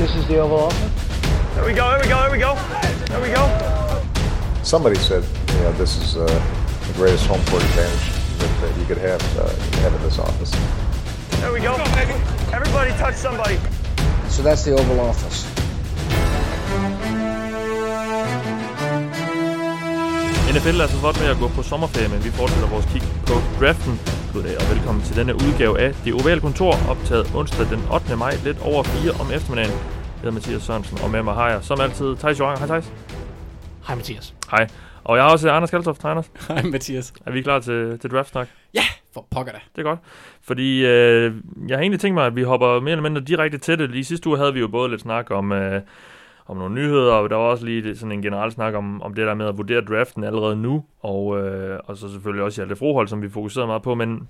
This is the Oval Office. There we go, there we go, there we go. There we go. Somebody said, you know, this is uh, the greatest home court advantage that, that you could have, uh, have in this office. There we go. Everybody touch somebody. So that's the Oval Office. NFL er så godt med at gå på sommerferie, men vi fortsætter vores kig på draften. Goddag og velkommen til denne udgave af Det Ovale Kontor, optaget onsdag den 8. maj, lidt over 4 om eftermiddagen. Jeg hedder Mathias Sørensen, og med mig har jeg som altid Thijs Joranger. Hej Thijs. Hej Mathias. Hej. Og jeg har også Anders Kaltoft. Hej Anders. Hej Mathias. Er vi klar til, til draftsnak? Ja, for pokker da. Det er godt. Fordi øh, jeg har egentlig tænkt mig, at vi hopper mere eller mindre direkte til det. Lige sidste uge havde vi jo både lidt snak om, øh, om nogle nyheder, og der var også lige sådan en generel snak om, om det der med at vurdere draften allerede nu, og, øh, og så selvfølgelig også Hjalte Frohold, som vi fokuserede meget på, men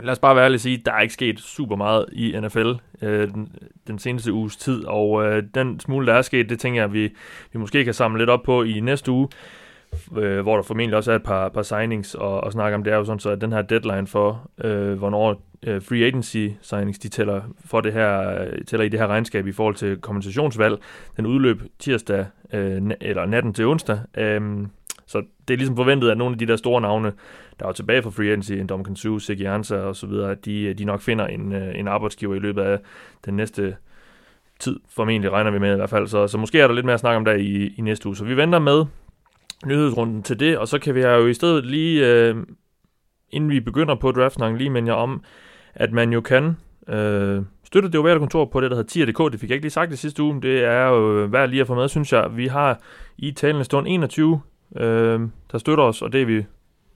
lad os bare være ærlig og sige, der er ikke sket super meget i NFL øh, den, den seneste uges tid, og øh, den smule, der er sket, det tænker jeg, vi, vi måske kan samle lidt op på i næste uge, øh, hvor der formentlig også er et par, par signings og, og snakke om. Det er jo sådan, så at den her deadline for, øh, hvornår øh, free agency signings, de tæller, for det her, øh, tæller i det her regnskab i forhold til kompensationsvalg, den udløb tirsdag, øh, eller natten til onsdag. Øh, så det er ligesom forventet, at nogle af de der store navne, der er tilbage fra free agency, en Dominican Sue, Siggy Ansa og så videre, at de, øh, de nok finder en, øh, en arbejdsgiver i løbet af den næste tid, formentlig regner vi med i hvert fald. Så, så måske er der lidt mere at snakke om der i, i næste uge. Så vi venter med nyhedsrunden til det, og så kan vi jo i stedet lige, øh, inden vi begynder på draftsnakken, lige minde jer om, at man jo kan øh, støtte det ovale kontor på det, der hedder tier.dk. Det fik jeg ikke lige sagt i sidste uge. Det er jo værd lige at få med, synes jeg. Vi har i talende stund 21, øh, der støtter os, og det er vi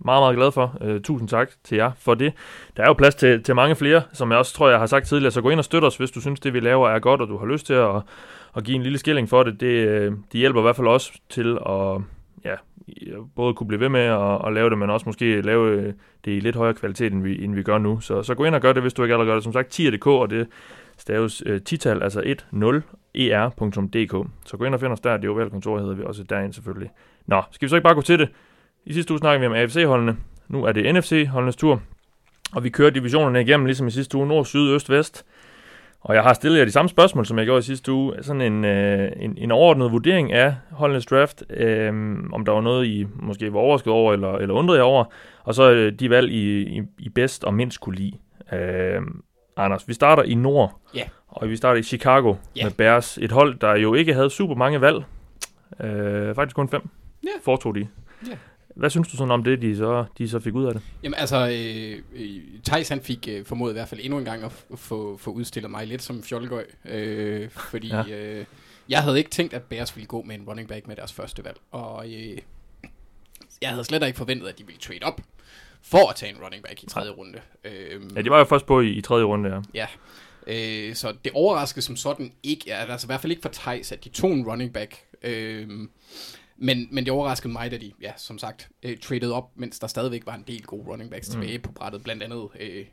meget, meget glad for. Øh, tusind tak til jer for det. Der er jo plads til, til mange flere, som jeg også tror, jeg har sagt tidligere. Så gå ind og støt os, hvis du synes, det vi laver er godt, og du har lyst til at, at give en lille skilling for det. Det, øh, det hjælper i hvert fald også til at ja, både kunne blive ved med at, at lave det, men også måske lave øh, det i lidt højere kvalitet, end vi, end vi gør nu. Så, så gå ind og gør det, hvis du ikke allerede gør det. Som sagt, tier.dk, og det staves øh, tital, altså 10er.dk. E så gå ind og find os der. Det er jo kontor, hedder vi også derinde selvfølgelig. Nå, skal vi så ikke bare gå til det? I sidste uge snakkede vi om AFC-holdene. Nu er det NFC-holdenes tur. Og vi kører divisionerne igennem, ligesom i sidste uge, nord, syd, øst, vest. Og jeg har stillet jer de samme spørgsmål, som jeg gjorde i sidste uge. Sådan en, øh, en, en overordnet vurdering af holdenes draft. Øh, om der var noget, I måske var overrasket over, eller, eller undrede jer over. Og så øh, de valg, I, I, I bedst og mindst kunne lide. Øh, Anders, vi starter i nord. Ja. Yeah. Og vi starter i Chicago Ja. med Bears. Et hold, der jo ikke havde super mange valg. Øh, faktisk kun fem. Ja. Fortog de. Ja. Hvad synes du sådan om det, de så, de så fik ud af det? Jamen altså, øh, øh, Thijs han fik øh, formået i hvert fald endnu en gang at få, få udstillet mig lidt som fjollegøj. Øh, fordi Ja. øh, jeg havde ikke tænkt, at Bears ville gå med en running back med deres første valg. Og øh, jeg havde slet ikke forventet, at de ville trade op for at tage en running back i tredje runde. Øh, Ja, de var jo først på i, i tredje runde, ja. Ja, øh, så det overraskede som sådan ikke, altså i hvert fald ikke for Thijs, at de tog en running back. Øh, men, men det overraskede mig, da de, ja, som sagt, øh, traded op, mens der stadigvæk var en del gode running backs mm. tilbage på brættet. Blandt andet øh,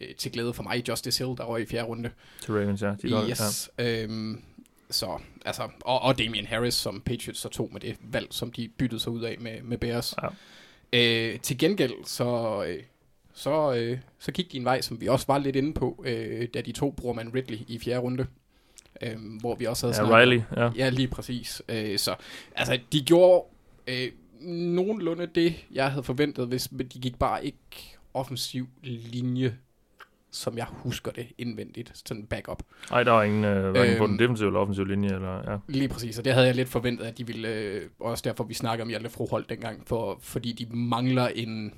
øh, til glæde for mig, Justice Hill, der var i fjerde runde. Til Ravens, ja. De yes. Ja. Øhm, så, altså, og, og Damian Harris, som Patriots så tog med det valg, som de byttede sig ud af med, med Bears. Ja. Øh, til gengæld, så, øh, så, øh, så gik de en vej, som vi også var lidt inde på, øh, da de to bruger man Ridley i fjerde runde. Øh, hvor vi også havde Ja, snakket- Riley, ja. Ja, lige præcis. Øh, så altså, de gjorde øh, nogenlunde det, jeg havde forventet, hvis de gik bare ikke offensiv linje, som jeg husker det indvendigt, sådan backup. Nej, der var ingen, øh, var ingen på Øhm. den defensive eller offensive linje, eller, ja. Lige præcis, og det havde jeg lidt forventet, at de ville, øh, også derfor vi snakker om Hjalte Froholt dengang, for, fordi de mangler en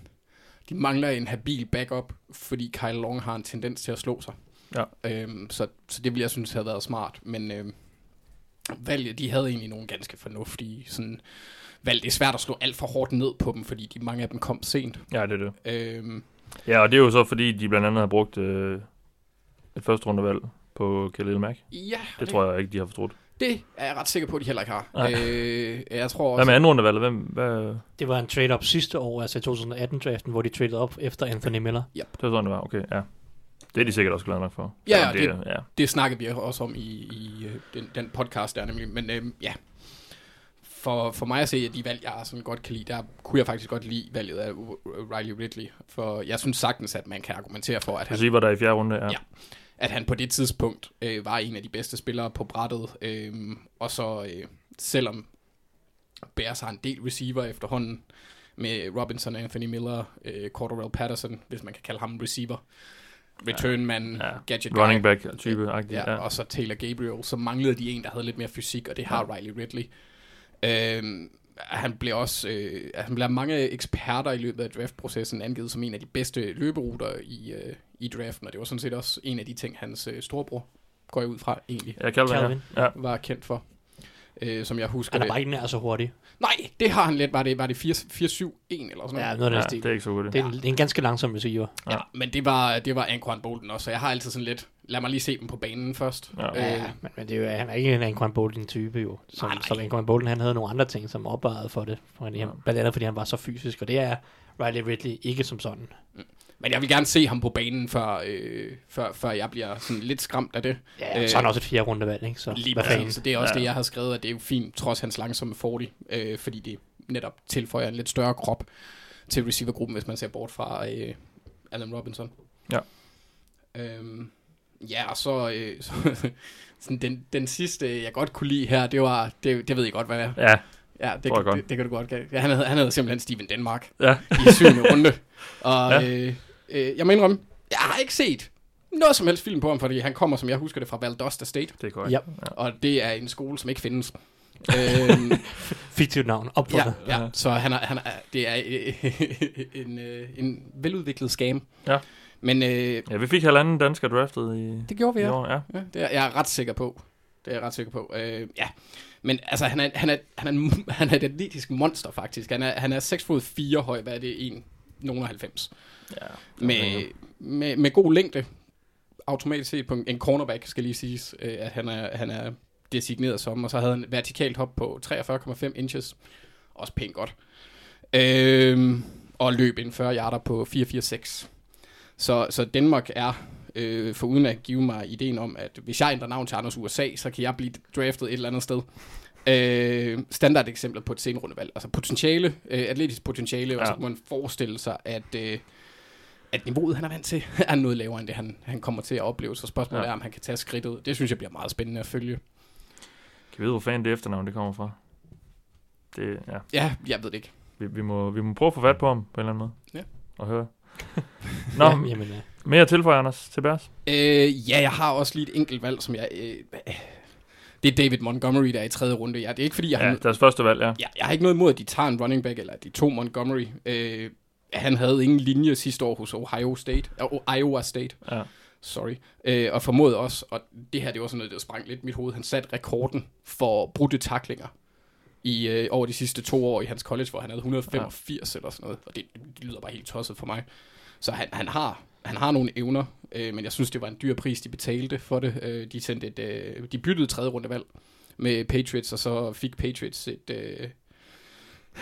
de mangler en habil backup, fordi Kyle Long har en tendens til at slå sig. Ja. Øhm, så, så det ville jeg synes havde været smart, men øh, valget, de havde egentlig nogle ganske fornuftige sådan, valg. Det er svært at slå alt for hårdt ned på dem, fordi de, mange af dem kom sent. Ja, det er det. Øhm, Ja, og det er jo så, fordi de blandt andet har brugt øh, et første rundevalg på Khalil Mack. ja, Det tror jeg ikke, de har fortrudt. det er jeg ret sikker på, at de heller ikke har. Nej. Øh, jeg tror Hvad også, med anden rundevalget? Hvem, hvad, Det var en trade-up sidste år, altså i 2018-draften, hvor de traded op efter Anthony Miller. det var sådan, det var. Okay, ja. Det er de sikkert også glade nok for. Ja, det- er- ja. det snakkede vi også om i, i øh, den, den podcast der nemlig, men øhm, ja. For, for mig at se, at de valg, jeg sådan godt kan lide, der kunne jeg faktisk godt lide valget af Riley Ridley. For jeg synes sagtens, at man kan argumentere for, at han, var der i fjerde runde, ja. Ja. at han på det tidspunkt øh, var en af de bedste spillere på brættet. Øh, og så øh, selvom Bears har en del receiver efterhånden, med Robinson, Anthony Miller, øh, Cordarrelle Patterson, hvis man kan kalde ham receiver, return man, Ja. gadget guy. Running back type Ja, ja. og så Taylor Gabriel, så manglede de en, der havde lidt mere fysik, og det har Ja. Riley Ridley. Øhm, han blev også, øh, han blev mange eksperter i løbet af draftprocessen angivet som en af de bedste løberuter i, øh, i draften, og det var sådan set også en af de ting, hans øh, storebror, går jeg ud fra, egentlig Ja, Calvin, Calvin. ja. var kendt for. Øh, som jeg husker Han er det. bare ikke nær så hurtig. Nej, det har han lidt. Var det, var det 4-7-1 eller sådan noget? Ja, noget af den ja, stil. det er ikke så godt. Det er, en, det er en ganske langsom receiver. Ja, men det var, det var Anquan Bolden også, så jeg har altid sådan lidt, lad mig lige se dem på banen først. Ja. Ja, Øh, men, men det er jo, han er ikke en Anquan Bolden type jo. Som, Nej, nej. som Anquan Bolden, han havde nogle andre ting, som opvejede for det. Fordi han, blandt andet fordi han var så fysisk, og det er Riley Ridley ikke som sådan. Men jeg vil gerne se ham på banen, før, øh, før, før jeg bliver sådan lidt skræmt af det. Ja, Øh, så er han også et fjerde rundevalg, ikke? Så Lige hvad fanden? så det er også Ja. det, jeg har skrevet, at det er jo fint, trods hans langsomme 40, øh, fordi det netop tilføjer en lidt større krop til receivergruppen, hvis man ser bort fra øh, Allen Robinson. Ja. Øhm, ja, og så, øh, så sådan den, den sidste, jeg godt kunne lide her, det var, det, det ved jeg godt, hvad er. Ja, Ja, det, godt. det, det, kan du godt gætte. Ja, han, havde, han havde simpelthen Steven Denmark ja. i syvende runde. Og ja. øh, øh, jeg må indrømme, jeg har ikke set noget som helst film på ham, fordi han kommer, som jeg husker det, fra Valdosta State. det er korrekt. Ja. Og det er en skole, som ikke findes. øhm, Fiktivt navn, ja, opfundet. ja, så han er, han er, det er øh, en, øh, en veludviklet scam. Ja. Men øh, Ja, vi fik halvanden dansker draftet i, det gjorde vi, ja. år. Ja. ja det er jeg er ret sikker på. Det er jeg ret sikker på. Øh, ja. Men altså, han er, han, er, han, er, en- han er et atletisk monster, faktisk. Han er, han er 6 fod 4 høj, hvad er det? 1, nogen 90. ja. Med, med, med god længde. Automatisk set på en, cornerback, skal lige siges, øh, at han er, han er designeret som. Og så havde han vertikalt hop på 43,5 inches. Også pænt godt. Øhm, og løb en 40 yarder på 4,46. Så, så Danmark er, øh, for uden at give mig ideen om, at hvis jeg ændrer navn til Anders USA, så kan jeg blive draftet et eller andet sted. Øh, standard eksempler på et senrundevalg. Altså potentiale, øh, atletisk potentiale, ja. og så kan man forestille sig, at, øh, at niveauet, han er vant til, er noget lavere end det, han, han kommer til at opleve. Så spørgsmålet Ja. er, om han kan tage skridtet. Det synes jeg bliver meget spændende at følge. Kan vi vide, hvor fanden det efternavn det kommer fra? Det, ja. Ja, jeg ved det ikke. Vi, vi, må, vi må prøve at få fat på ham på en eller anden måde. Ja. Og høre. Nå, Ja, ja, jamen, ja. mere tilføjer, Anders, til Bærs. Øh, ja, jeg har også lige et enkelt valg, som jeg... Øh, det er David Montgomery, der er i tredje runde. Ja, det er ikke fordi, jeg har... Ja, deres første valg, ja. Ja, jeg har ikke noget imod, at de tager en running back, eller at de to Montgomery. Øh, han havde ingen linje sidste år hos Ohio State, uh, Iowa State, ja. sorry, øh, og formåede også, og det her det var sådan noget, der sprang lidt mit hoved, han satte rekorden for brudte taklinger i øh, over de sidste to år i hans college, hvor han havde 185 ja. eller sådan noget, og det, det lyder bare helt tosset for mig. Så han, han har han har nogle evner, øh, men jeg synes, det var en dyr pris, de betalte for det. Øh, de, sendte et, øh, de byttede tredje rundevalg med Patriots, og så fik Patriots et, øh,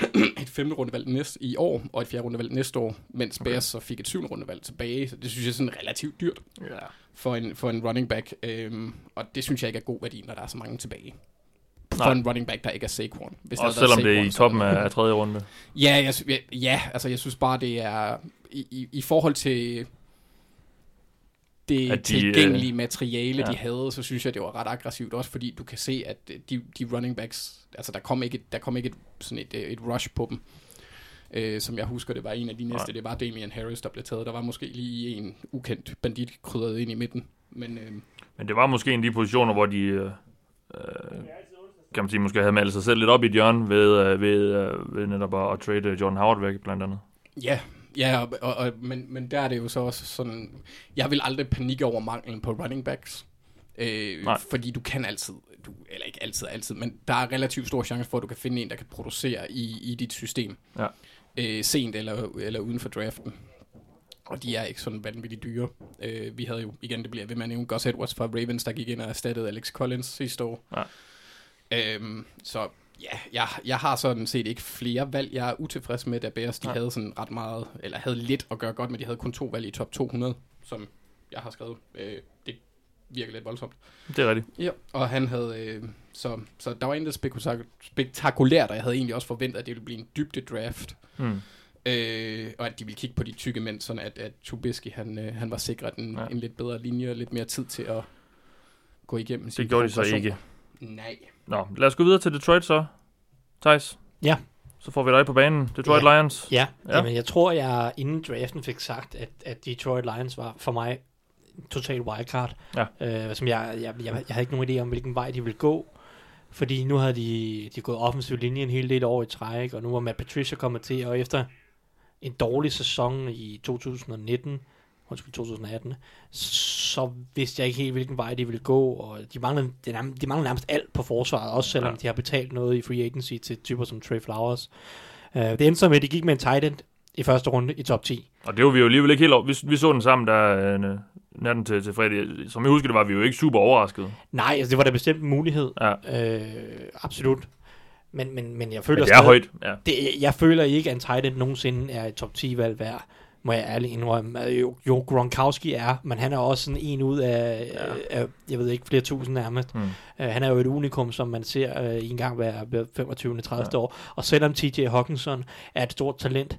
et femte rundevalg næste, i år, og et fjerde rundevalg næste år, mens okay. Bears så fik et syvende rundevalg tilbage. Så det synes jeg er sådan relativt dyrt ja. for en, for en running back, øhm, og det synes jeg ikke er god værdi, når der er så mange tilbage. For Nej. en running back, der ikke er Saquon. Hvis Også været selvom det er Saquon, i toppen af, af tredje runde. Ja, jeg, ja, altså jeg synes bare, det er i, i, i forhold til det At de, tilgængelige materiale, ja. de havde, så synes jeg, det var ret aggressivt. Også fordi du kan se, at øh, de, de running backs, altså der kom ikke, der kom ikke et, sådan et, øh, et rush på dem. Øh, som jeg husker, det var en af de næste, Nej. det var Damian Harris, der blev taget. Der var måske lige en ukendt bandit krydret ind i midten. Men øh, Men det var måske en af de positioner, hvor de, øh, øh, kan man sige, måske havde malet sig selv lidt op i et hjørne ved, øh, ved, øh, ved netop at, at trade John Howard væk, blandt andet. Ja, ja og, og, og, men, men der er det jo så også sådan, jeg vil aldrig panikke over manglen på running backs. Øh, Nej. fordi du kan altid, du, eller ikke altid, altid, men der er relativt stor chance for, at du kan finde en, der kan producere i, i dit system. Ja. Øh, sent eller, eller uden for draften. Og de er ikke sådan vanvittigt dyre. Øh, vi havde jo, igen, det bliver ved med at nævne, Gus Edwards fra Ravens, der gik ind og erstattede Alex Collins sidste år. Ja. Øhm, så ja, jeg, jeg har sådan set ikke flere valg. Jeg er utilfreds med, at Bears de Nej. havde sådan ret meget, eller havde lidt at gøre godt med. De havde kun to valg i top 200, som jeg har skrevet. Øh, det virker lidt voldsomt. Det er rigtigt. Ja, og han havde, øh, så, så der var intet spektak- spektakulært, og jeg havde egentlig også forventet, at det ville blive en dybde draft. Hmm. Øh, og at de ville kigge på de tykke mænd, sådan at, at Trubisky, han, øh, han var sikret en, Ja. ja. en lidt bedre linje og lidt mere tid til at gå igennem Det sin gjorde de så ikke. Nej. Nå, lad os gå videre til Detroit så. Thijs? Ja. Så får vi dig på banen. Detroit Ja. Lions. Ja, Ja. ja. Jamen, jeg tror, jeg inden draften fik sagt, at, at Detroit Lions var for mig total wildcard. Ja. Øh, som jeg, jeg, jeg, jeg havde ikke nogen idé om, hvilken vej de ville gå. Fordi nu havde de, de gået offensiv linje en hel del år i træk, og nu var Matt Patricia kommet til, og efter en dårlig sæson i 2019, undskyld 2018, så vidste jeg ikke helt, hvilken vej de ville gå, og de manglede, de nærmest, de manglede nærmest alt på forsvaret, også selvom Ja. de har betalt noget i free agency til typer som Trey Flowers. Uh, det endte så med, at de gik med en tight end i første runde i top 10. Og det var vi jo alligevel ikke helt over. Vi, vi så den sammen der øh, natten til, til fredag. Som jeg husker det, var vi jo ikke super overrasket. Nej, altså det var da bestemt en mulighed. Ja. Øh, absolut. Men, men, men jeg føler Men det er stadig- højt. Ja. Det, jeg føler ikke, at en tight end nogensinde er et top 10 valg værd, må jeg ærligt indrømme. Jo, jo Gronkowski er, men han er også sådan en ud af, Ja. af jeg ved ikke, flere tusind nærmest. Hmm. Uh, han er jo et unikum, som man ser uh, en gang hver, hver 25. 30. Ja. År. Og selvom TJ Hawkinson er et stort talent,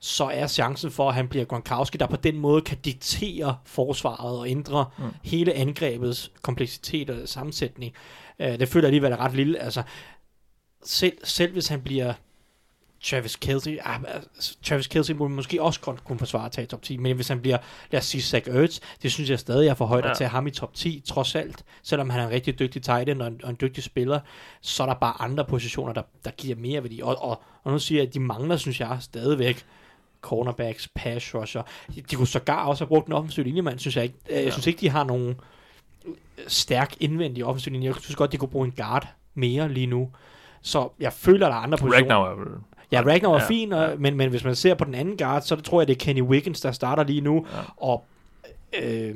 så er chancen for, at han bliver Gronkowski, der på den måde kan diktere forsvaret og ændre Mm. mm. hele angrebets kompleksitet og sammensætning. Uh, det føler jeg alligevel er ret lille. Altså, selv, selv hvis han bliver Travis Kelce, ah, altså, Travis Kelce må måske også godt kunne forsvare at tage top 10, men hvis han bliver, lad os sige, Zach Ertz, det synes jeg stadig er for højt Ja. at tage ham i top 10, trods alt. Selvom han er en rigtig dygtig tight end og en, og en dygtig spiller, så er der bare andre positioner, der, der giver mere værdi. Og, og, og nu siger jeg, at de mangler, synes jeg, stadigvæk cornerbacks, pass rusher. De, de kunne sågar også have brugt en offensiv linjemand, synes jeg ikke. Jeg Ja. synes ikke, de har nogen stærk indvendig offensiv linje. Jeg synes godt, de kunne bruge en guard mere lige nu. Så jeg føler, der er andre positioner. Er vel... Ja, Ragnar var Ja, fin, ja. men, men hvis man ser på den anden guard, så tror jeg, det er Kenny Wiggins, der starter lige nu. Ja. Og øh,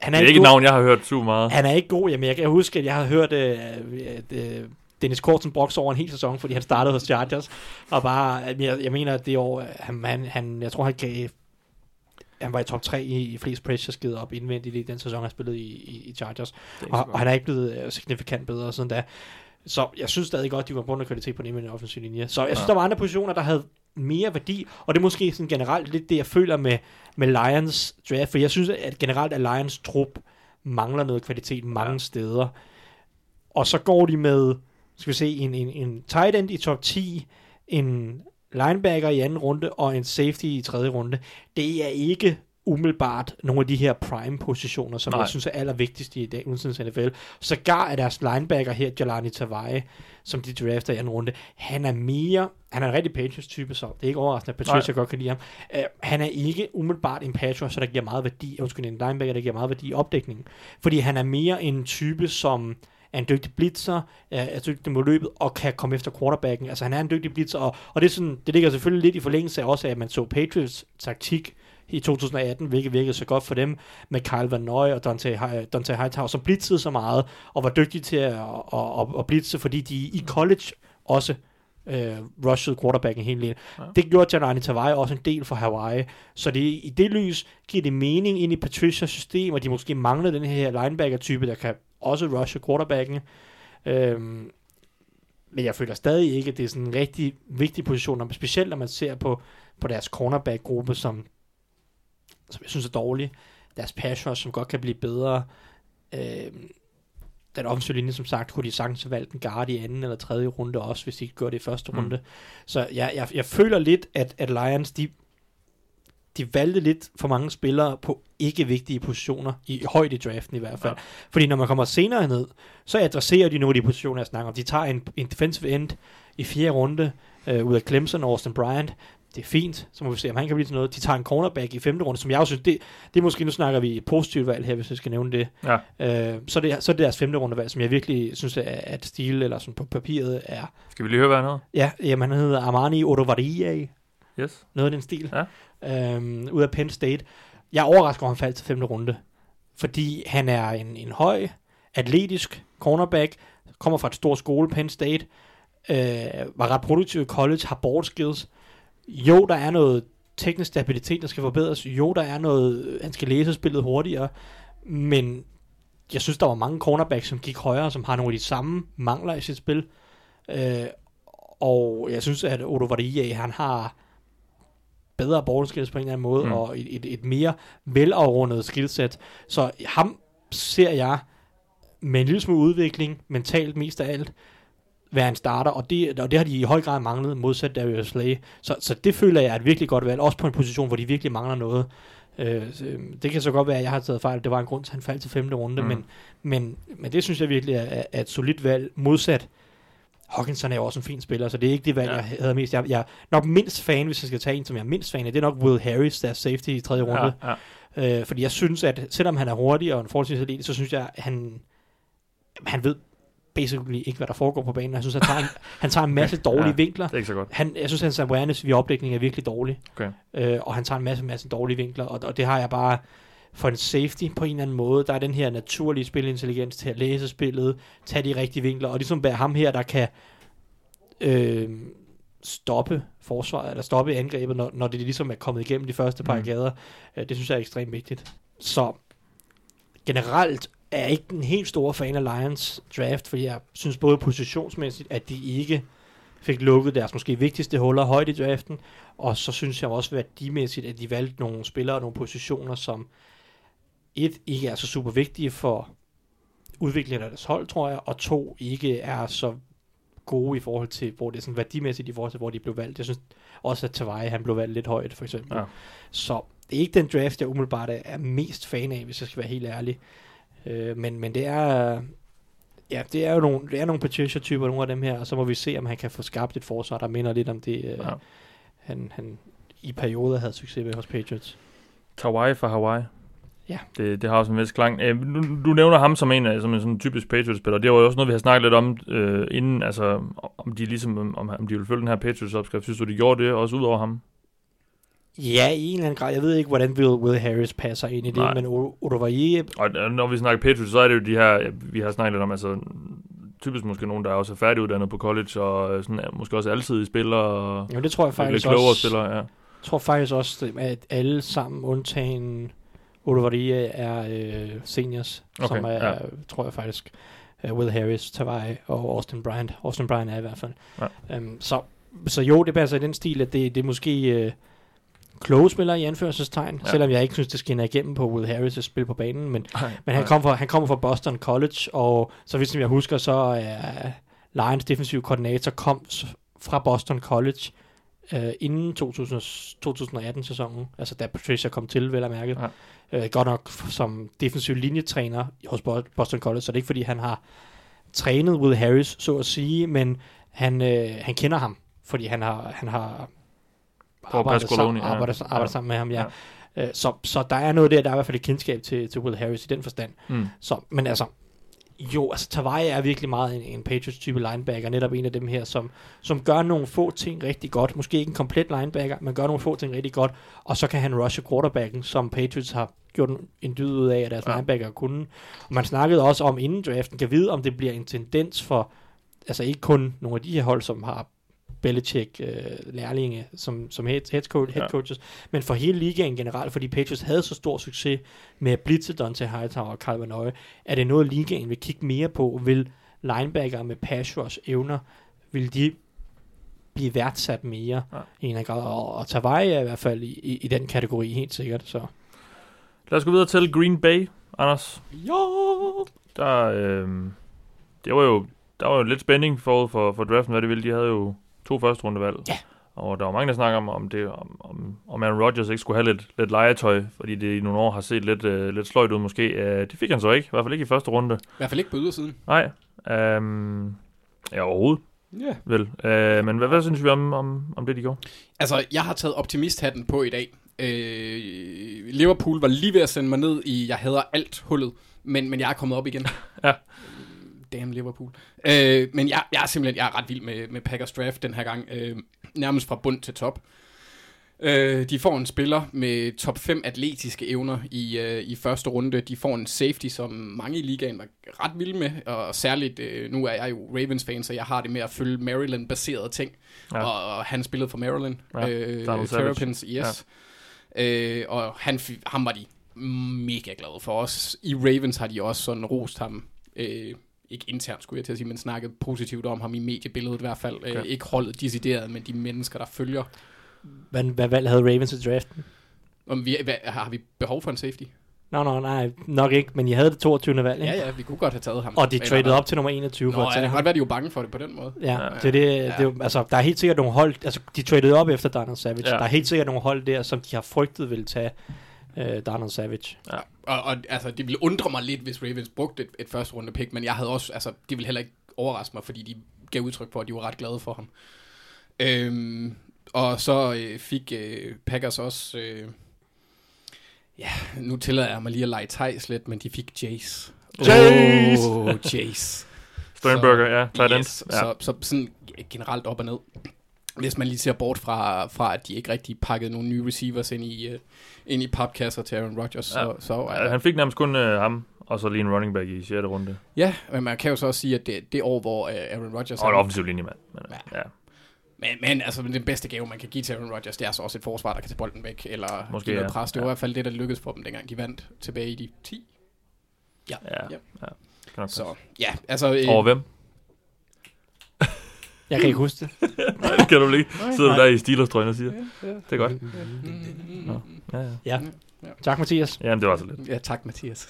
han Det er, er ikke et god. navn, jeg har hørt super meget. Han er ikke god. Jamen, jeg kan huske, at jeg har hørt øh, at, øh, Dennis Kortsen brokse over en hel sæson, fordi han startede hos Chargers. Og bare, jeg, jeg mener, at det år, øh, han, han, han, jeg tror, han gav han var i top 3 i, i flest pressure skidt op indvendigt i den sæson, han spillede i, i, i Chargers. Er Og, og han er ikke blevet øh, signifikant bedre siden da. Så jeg synes stadig godt, de have brugt noget kvalitet på den indvendige offensiv linje. Så jeg synes, Ja. der var andre positioner, der havde mere værdi, og det er måske sådan generelt lidt det, jeg føler med, med Lions draft, for jeg synes, at generelt at Lions trup mangler noget kvalitet mange ja. steder. Og så går de med, skal vi se, en, en, en tight end i top 10, en linebacker i anden runde, og en safety i tredje runde. Det er ikke umiddelbart nogle af de her prime-positioner, som Nej. Jeg synes er allervigtigst i dag, uden NFL. Sågar er deres linebacker her, Jalani Tavai, som de drafter i anden runde, han er mere, han er en rigtig Patriots-type, så det er ikke overraskende, at Patricia Nej. godt kan lide ham. Uh, han er ikke umiddelbart en Patriot, så der giver meget værdi, undskyld, en linebacker, der giver meget værdi i opdækningen. Fordi han er mere en type, som er en dygtig blitzer, er, dygtig mod løbet, og kan komme efter quarterbacken. Altså han er en dygtig blitzer, og, og det, er sådan, det ligger selvfølgelig lidt i forlængelse af også, af, at man så Patriots taktik i 2018, hvilket virkede så godt for dem, med Kyle Van Noy og Dante, Dante Hightower, som blitzede så meget, og var dygtige til at, at, at, at blitze, fordi de i college også øh, rushede quarterbacken en hel del. Ja. Det gjorde Janani Tavai også en del for Hawaii. Så det, i det lys giver det mening ind i Patricias system, og de måske mangler den her linebacker-type, der kan også rushe quarterbacken. Øhm, men jeg føler stadig ikke, at det er sådan en rigtig vigtig position, specielt når man ser på, på deres cornerback-gruppe, som, som jeg synes er dårlig. Deres pass rush, som godt kan blive bedre. Øhm, den offensive linje, som sagt, kunne de sagtens have valgt en guard i anden eller tredje runde også, hvis de ikke gjorde det i første Mm. runde. Så jeg, jeg, jeg føler lidt, at, at Lions, de, de valgte lidt for mange spillere på ikke vigtige positioner, i højt i draften i hvert fald. Ja. Fordi når man kommer senere ned, så adresserer de nogle af de positioner, jeg snakker om. De tager en, en defensive end i fjerde runde, øh, ud af Clemson og Austin Bryant. Det er fint, så må vi se, om han kan blive til noget. De tager en cornerback i femte runde, som jeg også synes, det, det er måske, nu snakker vi positivt valg her, hvis jeg skal nævne det. Ja. Øh, så, det så er det deres femte rundevalg, som jeg virkelig synes er at stil, eller sådan på papiret er. Skal vi lige høre, hvad han hedder? Ja, jamen, han hedder Armani Odovarie, Yes. noget af den stil, Ja. øhm, ud af Penn State. Jeg er overrasket over, at han faldt til femte runde, fordi han er en, en høj, atletisk cornerback, kommer fra et stort skole, Penn State, øh, var ret produktiv i college, har board skills. Jo, der er noget teknisk stabilitet, der skal forbedres. Jo, der er noget, han skal læse spillet hurtigere, men jeg synes, der var mange cornerbacks, som gik højere, som har nogle af de samme mangler i sit spil. Øh, og jeg synes, at Odo Varie, han har bedre ballskills på en eller anden måde, mm. og et, et, et mere velafrundet skillset. Så ham ser jeg med en lille smule udvikling, mentalt mest af alt, være en starter, og det, og det har de i høj grad manglet, modsat Darius Slay. Så, så det føler jeg er et virkelig godt valg, også på en position, hvor de virkelig mangler noget. Øh, så, øh, det kan så godt være, at jeg har taget fejl. Det var en grund til, at han faldt til femte runde, Mm. men, men, men det synes jeg virkelig er, er, et solidt valg, modsat Hawkinson er jo også en fin spiller, så det er ikke det valg, Ja. ja. jeg havde mest. Jeg, jeg er nok mindst fan, hvis jeg skal tage en, som jeg er mindst fan af, det er nok Will Harris, der er safety i tredje runde. Ja, ja. Øh, fordi jeg synes, at selvom han er hurtig og en forholdsvis atlet, så synes jeg, at han, han ved basically ikke, hvad der foregår på banen. Jeg synes, han tager en, han tager en masse dårlige Ja. vinkler. Det er ikke så godt. Han, jeg synes, hans awareness ved opdækning er virkelig dårlig. Okay. Øh, og han tager en masse, masse dårlige vinkler, og, og det har jeg bare for en safety på en eller anden måde. Der er den her naturlige spilintelligens til at læse spillet, tage de rigtige vinkler, og ligesom være ham her, der kan øh, stoppe forsvaret, eller stoppe angrebet, når, når det ligesom er kommet igennem de første par mm. gader. Øh, det synes jeg er ekstremt vigtigt. Så generelt er ikke en helt stor fan af Lions draft, fordi jeg synes både positionsmæssigt, at de ikke fik lukket deres måske vigtigste huller højt i draften, og så synes jeg også værdimæssigt, at de valgte nogle spillere og nogle positioner, som et, ikke er så super vigtige for udviklingen af deres hold, tror jeg, og to, ikke er så gode i forhold til, hvor det er sådan værdimæssigt i forhold til, hvor de blev valgt. Jeg synes også, at Tavai, han blev valgt lidt højt, for eksempel. Ja. Så det er ikke den draft, jeg umiddelbart er mest fan af, hvis jeg skal være helt ærlig. Øh, men, men det er... Ja, det er jo nogle, det er nogle Patricia-typer, nogle af dem her, og så må vi se, om han kan få skabt et forsvar, der minder lidt om det, øh, Ja. han, han i perioder havde succes med hos Patriots. Hawaii fra Hawaii. Ja. Det, det har også en vis klang. Øh, du, du nævner ham som en, af- som en sådan typisk Patriots-spiller. Det var jo også noget, vi har snakket lidt om øh, inden, altså om de ligesom, om, om de ville følge den her Patriots-opskrift. Synes du, de gjorde det også ud over ham? Ja, i en eller anden grad. Jeg ved ikke, hvordan Will, Will Harris passer ind i det, Nej. men Odovarie, Og øh, når vi snakker Patriots, så er det jo de her, ja, vi har snakket lidt om, altså typisk måske nogen, der er også færdiguddannet på college, og øh, sådan, er måske også altid i spiller, og jo, det tror jeg lidt faktisk klogere også. spillere, ja. Jeg tror faktisk også, at alle sammen, undtagen Odovarie, er øh, seniors, Okay, som er, ja. ja. tror jeg faktisk, uh, Will Harris, Tavai og Austin Bryant. Austin Bryant er i hvert fald. Ja. Um, så, så jo, det passer i den stil, at det, det er måske øh, kloge spillere i anførselstegn, Ja. selvom jeg ikke synes, det skinner igennem på Will Harris' spil på banen, men Nej, Men han, kom fra, han kommer fra Boston College, og så vidt som jeg husker, så er Lions defensiv koordinator kom fra Boston College øh, inden 2000, 2018-sæsonen, altså da Patricia kom til, vel at mærke. Ja. Øh, godt nok som defensiv linjetræner hos Bo- Boston College, så det er ikke fordi, han har trænet Will Harris, så at sige, men han, øh, han kender ham, fordi han har, han har På Pasqualoni, sammen, ja. arbejdet, arbejdet Ja. sammen med ham, ja. Ja. ja. Så, så der er noget der, der er i hvert fald et kendskab til, til Will Harris i den forstand. Mm. Så, men altså, jo, altså Tavai er virkelig meget en, en Patriots-type linebacker, netop en af dem her, som, som gør nogle få ting rigtig godt. Måske ikke en komplet linebacker, men gør nogle få ting rigtig godt, og så kan han rushe quarterbacken, som Patriots har gjort en, en dyd ud af, at deres ja. linebacker kunne. Og man snakkede også om inden draften, kan vide, om det bliver en tendens for, altså ikke kun nogle af de her hold, som har Belichick øh, lærlinge som, som head, head, coach, head Ja. coaches, men for hele ligaen generelt, fordi Patriots havde så stor succes med at blitze Dante Hightower og Calvin Nøje, er det noget, ligaen vil kigge mere på? Vil linebacker med pass rush evner, vil de blive værdsat mere Ja. ja. i en grad? Og, og Tavai er i hvert fald i, i, i den kategori, helt sikkert. Så. Lad os gå videre til Green Bay, Anders. Jo! Der, øh, det var jo, der var jo lidt spænding forud for, for draften, hvad det ville. De havde jo to første rundevalg. Ja. Og der var mange, der snakker om, om, det, om, om, om Aaron Rodgers ikke skulle have lidt, lidt legetøj, fordi det i nogle år har set lidt, øh, lidt sløjt ud måske. Øh, det fik han så ikke, i hvert fald ikke i første runde. I hvert fald ikke på ydersiden. Nej, øhm, ja overhovedet, Ja. vel. Øh, men hvad, hvad synes vi om, om, om det, de gjorde? Altså, jeg har taget optimisthatten på i dag. Øh, Liverpool var lige ved at sende mig ned i, jeg hader alt hullet, men, men jeg er kommet op igen. Ja. Damn Liverpool. Øh, men jeg, jeg er simpelthen jeg er ret vild med, med Packers draft den her gang. Øh, nærmest fra bund til top. Øh, de får en spiller med top 5 atletiske evner i, øh, i første runde. De får en safety, som mange i ligaen var ret vilde med. Og særligt, øh, nu er jeg jo Ravens-fan, så jeg har det med at følge Maryland-baserede ting. Ja. Og, og han spillede for Maryland. Ja, øh. Terrapins, yes. Ja. Øh, og han, ham var de mega glade for os. I Ravens har de også sådan rost ham. Øh, ikke internt, skulle jeg til at sige, men snakket positivt om ham i mediebilledet i hvert fald. Okay. Øh, ikke holdet decideret, men de mennesker, der følger hvad, hvad valg havde Ravens i draften? Om vi, hvad, har vi behov for en safety? Nå, no, nej, nok ikke, men I havde det 22. valg, ikke? Ja, ja, vi kunne godt have taget ham. Og de traded op til nummer 21 Nå, for at ja, tage det kan godt være, de var bange for det på den måde. Ja, Ja. det er det, Ja. det er jo, altså, der er helt sikkert nogle hold, altså de traded op efter Darnell Savage. Ja. Der er helt sikkert nogle hold der, som de har frygtet ville tage øh, Darnell Savage. Og, og altså, det ville undre mig lidt, hvis Ravens brugte et, et første runde pick, men jeg havde også, altså, det ville heller ikke overraske mig, fordi de gav udtryk for, at de var ret glade for ham. Øhm, og så øh, fik øh, Packers også, øh, ja, nu tillader jeg mig lige at lege Thijs lidt, men de fik Jace. Jace! Oh, Jace. Sternberger, ja, tight end. Yes, ja. så, så sådan generelt op og ned. Hvis man lige ser bort fra, fra at de ikke rigtig pakkede nogle nye receivers ind i, uh, ind i papkasser til Aaron Rodgers, Ja. så, så Ja, han fik nærmest kun øh, ham, og så lige en running back i 6. runde. Ja, men man kan jo så også sige, at det, det år, hvor uh, Aaron Rodgers... Og en offensiv linjemand. Men, ja. ja. men, men altså, den bedste gave, man kan give til Aaron Rodgers, det er så også et forsvar, der kan tage bolden væk, eller Måske, give noget ja. pres. Det var Ja. i hvert fald det, der lykkedes for dem, dengang de vandt tilbage i de 10. Ja, Ja, ja. ja. Så ja, altså... Øh, Over hvem? Jeg kan ikke huske det. Nej, det kan du ikke. Sidder du der i Steelers-trøjen og siger. Det er godt. Nå. Ja, ja. Ja. Tak, Mathias. Jamen, det var så lidt. Ja, tak Mathias.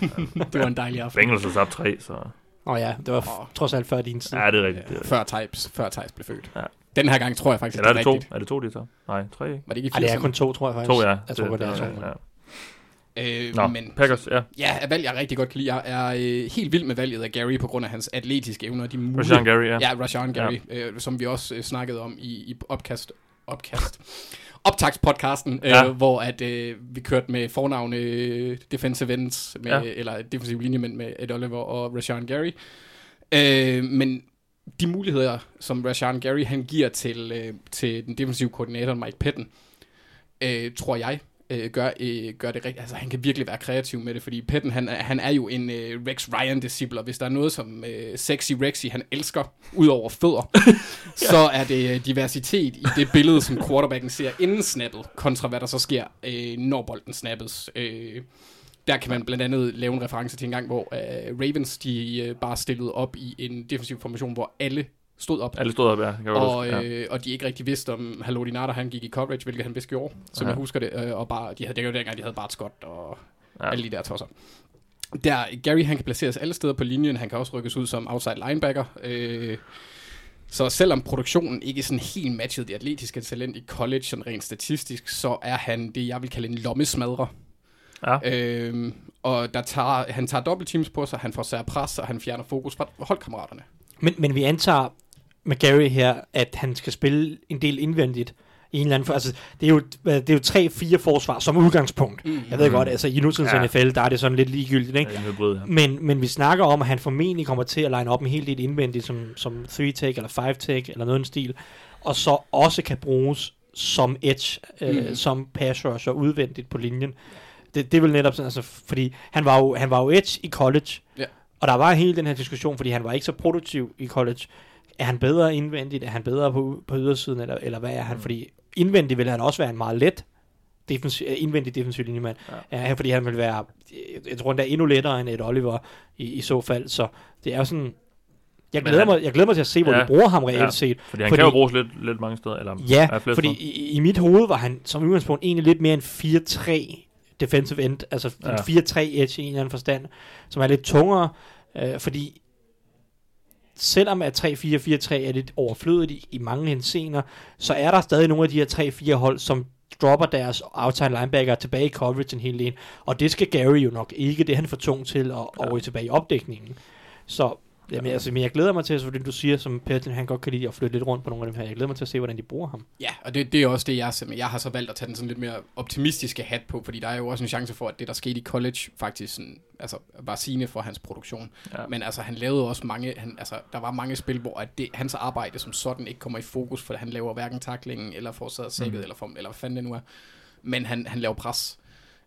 det var en dejlig aften. Bengals har tabt tre, så... Åh oh, ja, det var f- Åh. trods alt før din tid. Ja, det er rigtigt. Det er rigtigt. Før Thijs, før Thijs blev født. Ja. Den her gang tror jeg faktisk, Eller er det to? rigtigt. Er det to, de tager? Nej, tre, ikke? Var det ikke i Ej, det er 80'erne? kun to, tror jeg faktisk. To, ja. Jeg tror godt, det er to. ja. Øh, Nå, men Packers, ja. ja, valg, jeg rigtig godt kan lide. Jeg er øh, helt vild med valget af Gary på grund af hans atletiske evner. De mulige, Rashan Gary, ja. Ja, Rashan Gary, ja. øh, som vi også øh, snakkede om i, i opkast, opkast, optagspodcasten, øh, Ja. hvor at øh, vi kørte med fornavne øh, defensive ends, med, ja. eller defensive linjemænd med Ed Oliver og Rashan Gary. Øh, men de muligheder, som Rashan Gary han giver til, øh, til den defensive koordinator Mike Patton, øh, tror jeg, øh, gør, øh, gør det rigtigt. Altså, han kan virkelig være kreativ med det, fordi Patton, han, er- han er jo en øh, Rex Ryan-disciple, hvis der er noget, som øh, Sexy Rexy, han elsker, ud over fødder, så er det øh, diversitet i det billede, som quarterbacken ser inden snappet, kontra hvad der så sker, øh, når bolden snappes. Øh, der kan man blandt andet lave en reference til en gang, hvor øh, Ravens, de øh, bare stillede op i en defensiv formation, hvor alle stod op. Alle stod op, ja. Jeg Og, huske, ja. øh, og de ikke rigtig vidste, om Haloti Nata, han gik i coverage, hvilket han vist gjorde, som Ja. jeg husker det. Øh, og bare, de havde, det var jo dengang, de havde Bart Scott og Ja. alle de der tosser. Der, Gary, han kan placeres alle steder på linjen. Han kan også rykkes ud som outside linebacker. Øh, så selvom produktionen ikke er sådan helt matchet det atletiske talent i college, sådan rent statistisk, så er han det, jeg vil kalde en lommesmadrer. Ja. Øh, og der tager, han tager dobbelt teams på sig, han får sær pres, og han fjerner fokus fra holdkammeraterne. Men, men vi antager med Gary her, at han skal spille en del indvendigt i en eller anden... For, altså, det er jo, det er jo tre-fire forsvar som udgangspunkt. Mm. Jeg ved godt, altså i nutidens Ja. NFL, der er det sådan lidt ligegyldigt, ikke? Ja, en hybrid, ja. Men, men vi snakker om, at han formentlig kommer til at line op en hel del indvendigt, som, som 3-take eller 5-take eller noget i den stil, og så også kan bruges som edge, øh, Mm. som pass rusher udvendigt på linjen. Det, det vil netop sådan, altså, fordi han var, jo, han var jo edge i college, Ja. og der var hele den her diskussion, fordi han var ikke så produktiv i college. Er han bedre indvendigt? Er han bedre på, på ydersiden? Eller, eller hvad er han? Fordi indvendigt vil han også være en meget let defensiv, øh, indvendig defensiv linjemand. Ja. Ja, fordi han vil være, jeg tror, han er endnu lettere end et Oliver i, i så fald. Så det er jo sådan, jeg glæder, han- mig, jeg glæder mig til at se, hvor Ja. de bruger ham reelt Ja. set. Fordi han Fordi- kan jo bruges lidt, lidt mange steder. Eller, Ja, flere fordi i, i mit hoved var han som udgangspunkt egentlig lidt mere en 4-3 defensive end, altså Ja. en 4-3 edge i en eller anden forstand, som er lidt tungere, øh, fordi selvom at 3-4-4-3 er lidt overflødigt i, i mange henseender, så er der stadig nogle af de her 3-4 hold, som dropper deres outside linebacker tilbage i coverage en hel del, og det skal Gary jo nok ikke, det er han for tung til at ja. ryge tilbage i opdækningen. Så Jamen, altså, men jeg glæder mig til, fordi du siger, som Petlin, han godt kan lide at flytte lidt rundt på nogle af dem her. Jeg glæder mig til at se, hvordan de bruger ham. Ja, og det, det er også det, jeg. Men jeg har så valgt at tage den sådan lidt mere optimistiske hat på, fordi der er jo også en chance for, at det, der skete i college, faktisk sådan, altså, var sigende for hans produktion. Ja. Men altså, han lavede også mange, han, altså, der var mange spil, hvor at det, hans arbejde som sådan ikke kommer i fokus, for han laver hverken taklingen, eller forårsaget sækket, mm. eller, for, eller hvad fanden det nu er. Men han, han laver pres,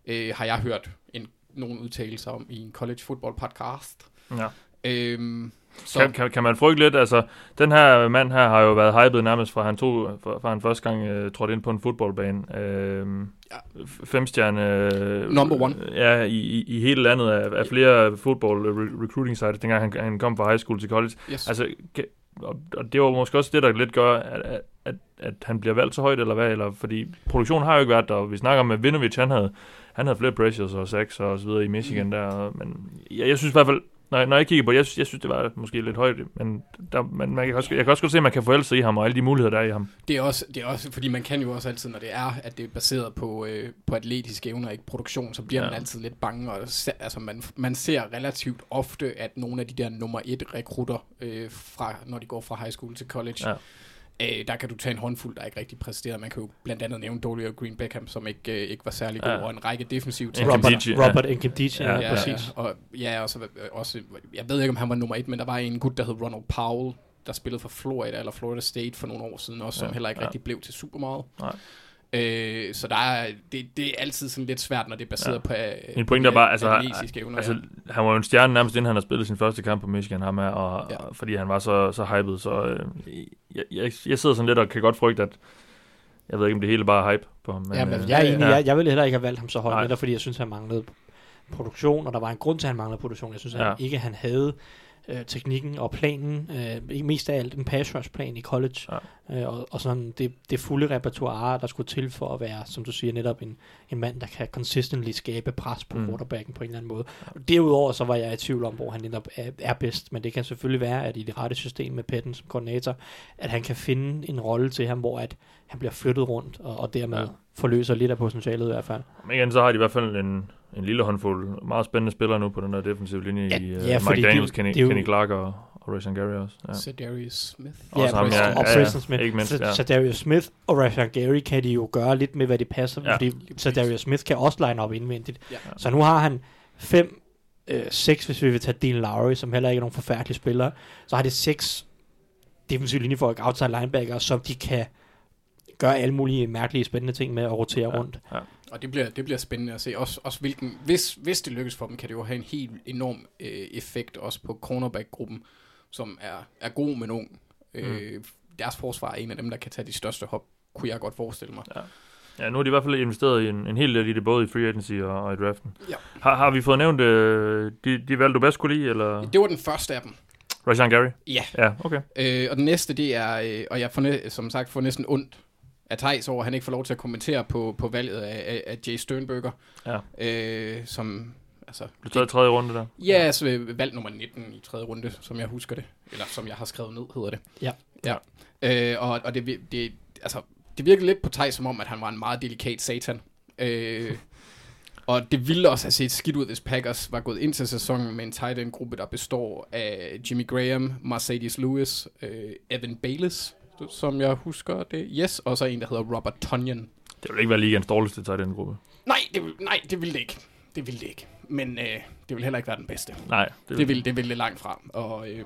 øh, har jeg hørt en, nogle udtalelser om i en college football podcast. Ja. Øhm, så, Kan, kan, kan man frygte lidt, altså, den her mand her har jo været hyped nærmest fra han tog, fra, fra han første gang uh, trådte ind på en fodboldbane. Uh, Ja. Femstjerne. Uh, Number one. Ja, i, i, hele landet af, af flere football re- recruiting sites, dengang han, han kom fra high school til college. yes. Altså, kan, og, og det var måske også det, der lidt gør, at, at, at, at han bliver valgt så højt, eller hvad? Eller, fordi produktionen har jo ikke været der, og vi snakker med Vinovich, han havde, han havde flere pressures og sacks og så videre i Michigan mm. der, men jeg, jeg synes i hvert fald, når, når jeg kigger på jeg, synes- jeg synes, det var måske lidt højt, men, der, men man kan også, jeg kan også godt se, at man kan forelske sig i ham, og alle de muligheder, der er i ham. Det er, også, det er også, fordi man kan jo også altid, når det er, at det er baseret på, øh, på atletiske evner, ikke produktion, så bliver Ja. ja. man altid lidt bange, og se, altså man, man ser relativt ofte, at nogle af de der nummer et rekrutter, øh, fra, når de går fra high school til college, Ja. Ja. Øh, der kan du tage en håndfuld, der ikke rigtig præsterer. Man kan jo blandt andet nævne Dolly Green Beckham, som ikke, øh, ikke var særlig god, Ja. ja. og en række defensive ting. Robert- Robert, Nkemdiche, ja. Robert Nkemdiche, ja, Ja, ja, præcis. Og, ja, og så, øh, også, jeg ved ikke, om han var nummer et, men der var en gut, der hed Ronald Powell, der spillede for Florida eller Florida State for nogle år siden også, som Ja, heller ikke ja. rigtig blev til super meget. Nej. Øh, så der er, det, det er altid sådan lidt svært, når det er baseret Ja. på øh, Min pointe er bare, altså, evner. altså, ja. han var jo en stjerne nærmest inden han har spillet sin første kamp på Michigan, ham her, og, ja. Ja. fordi han var så, så hyped, så øh, jeg, jeg, jeg sidder sådan lidt og kan godt frygte, at jeg ved ikke, om det hele bare er hype på ham. Men, Ja, men øh, jeg er enig. ja. Jeg, jeg ville heller ikke have valgt ham så højt, netop fordi jeg synes, han manglede produktion, og der var en grund til, at han manglede produktion. Jeg synes Ja. ja. ikke, han havde øh, teknikken og planen, øh, mest af alt en pass rush plan i college, ja. øh, og, og sådan det, det fulde repertoire, der skulle til for at være, som du siger, netop en, en mand, der kan consistently skabe pres på Mm. quarterbacken på en eller anden måde. Og derudover så var jeg i tvivl om, hvor han netop er, er bedst, men det kan selvfølgelig være, at i det rette system med Petten som koordinator, at han kan finde en rolle til ham, hvor at han bliver flyttet rundt, og, og dermed Ja. forløser lidt af potentialet i hvert fald. Ikke andet, så har de i hvert fald en, en lille håndfuld meget spændende spillere nu på den der defensive linje Ja, i uh, ja, Mike Daniels, det- Kenny, det Kenny Clark og, og Rashan Gary også. Ja. Cedarius Smith. Også ham, præcis. ja, og ja, ja, Smith. ikke mindst, så, ja. Smith og Rashan Gary kan de jo gøre lidt med, hvad de passer, Ja. ja. fordi så Darius Smith kan også line op indvendigt. Ja. Så nu har han fem, øh, seks, hvis vi vil tage Dean Lowry, som heller ikke er nogen forfærdelige spillere, så har det seks defensive linjefolk, outside linebacker, som de kan gøre alle mulige mærkelige, spændende ting med at rotere Ja. rundt. Og det bliver, det bliver spændende at se. Også, også hvilken, hvis, hvis det lykkes for dem, kan det jo have en helt enorm øh, effekt også på cornerback-gruppen, som er, er god, men ung. Øh, deres forsvar er en af dem, der kan tage de største hop, kunne jeg godt forestille mig. Ja, nu har de i hvert fald investeret i en, en hel del i det, både i free agency og, og i draften. Ja. Har, har vi fået nævnt øh, de, de valg, du bedst kunne lide, eller Det var den første af dem. Rashan Gary? Ja. Ja, okay. Øh, og den næste, det er, øh, og jeg får som sagt får næsten ondt af Thijs over, at han ikke får lov til at kommentere på, på valget af, af, af Jay Sternberger. Ja. Øh, som, altså, Du tager i tredje runde der. Ja, altså valg nummer 19 i tredje runde, som jeg husker det. Eller som jeg har skrevet ned, hedder det. Ja. ja. Øh, og og det, det, altså, det virkede lidt på Thijs som om, at han var en meget delikat satan. Øh, og det ville også have set skidt ud, hvis Packers var gået ind til sæsonen med en tight end gruppe, der består af Jimmy Graham, Mercedes Lewis, øh, Evan Baylis, som jeg husker det. Yes, og så en, der hedder Robert Tonyan. Det vil ikke være ligegens dårligste tight end gruppe. Nej, det, vil- nej, det ville det ikke. Det ville det ikke. Men øh, det vil heller ikke være den bedste. Nej, Det vil det, vil det langt frem. Og øh,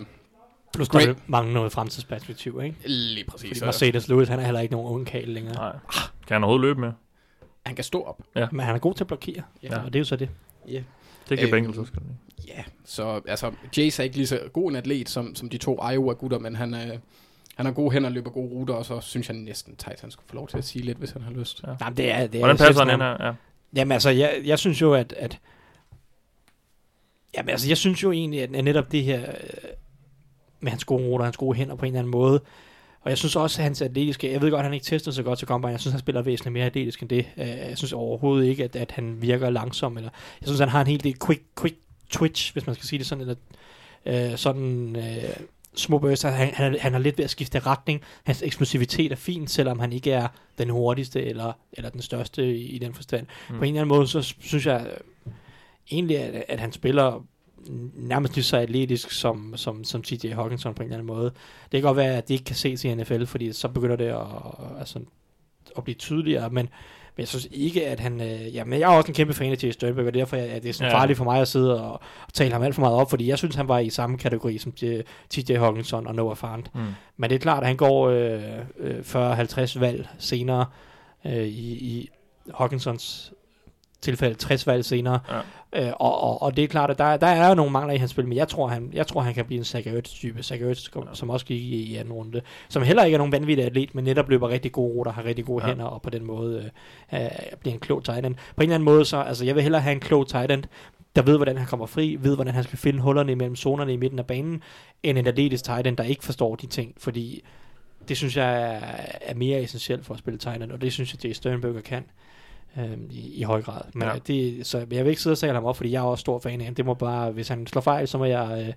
Plus der mangle noget fremtidsperspektiv, ikke? lige præcis. Fordi Mercedes Lewis, han er heller ikke nogen ung kæl længere. Nej. Kan han overhovedet løbe med? han kan stå op. Men han er god til at blokere, Ja. ja. og det er jo så det. Ja. Det kan Øhm, Bengals også gøre. Ja, så altså, Jace er ikke lige så god en atlet som, som de to Iowa-gutter, men han er, han har gode hænder, løber gode ruter, og så synes jeg næsten, at han skulle få lov til at sige lidt, hvis han har lyst. Ja. Nej, men det er, det er Hvordan passer han ind her? Ja. Jamen altså, jeg, jeg synes jo, at, at Jamen altså, jeg synes jo egentlig, at netop det her øh, med hans gode ruter, hans gode hænder på en eller anden måde, og jeg synes også, at hans atletiske, jeg ved godt, at han ikke tester så godt til combine, jeg synes, han spiller væsentligt mere atletisk end det. Øh, Jeg synes overhovedet ikke, at, at han virker langsom, eller jeg synes, han har en helt del quick, quick twitch, hvis man skal sige det sådan, eller øh, sådan øh, små bøsser. Han, han, han er lidt ved at skifte retning. Hans eksplosivitet er fin, selvom han ikke er den hurtigste eller, eller den største i, i den forstand. Mm. På en eller anden måde, så synes jeg øh, egentlig, at, at han spiller nærmest lige så atletisk som, som, som TJ Hawkinson på en eller anden måde. Det kan godt være, at det ikke kan ses i NFL, fordi så begynder det at, altså, at blive tydeligere, men, men jeg synes ikke, at han... Øh, ja, men jeg er også en kæmpe fan af J. Sternberg, og derfor er det sådan Ja. farligt for mig at sidde og, og tale ham alt for meget op, fordi jeg synes, han var i samme kategori som TJ Hawkinson og Noah Fant. Mm. Men det er klart, at han går øh, øh, 40-50 valg senere øh, i, i Hawkinsons tilfælde 60 valg senere. Ja. Øh, og, og, og det er klart, at der, der er jo nogle mangler i hans spil, men jeg tror, han, jeg tror, han kan blive en Ertz-type. Zach Ertz, som, også gik i, i anden runde. Som heller ikke er nogen vanvittig atlet, men netop løber rigtig gode ruter, har rigtig gode Ja. ja. hænder, og på den måde øh, øh, bliver en klog tight end. På en eller anden måde, så altså, jeg vil hellere have en klog tight end, der ved, hvordan han kommer fri, ved, hvordan han skal finde hullerne imellem zonerne i midten af banen, end en atletisk tight end, der ikke forstår de ting, fordi det synes jeg er, er mere essentielt for at spille Thailand, og det synes jeg, er Sternberger kan øhm, i, i høj grad. Men Ja. det, så jeg vil ikke sidde og tale ham op, fordi jeg er også stor fan af ham. Det må bare, hvis han slår fejl, så må jeg øh,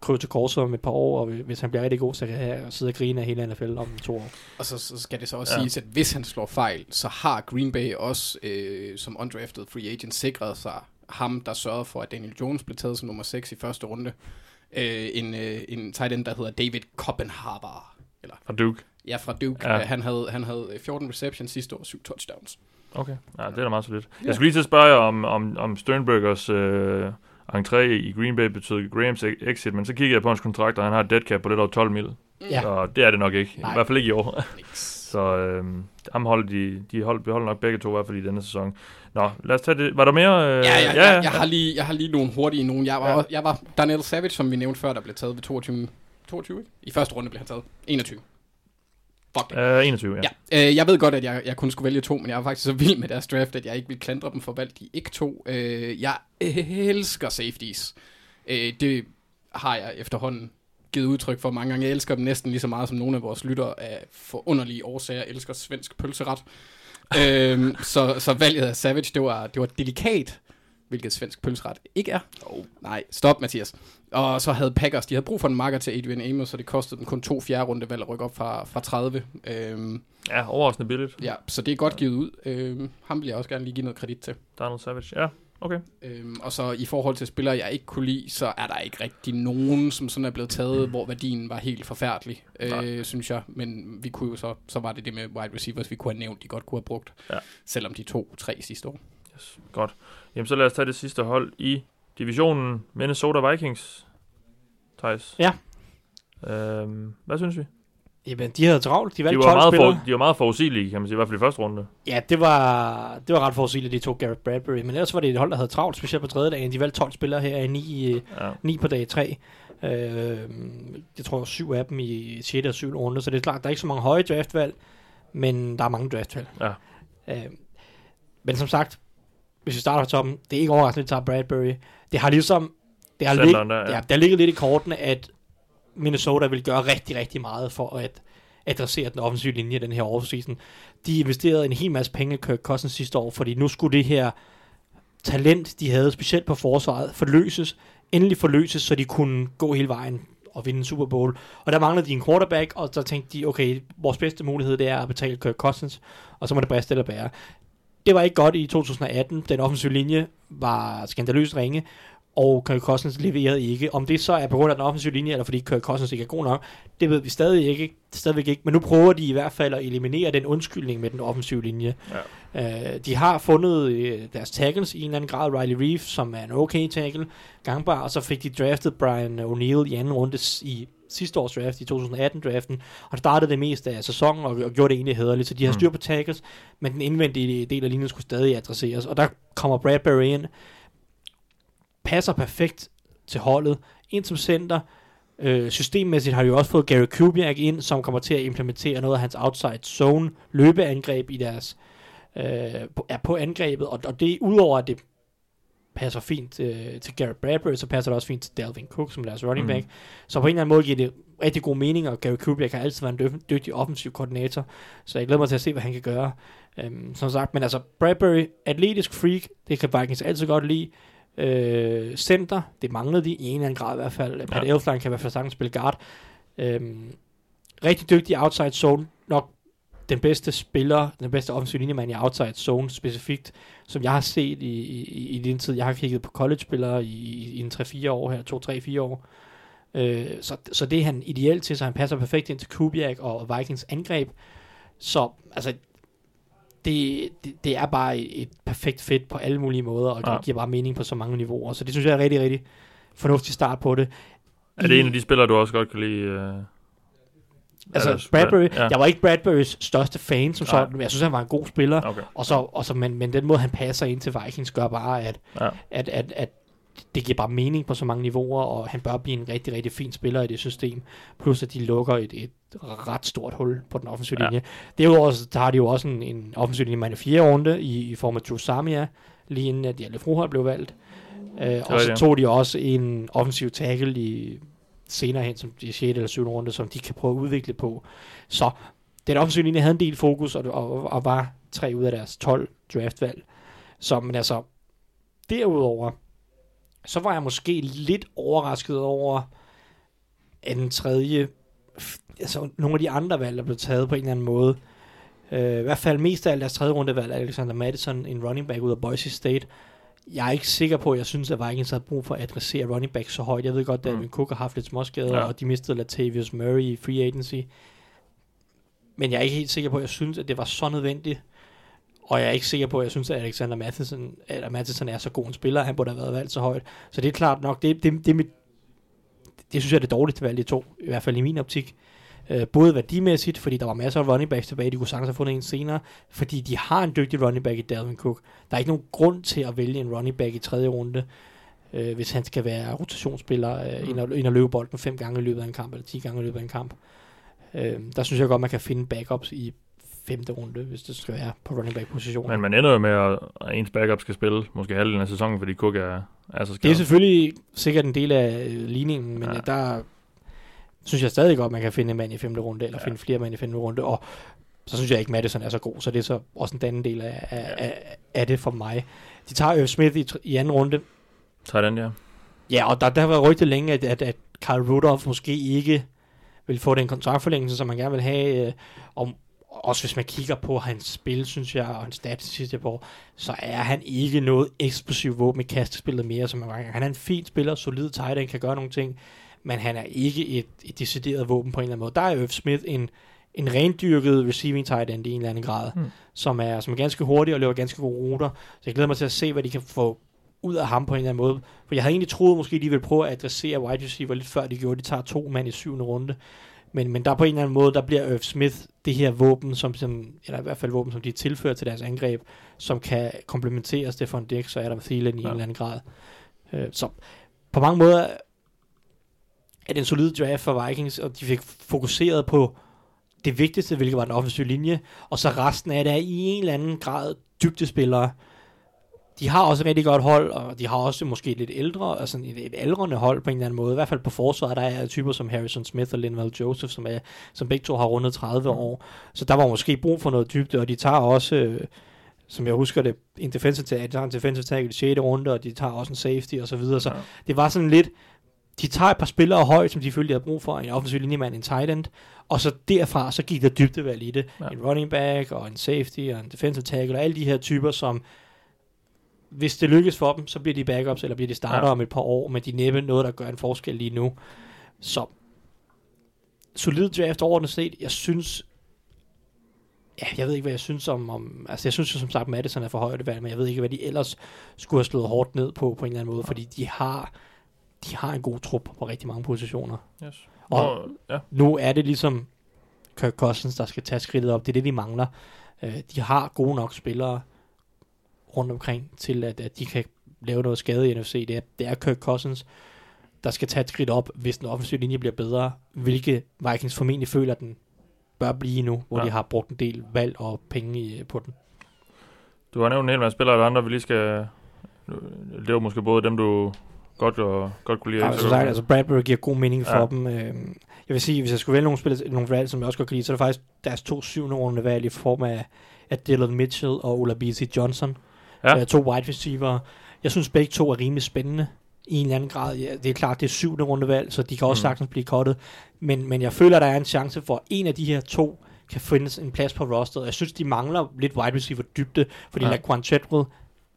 krybe til korset om et par år, og hvis han bliver rigtig god, så kan jeg sidde og grine af hele NFL om to år. Og så, så skal det så også Ja. siges, at hvis han slår fejl, så har Green Bay også øh, som undrafted free agent sikret sig ham, der sørgede for, at Daniel Jones blev taget som nummer 6 i første runde. Øh, en, øh, en tight end, der hedder David Koppenhaber. Eller, Fra Duke. ja, fra Duke. Ja. Ja. Han, havde, han havde 14 receptions sidste år, 7 touchdowns. Okay, ja, det er da meget solidt. Jeg skulle lige til at spørge jer om, om, om Sternbergers øh, entré i Green Bay betød Grahams e- exit, men så kiggede jeg på hans kontrakt, og han har et dead cap på lidt over 12 mil. Ja. Og det er det nok ikke. Nej. I hvert fald ikke i år. Så øh, ham holdt de, de holdt, beholder nok begge to i hvert fald i denne sæson. Nå, lad os tage det. Var der mere? Øh, Ja, ja, ja, jeg, har lige, jeg har lige nogle hurtige nogen. Jeg var, Ja. ja. jeg var Daniel Savage, som vi nævnte før, der blev taget ved 22. 22, ikke? I første runde blev han taget. 21. Fuck det. Øh, 21, ja. Ja, øh, jeg ved godt, at jeg, jeg kun skulle vælge to, men jeg var faktisk så vild med deres draft, at jeg ikke ville klandre dem for valgt de ikke to. Øh, jeg elsker safeties. Øh, det har jeg efterhånden givet udtryk for mange gange. Jeg elsker dem næsten lige så meget, som nogle af vores lyttere af forunderlige årsager elsker svensk pølseret. øhm, så, så valget af Savage, det var, det var delikat, hvilket svensk pølseret ikke er. Oh. Nej, stop Mathias. Og så havde Packers, de havde brug for en marker til Adrian Amos, så det kostede dem kun to fjerde runde valg at rykke op fra, fra 30. Øhm, Ja, overraskende billigt. Ja, så det er godt givet ud. Øhm, ham vil jeg også gerne lige give noget kredit til. Donald Savage, ja. Okay. Øhm, og så i forhold til spillere, jeg ikke kunne lide, så er der ikke rigtig nogen, som sådan er blevet taget, hvor værdien var helt forfærdelig, Nej. øh, synes jeg. Men vi kunne jo så, så var det det med wide receivers, vi kunne have nævnt, de godt kunne have brugt. Ja. Selvom de to, tre sidste år. Yes, godt. Jamen, så lad os tage det sidste hold i divisionen. Minnesota Vikings. Thijs. Ja. Øhm, hvad synes vi? Jamen, de havde travlt. De De valgte var, 12 meget spillere. for, de var meget forudsigelige, kan man sige, i hvert fald i første runde. Ja, det var, det var ret forudsigeligt, de tog Garrett Bradbury. Men ellers var det et hold, der havde travlt, specielt på tredje dagen. De valgte 12 spillere her i 9, Ja. 9 på dag 3. Øh, jeg tror, syv af dem i 6. og 7. runde, så det er klart, der er ikke så mange høje draftvalg, men der er mange draftvalg. Ja. Øh, men som sagt, hvis vi starter fra toppen, det er ikke overraskende, at de tager Bradbury. Det har ligesom, det har, lig, ja. ja, der ligger lidt i kortene, at Minnesota vil gøre rigtig, rigtig meget for at adressere den offensive linje den her offseason. De investerede en hel masse penge i Kirk Cousins sidste år, fordi nu skulle det her talent, de havde specielt på forsvaret, forløses, endelig forløses, så de kunne gå hele vejen og vinde en Super Bowl. Og der manglede de en quarterback, og så tænkte de, okay, vores bedste mulighed, det er at betale Kirk Cousins, og så må det briste eller bære. Det var ikke godt i 2018. Den offensive linje var skandaløst ringe, og Kirk Cousins leverede ikke. Om det så er på grund af den offensive linje, eller fordi Kirk Cousins ikke er god nok, det ved vi stadig ikke, stadigvæk ikke. Men nu prøver de i hvert fald at eliminere den undskyldning med den offensive linje. Ja. Uh, de har fundet uh, deres tackles i en eller anden grad. Riley Reef, som er en okay tackle, gangbar, og så fik de draftet Brian O'Neill i anden runde i sidste års draft, i 2018-draften, og startede det meste af sæsonen, og, og gjorde det egentlig hederligt, så de har Mm. styr på tackles, men den indvendige del af linjen skulle stadig adresseres, og der kommer Bradbury ind, passer perfekt til holdet, ind som center, Øh, systemmæssigt har de jo også fået Gary Kubiak ind, som kommer til at implementere noget af hans outside zone løbeangreb i deres øh, på, er på angrebet, og, og det udover at det passer fint øh, til Garrett Bradbury, så passer det også fint til Dalvin Cook som deres running Mhm. back. Så på en eller anden måde giver det rigtig god mening, og Gary Kubiak har altid været en dø- dygtig offensiv koordinator, så jeg glæder mig til at se, hvad han kan gøre. Øhm, som sagt, men altså Bradbury, atletisk freak, det kan Vikings altid godt lide. Øh, center, det manglede de i en eller anden grad i hvert fald. Pat Ja. Elflein kan i hvert fald sagtens spille guard. Øhm, rigtig dygtig outside zone, nok den bedste spiller, den bedste offensive linjemand i outside zone specifikt, som jeg har set i, i, i den tid, jeg har kigget på college-spillere i, i, i en 3-4 år her, 2-3-4 år. Øh, så, så det er han ideelt til, så han passer perfekt ind til Kubiak og Vikings angreb. Så altså, det, det, det er bare et, perfekt fit på alle mulige måder, og det Ja. giver bare mening på så mange niveauer. Så det synes jeg er rigtig, rigtig fornuftig start på det. Er det en af de spillere, du også godt kan lide? Øh, Altså, Eller- Bradbury, ja. jeg var ikke Bradburys største fan som sådan, men jeg synes, han var en god spiller. Okay. Og så, og så, men, men den måde, han passer ind til Vikings, gør bare, at, Ja. at, at, at det giver bare mening på så mange niveauer, og han bør blive en rigtig, rigtig fin spiller i det system. Plus, at de lukker et, et ret stort hul på den offensive Ja. linje. Derudover så har de jo også en, en offensiv linje i fjerde runde i, i form af Drew Samia, lige inden at Jalle Froholt blev valgt. Øh, og så tog de også en offensiv tackle i senere hen, som de 6. eller 7. runde, som de kan prøve at udvikle på. Så den offensive linje havde en del fokus, og, og, og var tre ud af deres 12 draftvalg. Så, men altså, derudover, så var jeg måske lidt overrasket over, at den tredje, altså nogle af de andre valg, der blev taget på en eller anden måde, øh, i hvert fald mest af alt deres tredje rundevalg, Alexander Madison, en running back ud af Boise State, jeg er ikke sikker på, at jeg synes, at Vikings havde brug for at adressere running back så højt. Jeg ved godt, at Dalvin mm. Cook har haft lidt småskader, ja. og de mistede Latavius Murray i free agency. Men jeg er ikke helt sikker på, at jeg synes, at det var så nødvendigt. Og jeg er ikke sikker på, at jeg synes, at Alexander Matheson, eller Matheson er så god en spiller, han burde have været valgt så højt. Så det er klart nok, det, det, det, det, det synes jeg er det dårligste valg, de to, i hvert fald i min optik. Øh, både værdimæssigt, fordi der var masser af running backs tilbage, de kunne sagtens have fundet en senere, fordi de har en dygtig running back i Dalvin Cook. Der er ikke nogen grund til at vælge en running back i tredje runde, øh, hvis han skal være rotationsspiller, øh, mm. ind, og, ind og løbe bolden fem gange i løbet af en kamp, eller ti gange i løbet af en kamp. Øh, der synes jeg godt, man kan finde backups i femte runde, hvis det skal være på running back position. Men man ender jo med, at ens backup skal spille måske halvdelen af sæsonen, fordi Cook er, er så skadet. Det er selvfølgelig sikkert en del af øh, ligningen, men ja. der synes jeg stadig godt, man kan finde en mand i femte runde, eller ja. finde flere mand i femte runde, og så synes jeg ikke, Madison er så god, så det er så også en anden del af, af, ja. af, af det for mig. De tager Irv Smith i, i anden runde. Tager den, ja. Ja, og der, der har været rygtet længe, at, at, at Carl Rudolph måske ikke vil få den kontraktforlængelse, som man gerne vil have, øh, om, også hvis man kigger på hans spil, synes jeg, og hans stats sidste år, så er han ikke noget eksplosivt våben i kastespillet mere, som man Han er en fin spiller, solid tight end, kan gøre nogle ting, men han er ikke et, et decideret våben på en eller anden måde. Der er Irv Smith en, en rendyrket receiving tight end i en eller anden grad, mm. som, er, som er ganske hurtig og løber ganske gode ruter. Så jeg glæder mig til at se, hvad de kan få ud af ham på en eller anden måde. For jeg havde egentlig troet, måske de ville prøve at adressere wide receiver lidt før de gjorde. De tager to mand i syvende runde. Men, men der på en eller anden måde, der bliver Irv Smith det her våben, som, som, eller i hvert fald våben, som de tilfører til deres angreb, som kan komplementere Stefan Dix og Adam Thielen i ja. en eller anden grad. Øh, så på mange måder er det en solid draft for Vikings, og de fik fokuseret på det vigtigste, hvilket var den offensive linje, og så resten af det er i en eller anden grad dybdespillere. De har også et rigtig godt hold, og de har også måske lidt ældre, altså et, et ældrende hold på en eller anden måde. I hvert fald på forsvaret, der er typer som Harrison Smith og Linval Joseph, som, er, som begge to har rundet 30 år. Så der var måske brug for noget dybde, og de tager også, øh, som jeg husker det, en defensive tackle, de tager en defensive tackle i 6. runde, og de tager også en safety og så videre. Så ja. det var sådan lidt, de tager et par spillere højt, som de følte, de havde brug for, en offensiv linjemand, en tight end, og så derfra, så gik der dybdevalg i det. Ja. En running back, og en safety, og en defensive tackle, og alle de her typer, som, hvis det lykkes for dem, så bliver de backups, eller bliver de starter ja. om et par år, men de er næppe noget, der gør en forskel lige nu. Så, solid draft overordnet set, jeg synes, ja, jeg ved ikke, hvad jeg synes om, om altså jeg synes jo som sagt, Madison er for højt valg, men jeg ved ikke, hvad de ellers skulle have slået hårdt ned på, på en eller anden måde, fordi de har, de har en god trup på rigtig mange positioner. Yes. Og Nå, ja. nu er det ligesom Kirk Cousins, der skal tage skridtet op. Det er det, de mangler. Uh, de har gode nok spillere rundt omkring til, at, at de kan lave noget skade i NFC. Det er, det er Kirk Cousins, der skal tage et skridt op, hvis den offensive linje bliver bedre, hvilke Vikings formentlig føler, den bør blive nu, hvor ja. de har brugt en del valg og penge i, på den. Du har nævnt en hel masse spillere, der andre vi lige skal... Det var måske både dem, du godt, og, godt kunne lide. Ja, altså, sagt, altså Bradbury giver god mening for ja. dem. Øh, jeg vil sige, hvis jeg skulle vælge nogle, spil, nogle valg, som jeg også godt kan lide, så er det faktisk deres to syvende runde valg i form af, af Dylan Mitchell og Ola B.C. Johnson. Ja. Øh, to wide receiver. Jeg synes begge to er rimelig spændende i en eller anden grad. Ja, det er klart, det er syvende runde valg, så de kan også mm. sagtens blive kottet. Men, men jeg føler, der er en chance for, at en af de her to kan findes en plads på rosteret. Jeg synes, de mangler lidt wide receiver dybde, fordi ja. Laquan Treadwell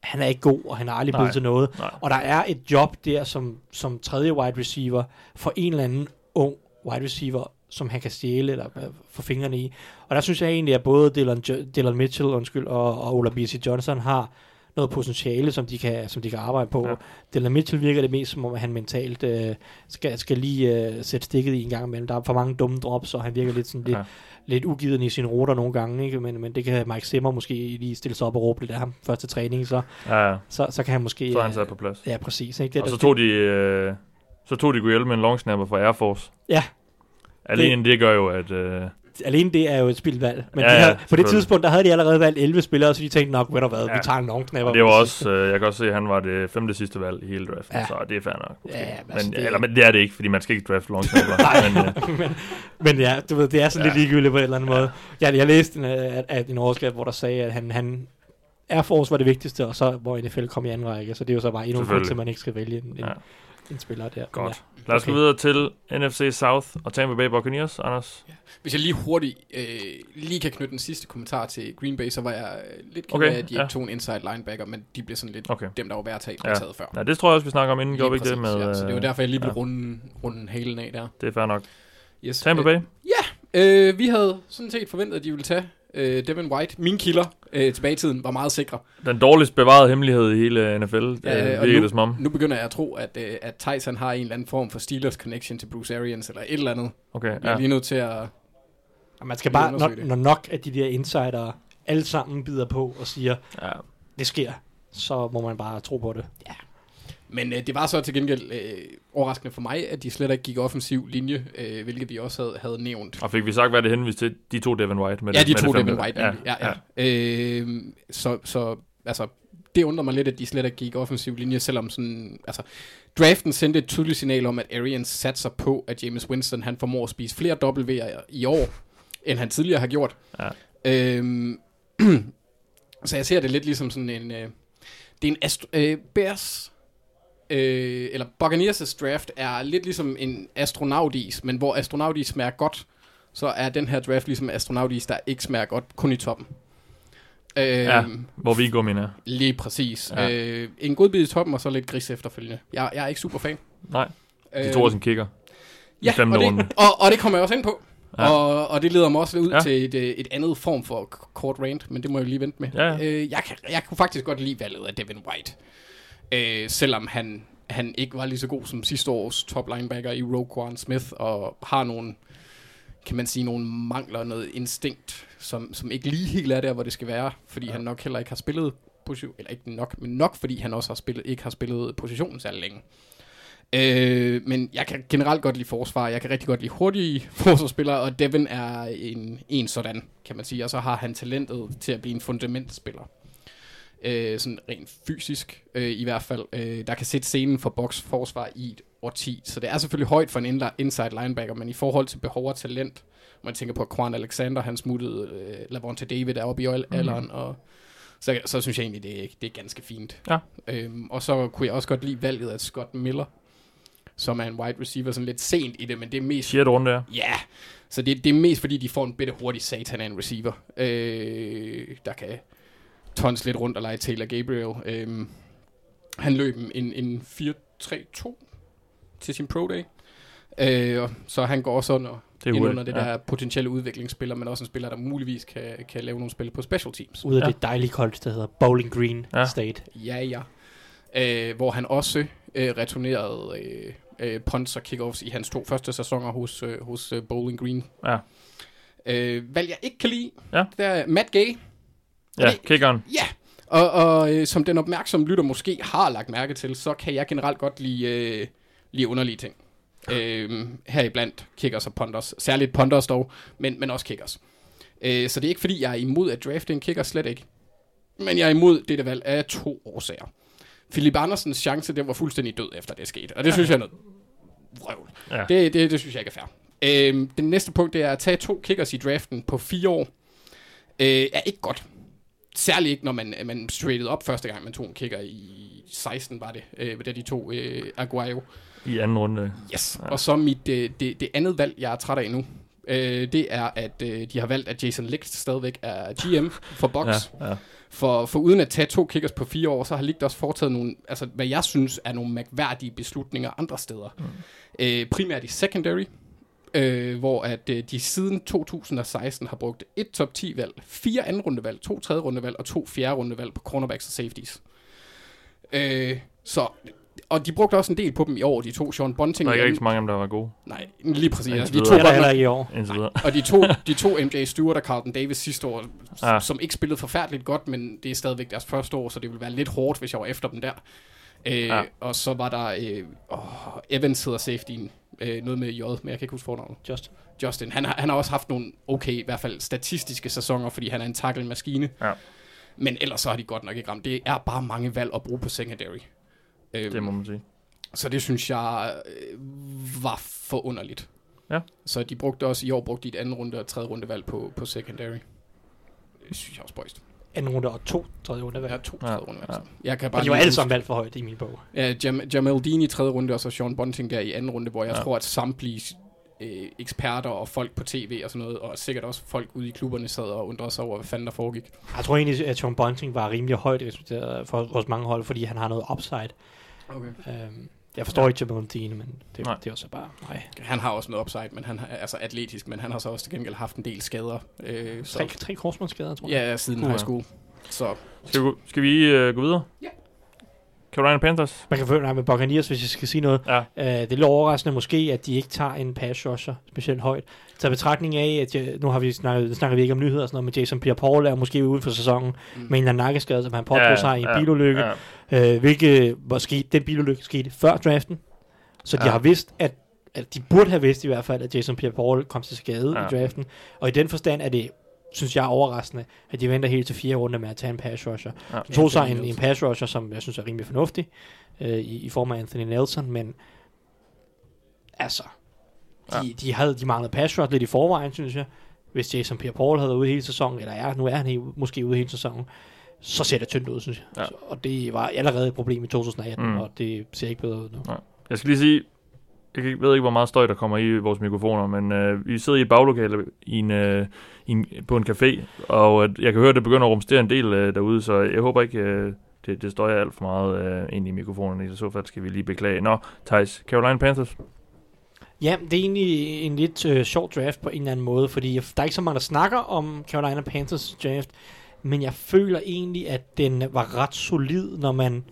han er ikke god, og han har aldrig blevet til noget. Nej. Og der er et job der som, som tredje wide receiver for en eller anden ung wide receiver, som han kan stjæle eller uh, få fingrene i. Og der synes jeg egentlig, at både Dylan, Dylan Mitchell undskyld, og, og Ola B.C. Johnson har noget potentiale, som de kan, som de kan arbejde på. Ja. Dylan Mitchell virker det mest, som om han mentalt uh, skal, skal lige uh, sætte stikket i en gang imellem. Der er for mange dumme drops, og han virker lidt sådan lidt, ja lidt ugiven i sine ruter nogle gange, ikke? Men, men det kan Mike Zimmer måske lige stille sig op og råbe lidt af ham første træning, så, ja, ja. så, så kan han måske... Så er han sat på plads. Ja, præcis. Ikke? Det, og så tog de, øh, så tog de Guillermo med en long snapper fra Air Force. Ja. Alene det, det gør jo, at, øh, alene det er jo et spilvalg. Men Ja, de ja, havde, på det tidspunkt, der havde de allerede valgt 11 spillere, så de tænkte nok, ved du hvad, Ja. vi tager en long snapper. Og det var også, øh, jeg kan også se, at han var det femte sidste valg i hele draften, Ja. ja. så det er fair nok. Ja, men altså, men, det- eller, men det er det ikke, fordi man skal ikke drafte long snapper. men, øh, men, men ja, du ved, det er sådan Ja. lidt ligegyldigt på en eller anden måde. Jeg, jeg læste en, øh, at, at en overskrift, hvor der sagde, at han, han Air Force var det vigtigste, og så hvor NFL kom i anden række, så det er jo så bare endnu en grund til, at man ikke skal vælge en, en, Ja. en spiller der. godt. Ja. Lad os gå Okay. videre til NFC South og Tampa Bay Buccaneers, Anders. Hvis jeg lige hurtigt øh, lige kan knytte den sidste kommentar til Green Bay, så var jeg øh, lidt ked Okay, af, at de ikke ja. tog en inside linebacker, men de blev sådan lidt Okay. dem, der var værd at tage, Ja. ja. taget før. Ja, det tror jeg også, vi snakker om inden, gjorde vi ikke det med... ja, så det var øh, derfor, jeg lige blev ja. ja. runden, runden halen af der. Det er fair nok. Yes. Tampa Øh, Bay? Øh, vi havde sådan set forventet, at de ville tage øh, Devin White. Mine kilder øh, tilbage i tiden var meget sikre. Den dårligst bevarede hemmelighed i hele NFL, Ja, øh, og virker nu- det som om. Nu begynder jeg at tro, at, øh, at Tyson har en eller anden form for Steelers connection til Bruce Arians, eller et eller andet. Okay, Jeg ja. er lige nødt til at... Og man skal bare, når, det. når nok af de der insidere alle sammen bider på og siger, ja. det sker, så må man bare tro på det. Ja. Men øh, det var så til gengæld øh, overraskende for mig, at de slet ikke gik offensiv linje, øh, hvilket vi også havde, havde nævnt. Og fik vi sagt, hvad det henviste til? De to Devin White med Ja, de med to det. Devin White. nemlig. Ja, ja. Øh, så, så altså, det undrer mig lidt, at de slet ikke gik offensiv linje, selvom sådan, altså, draften sendte et tydeligt signal om, at Arians satser på, at James Winston han formår at spise flere W'er i år, end han tidligere har gjort. Ja. Øhm, så jeg ser det lidt ligesom sådan en, øh, det er en astro- øh, Bears, øh, eller Buccaneers' draft er lidt ligesom en astronautis, men hvor astronautis smager godt, så er den her draft ligesom astronautis, der ikke smager godt, kun i toppen. Øh, Ja, hvor vi går, jeg. Lige præcis. Ja. Øh, en god bid i toppen, og så lidt gris efterfølgende. Jeg, jeg er ikke super fan. Nej, de Øh, tog også en kicker. ja, og det, runde. Og, og det kommer jeg også ind på. Ja. Og, og det leder mig også ud Ja. til et, øh, et andet form for kort rant, men det må jeg lige vente med. Ja, ja. Øh, jeg, kan, jeg kunne faktisk godt lide valget af Devin White. Øh, selvom han, han ikke var lige så god som sidste års top linebacker i Roquan Smith, og har nogle, kan man sige, nogle mangler, noget instinkt, som, som ikke lige helt er der, hvor det skal være, fordi ja. han nok heller ikke har spillet position, eller ikke nok, men nok fordi han også har spillet, ikke har spillet positionen særlig længe. Øh, men jeg kan generelt godt lide forsvar. Jeg kan rigtig godt lide hurtige forsvarsspillere, og Devin er en, en sådan, kan man sige. Og så har han talentet til at blive en fundamentspiller. Øh, sådan rent fysisk øh, i hvert fald. Øh, der kan sætte scenen for box forsvar i et årti. Så det er selvfølgelig højt for en inside linebacker, men i forhold til behov og talent, man tænker på, Quan Alexander, han smuttede, øh, Lavonte David er oppe i al- alderen, og så, så synes jeg egentlig, det er, det er ganske fint. Ja. Øhm, og så kunne jeg også godt lide valget af Scott Miller, som er en wide receiver, sådan lidt sent i det, men det er mest... 6. runde, ja. Ja, så det, det er mest fordi, de får en bitte hurtig satan af en receiver, øh, der kan tons lidt rundt og lege Taylor Gabriel. Øh, han løb en, en 4-3-2 til sin pro day. Øh, og så han går også under, Det er ind under det ja. der potentielle udviklingsspiller, men også en spiller, der muligvis kan, kan lave nogle spil på special teams. Ud af Ja. det dejlige college, der hedder Bowling Green ja. State. Ja, ja. Øh, hvor han også øh, returnerede øh, øh, punts og kickoffs i hans to første sæsoner hos, øh, hos øh, Bowling Green. Ja. Øh, valg jeg ikke kan lide, Ja. det er Matt Gay. Ja, det- kickeren. Ja, og, og øh, som den opmærksomme lytter måske har lagt mærke til, så kan jeg generelt godt lide, øh, lide underlige ting. Øh, heriblandt kickers og punters. Særligt punters dog, men, men også kickers. Øh, så det er ikke fordi, jeg er imod at drafte en kicker, slet ikke. Men jeg er imod dette valg af to årsager. Philip Andersens chance, den var fuldstændig død efter det skete. Og det synes jeg er noget vrøvl. Ja. Det, det, det synes jeg ikke er fair. Øhm, den næste punkt, det er at tage to kickers i draften på fire år. Øh, er ikke godt. Særligt ikke, når man, man straightede op første gang, man tog en kicker i 16, var det, øh, da de to øh, Aguayo. I anden runde. Yes. Ja. Og så mit, øh, det, det andet valg, jeg er træt af nu, øh, det er, at øh, de har valgt, at Jason Licht stadigvæk er GM for Box. Ja, ja. For, for uden at tage to kickers på fire år, så har Ligt også foretaget nogle, altså hvad jeg synes er nogle mærkværdige beslutninger andre steder. Mm. Øh, primært i secondary, øh, hvor at øh, de siden 2016 har brugt et top 10 valg, fire anden rundevalg, to tredje rundevalg og to fjerde rundevalg på cornerbacks og safeties. Øh, så, og de brugte også en del på dem i år, de to Sean Bunting. Der er ikke så mange af dem, der var gode. Nej, lige præcis. Altså, de to godt heller ikke i år. Videre. og de to, de to MJ Stewart og Carlton Davis sidste år, Ja. som ikke spillede forfærdeligt godt, men det er stadigvæk deres første år, så det vil være lidt hårdt, hvis jeg var efter dem der. Øh, Ja. Og så var der, øh, åh, Evans hedder safetyen, øh, noget med J, men jeg kan ikke huske fornavnet. Just. Justin, han har, han har også haft nogle okay, i hvert fald statistiske sæsoner, fordi han er en tackle-maskine. Ja. Men ellers så har de godt nok ikke ramt. Det er bare mange valg at bruge på secondary. Øhm, Det må man sige. Så det synes jeg øh, var forunderligt. Ja. Så de brugte også, i år brugte de et andet runde og tredje runde valg på, på secondary. Det synes jeg også spøjst. Anden runde og to tredje runde. Jeg Ja. har to Ja, tredje runde valg. ja. Jeg kan bare Og de var alle sammen valgt for højt i min bog. Ja, Jam, Jamal Dean i tredje runde, og så Sean Bunting der i anden runde, hvor jeg Ja. ja. tror, at samtlige øh, eksperter og folk på tv og sådan noget, og sikkert også folk ude i klubberne sad og undrede sig over, hvad fanden der foregik. Jeg tror egentlig, at Sean Bunting var rimelig højt respekteret for hos mange hold, fordi han har noget upside. Okay. Øhm, jeg forstår ikke Jamal Dean, men det, Nej. det er også bare nej. Han har også noget upside, men han er altså atletisk, men han har så også til gengæld haft en del skader. Øh, så, Tre, tre korsmålsskader, tror jeg. ja, siden Uha. high school. Så Skal vi, gå- skal vi uh, gå videre? Ja. Carolina Panthers. Man kan føle, med Buccaneers, hvis jeg skal sige noget. Ja. Uh, det er lidt overraskende måske, at de ikke tager en pass rusher specielt højt. Så betragtning af, at jeg, nu har vi snakket, snakker vi ikke om nyheder og sådan noget, men Jason Pierre-Paul er måske ude for sæsonen mm. med en eller anden nakkeskade, som han pådrog sig i en bilulykke. Ja. Øh, hvilket måske den bilulykke skete før draften. Så de Ja. har vidst, at, at de burde have vidst i hvert fald, at Jason Pierre-Paul kom til skade Ja. i draften. Og i den forstand er det, synes jeg, er overraskende, at de venter helt til fire runder med at tage en pass rusher. Ja. De tog sig en, en pass rusher, som jeg synes er rimelig fornuftig, øh, i, i form af Anthony Nelson, men altså, de, ja. de, havde, de manglede pass rush lidt i forvejen, synes jeg. Hvis Jason Pierre-Paul havde været ude hele sæsonen, eller er, nu er han he- måske ude hele sæsonen, så ser det tyndt ud, synes jeg. Ja. Så, og det var allerede et problem i 2018, Mm. og det ser ikke bedre ud nu. Jeg skal lige sige, jeg ved ikke, hvor meget støj der kommer i vores mikrofoner, men øh, vi sidder i et baglokale i en, øh, i en, på en café, og øh, jeg kan høre, at det begynder at rumstere en del øh, derude, så jeg håber ikke, øh, det, det støjer alt for meget øh, ind i mikrofonerne. I så fald skal vi lige beklage. Nå, Thijs, Carolina Panthers. Ja, det er egentlig en lidt øh, sjov draft på en eller anden måde, fordi der er ikke så mange, der snakker om Carolina Panthers draft, men jeg føler egentlig, at den var ret solid, når man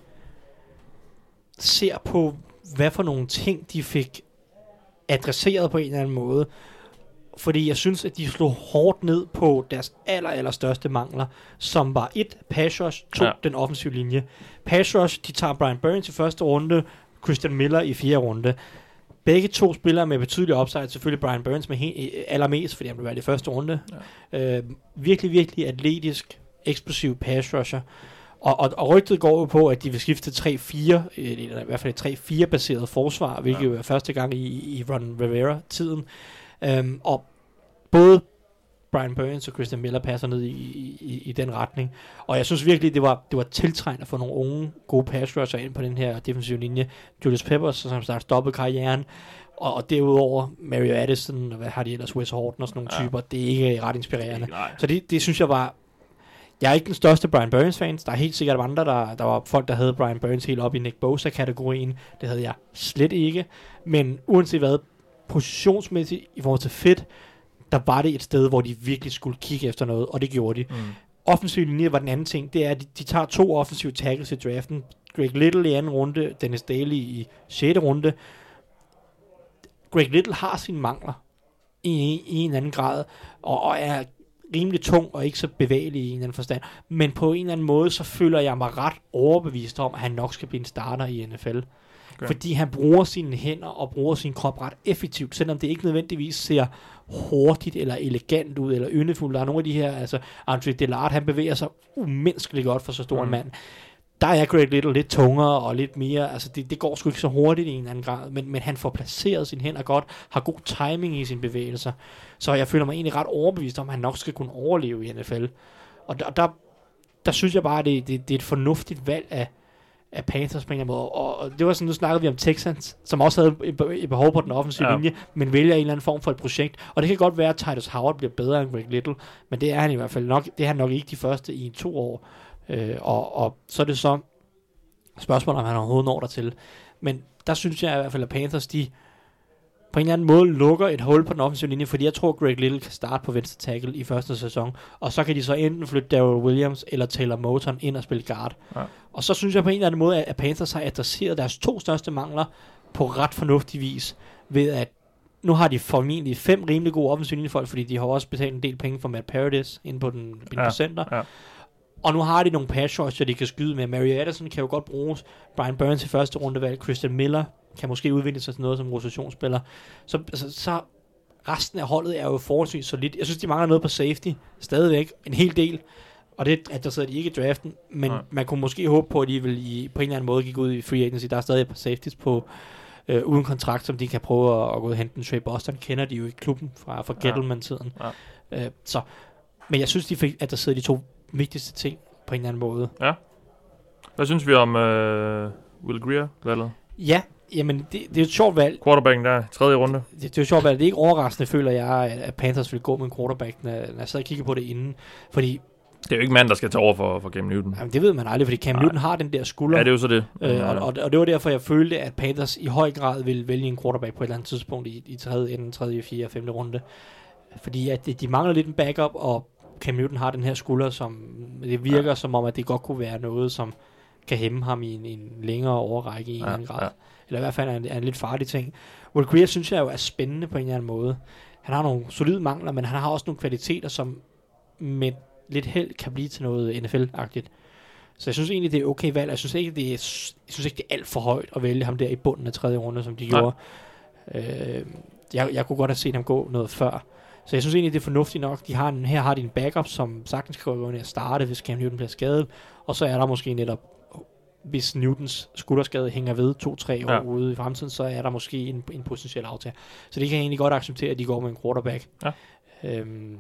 ser på, hvad for nogle ting, de fik adresseret på en eller anden måde. Fordi jeg synes, at de slog hårdt ned på deres aller, aller største mangler, som var et, pass rush, to, Ja. den offensive linje. Pass rush, de tager Brian Burns i første runde, Christian Miller i fjerde runde. Begge to spillere med betydelig upside, selvfølgelig Brian Burns med he- allermest, fordi han blev valgt i første runde. Ja. Øh, virkelig, virkelig atletisk, eksplosiv pass rusher. Og, og, og rygtet går jo på, at de vil skifte 3-4, eller i hvert fald et 3-4 baseret forsvar, hvilket Ja. jo er første gang i, i Ron Rivera-tiden. Øhm, og både Brian Burns og Christian Miller passer ned i, i, i den retning. Og jeg synes virkelig, det var, det var tiltrængt at få nogle unge, gode pass rusher ind på den her defensive linje. Julius Peppers, som snart stoppede karrieren. Og, og derudover Mario Addison, og hvad har de ellers, Wes Horton og sådan nogle ja. typer. Det er ikke ret inspirerende. Nej. Så det, det synes jeg var... Jeg er ikke den største Brian Burns fans. Der er helt sikkert andre, der, der var folk, der havde Brian Burns helt op i Nick Bosa-kategorien. Det havde jeg slet ikke. Men uanset hvad, positionsmæssigt i forhold til fit, der var det et sted, hvor de virkelig skulle kigge efter noget, og det gjorde de. Mm. Offensiv linje var den anden ting. Det er, at de, de tager to offensive tackles i draften. Greg Little i anden runde, Dennis Daly i 6. runde. Greg Little har sine mangler i, i en anden grad, og, og er rimelig tung og ikke så bevægelig i en eller anden forstand. Men på en eller anden måde, så føler jeg mig ret overbevist om, at han nok skal blive en starter i NFL. Okay. Fordi han bruger sine hænder og bruger sin krop ret effektivt, selvom det ikke nødvendigvis ser hurtigt eller elegant ud eller yndefuldt. Der er nogle af de her, altså Andre Dillard, han bevæger sig umenneskeligt godt for så stor mm. en Mm. mand. Der er Greg Little lidt tungere og lidt mere, altså det, det går sgu ikke så hurtigt i en eller anden grad, men, men han får placeret sine hænder godt, har god timing i sine bevægelser. Så jeg føler mig egentlig ret overbevist om, at han nok skal kunne overleve i NFL. Og der, der, der synes jeg bare, at det, det, det er et fornuftigt valg af, af Panthers på en eller anden måde. Og, og det var sådan, nu snakkede vi om Texans, som også havde et, et behov på den offensive ja. linje, men vælger en eller anden form for et projekt. Og det kan godt være, at Titus Howard bliver bedre end Greg Little, men det er han i hvert fald nok, det er han nok ikke de første i to år. Øh, og, og så er det så spørgsmålet, om han overhovedet når der til. Men der synes jeg i hvert fald, at Panthers, de på en eller anden måde lukker et hul på den offensive linje, fordi jeg tror, Greg Little kan starte på venstre tackle i første sæson, og så kan de så enten flytte Daryl Williams eller Taylor Moton ind og spille guard. Ja. Og så synes jeg på en eller anden måde, at Panthers har adresseret deres to største mangler på ret fornuftig vis, ved at nu har de formentlig fem rimelig gode offensive linjefolk, fordi de har også betalt en del penge for Matt Paradis inde på den inde Ja, på center. ja. Og nu har de nogle pass så de kan skyde med. Mary Addison kan jo godt bruges. Brian Burns i første rundevalg. Christian Miller kan måske udvikle sig til noget som rotationsspiller. Så, altså, så resten af holdet er jo forholdsvis solidt. Jeg synes, de mangler noget på safety. Stadigvæk en hel del. Og det adresserede de ikke i draften. Men Nej. man kunne måske håbe på, at de vil i, på en eller anden måde gik ud i free agency. Der er stadig et par safeties på øh, uden kontrakt, som de kan prøve at, at gå ud og hente. Trey Boston kender de jo i klubben fra, fra Ja. Gettleman-tiden. Øh, så, men jeg synes, de fik adresseret de to vigtigste ting på en eller anden måde. Hvad synes vi om øh, Will Greer-valget? Ja, jamen det, det er et sjovt valg. Quarterbacken der, tredje runde. Det, det er jo sjovt valg. Det er ikke overraskende, føler jeg, at, Panthers vil gå med en quarterback, når, når jeg sad og kiggede på det inden. Fordi, Det er jo ikke mand, der skal tage over for, for Cam Newton. jamen, det ved man aldrig, fordi Cam Nej. Newton har den der skulder. Ja, det er jo så det. Øh, og, og, og det var derfor, jeg følte, at Panthers i høj grad ville vælge en quarterback på et eller andet tidspunkt i, i tredje, enden, tredje, fjerde, femte runde. Fordi at de mangler lidt en backup, og Cam Newton har den her skulder, som det virker ja. som om, at det godt kunne være noget, som kan hæmme ham i en, en længere overrække i en Ja, anden grad. ja. Eller i hvert fald er en, er en lidt farlig ting. Will Greer synes jeg jo er spændende på en eller anden måde. Han har nogle solide mangler, men han har også nogle kvaliteter, som med lidt held kan blive til noget NFL-agtigt. Så jeg synes egentlig, det er okay valg. Jeg synes ikke, det er, jeg synes ikke, det er alt for højt at vælge ham der i bunden af tredje runde, som de Nej. gjorde. Øh, jeg, jeg kunne godt have set ham gå noget før. Så jeg synes egentlig, det er fornuftigt nok. De har en, her har de en backup, som sagtens kan gå ind og starte, hvis Cam Newton bliver skadet. Og så er der måske netop, hvis Newtons skulderskade hænger ved to-tre år Ja. ude i fremtiden, så er der måske en, en potentiel aftager. Så det kan jeg egentlig godt acceptere, at de går med en quarterback. Ja. Øhm,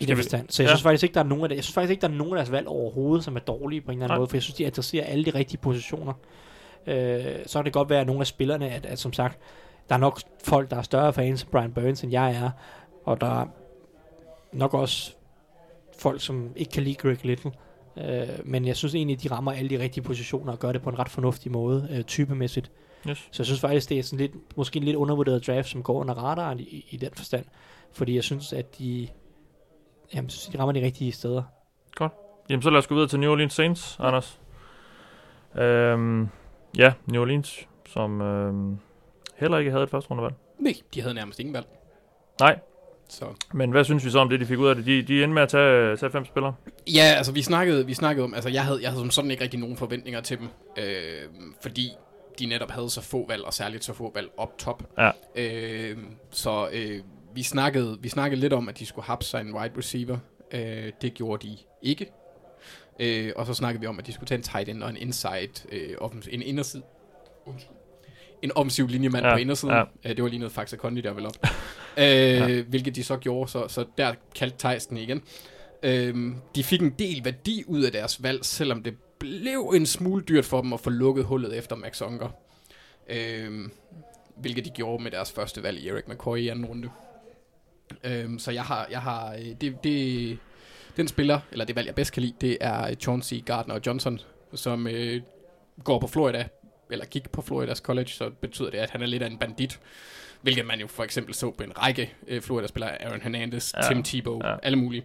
i den forstand. Så jeg Ja. synes faktisk ikke, der er nogen af det, jeg synes faktisk ikke, der er nogen af deres valg overhovedet, som er dårlige på en eller anden Nej. måde, for jeg synes, de adresserer alle de rigtige positioner. Øh, så kan det godt være, at nogle af spillerne, at, at som sagt, der er nok folk, der er større fans af Brian Burns, end jeg er, og der er nok også folk, som ikke kan lide Greg Little. Øh, men jeg synes egentlig, de rammer alle de rigtige positioner og gør det på en ret fornuftig måde, øh, typemæssigt. Yes. Så jeg synes faktisk, det er sådan lidt, måske en lidt undervurderet draft, som går under radaren i, i den forstand. Fordi jeg synes, at de, jamen, synes, de rammer de rigtige steder. Jamen, så lad os gå videre til New Orleans Saints, Anders. Øhm, ja, New Orleans, som øhm, heller ikke havde et første rundevalg. Nej, de havde nærmest ingen valg. Nej, Så. men hvad synes vi så om det, de fik ud af det? De, de endte med at tage, tage fem spillere. Ja, altså vi snakkede, vi snakkede om, altså jeg havde, jeg havde som sådan ikke rigtig nogen forventninger til dem, øh, fordi de netop havde så få valg, og særligt så få valg op top. Ja. Øh, så øh, vi, snakkede, vi snakkede lidt om, at de skulle have sig en wide receiver. Øh, det gjorde de ikke. Øh, og så snakkede vi om, at de skulle tage en tight end og en inside, øh, offens- en inderside. Undskyld. En offensiv linjemand Ja, på indersiden. ja. Øh, det var lige noget Faxa Kondi, der vel op. øh, ja. Hvilket de så gjorde, så, så der kaldte Thijs den igen. Øhm, de fik en del værdi ud af deres valg, selvom det blev en smule dyrt for dem at få lukket hullet efter Max Unger. Øhm, hvilket de gjorde med deres første valg i Eric McCoy i anden runde. Øhm, så jeg har, jeg har øh, det, det, den spiller, eller det valg jeg bedst kan lide, det er Chauncey Gardner og Johnson, som øh, går på Florida, eller gik på Floridas college, så betyder det, at han er lidt af en bandit. Hvilket man jo for eksempel så på en række øh, Florida-spillere, Aaron Hernandez, Ja, ja. Tim Tebow, ja. ja. alle mulige.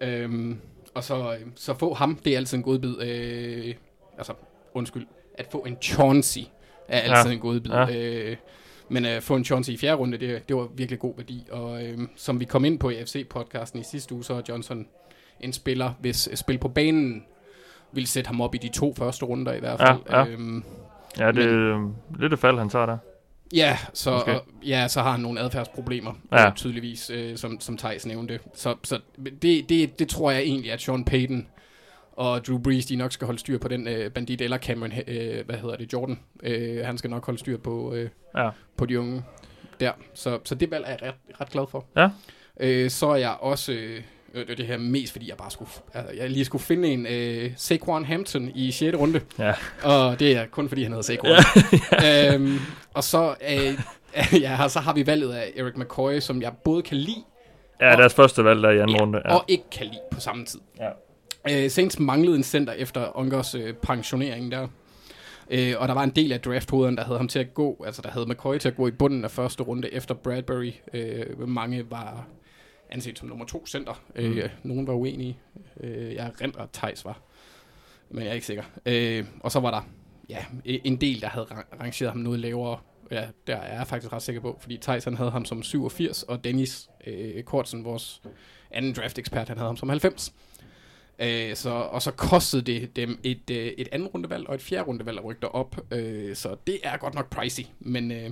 Øhm, og så, øh, så få ham, det er altid en godbid. Øh, altså, undskyld, at få en Chauncey er altid Ja, ja. en godbid. ja. Ja. Øh, men at få en Chauncey i fjerde runde, det, det var virkelig god værdi. Og øh, som vi kom ind på i FC-podcasten i sidste uge, så er Johnson en spiller, hvis øh, spil på banen vil sætte ham op i de to første runder i hvert Ja, fald. ja. Øhm, Ja, det er øhm, lidt et fald, han tager der. Ja, så, Måske. og, ja, så har han nogle adfærdsproblemer, Ja. ja. øh, tydeligvis, øh, som, som Thijs nævnte. Så, så det, det, det tror jeg egentlig, at Sean Payton og Drew Brees, de nok skal holde styr på den øh, bandit, eller Cameron, øh, hvad hedder det, Jordan. Øh, han skal nok holde styr på, øh, Ja. på de unge der. Så, så det valg er jeg ret, ret glad for. Ja. Øh, så er jeg også... Øh, det er det her mest, fordi jeg bare skulle, altså, jeg lige skulle finde en øh, Saquon Hampton i 6. runde. Ja. Og det er kun fordi, han hedder Saquon. Ja. øhm, og så, øh, ja, så har vi valget af Eric McCoy, som jeg både kan lide Ja, deres første valg der i anden ja, runde. Ja. og ikke kan lide på samme tid. Ja. Øh, Saints manglede en center efter Ungers øh, pensionering der. Øh, og der var en del af drafthoderen, der havde ham til at gå, altså der havde McCoy til at gå i bunden af første runde efter Bradbury. Øh, mange var anset som nummer to center. Mm. Øh, nogen var uenige. Øh, jeg rent at Thijs var. Men jeg er ikke sikker. Øh, og så var der ja, en del, der havde ra- rangeret ham noget lavere. Ja, der er jeg faktisk ret sikker på, fordi Thijs han havde ham som 87, og Dennis øh, Kortsen, vores anden draft-ekspert, han havde ham som 90. Øh, så, og så kostede det dem et, øh, et andet rundevalg og et fjerde rundevalg at rykke op. Øh, så det er godt nok pricey, men øh,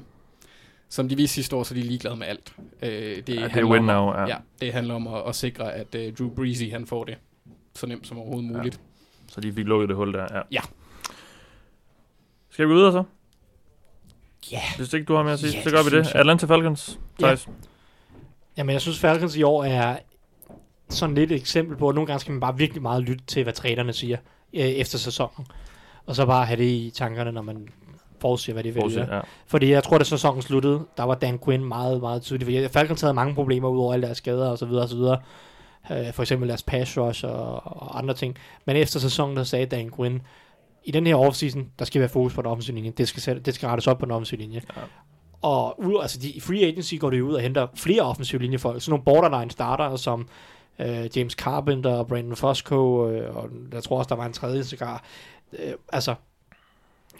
som de viste sidste år, så er de ligeglade med alt. Øh, det, Ja, det er handler win om, now, at- ja. ja, det handler om at, at sikre, at øh, Drew Breezy han får det så nemt som overhovedet muligt. Så de fik lukket det hul der, ja. Ja. Skal vi gå videre så? Ja. Hvis ikke du har mere at sige, Ja, så det gør vi det. synes jeg. Atlanta Falcons, Ja. Thijs. Jamen, jeg synes, Falcons i år er sådan lidt et eksempel på, at nogle gange skal man bare virkelig meget lytte til, hvad trænerne siger øh, efter sæsonen. Og så bare have det i tankerne, når man forudsiger, hvad de vælger. ja. Fordi jeg tror, da sæsonen sluttede, der var Dan Quinn meget, meget tydelig. Fordi Falcons havde mange problemer ud over alle deres skader og så videre og så videre. Øh, for eksempel deres pass rush og, og andre ting. Men efter sæsonen, der sagde Dan Quinn, i den her offseason, der skal være fokus på den offensive linje. Det skal, det skal rettes op på den offensive linje. Ja. Og ud, altså de, i free agency går det ud og henter flere offensive linjefolk. Sådan nogle borderline starter, som øh, James Carpenter, Brandon Fosco, øh, og jeg tror også, der var en tredje cigar. Øh, altså,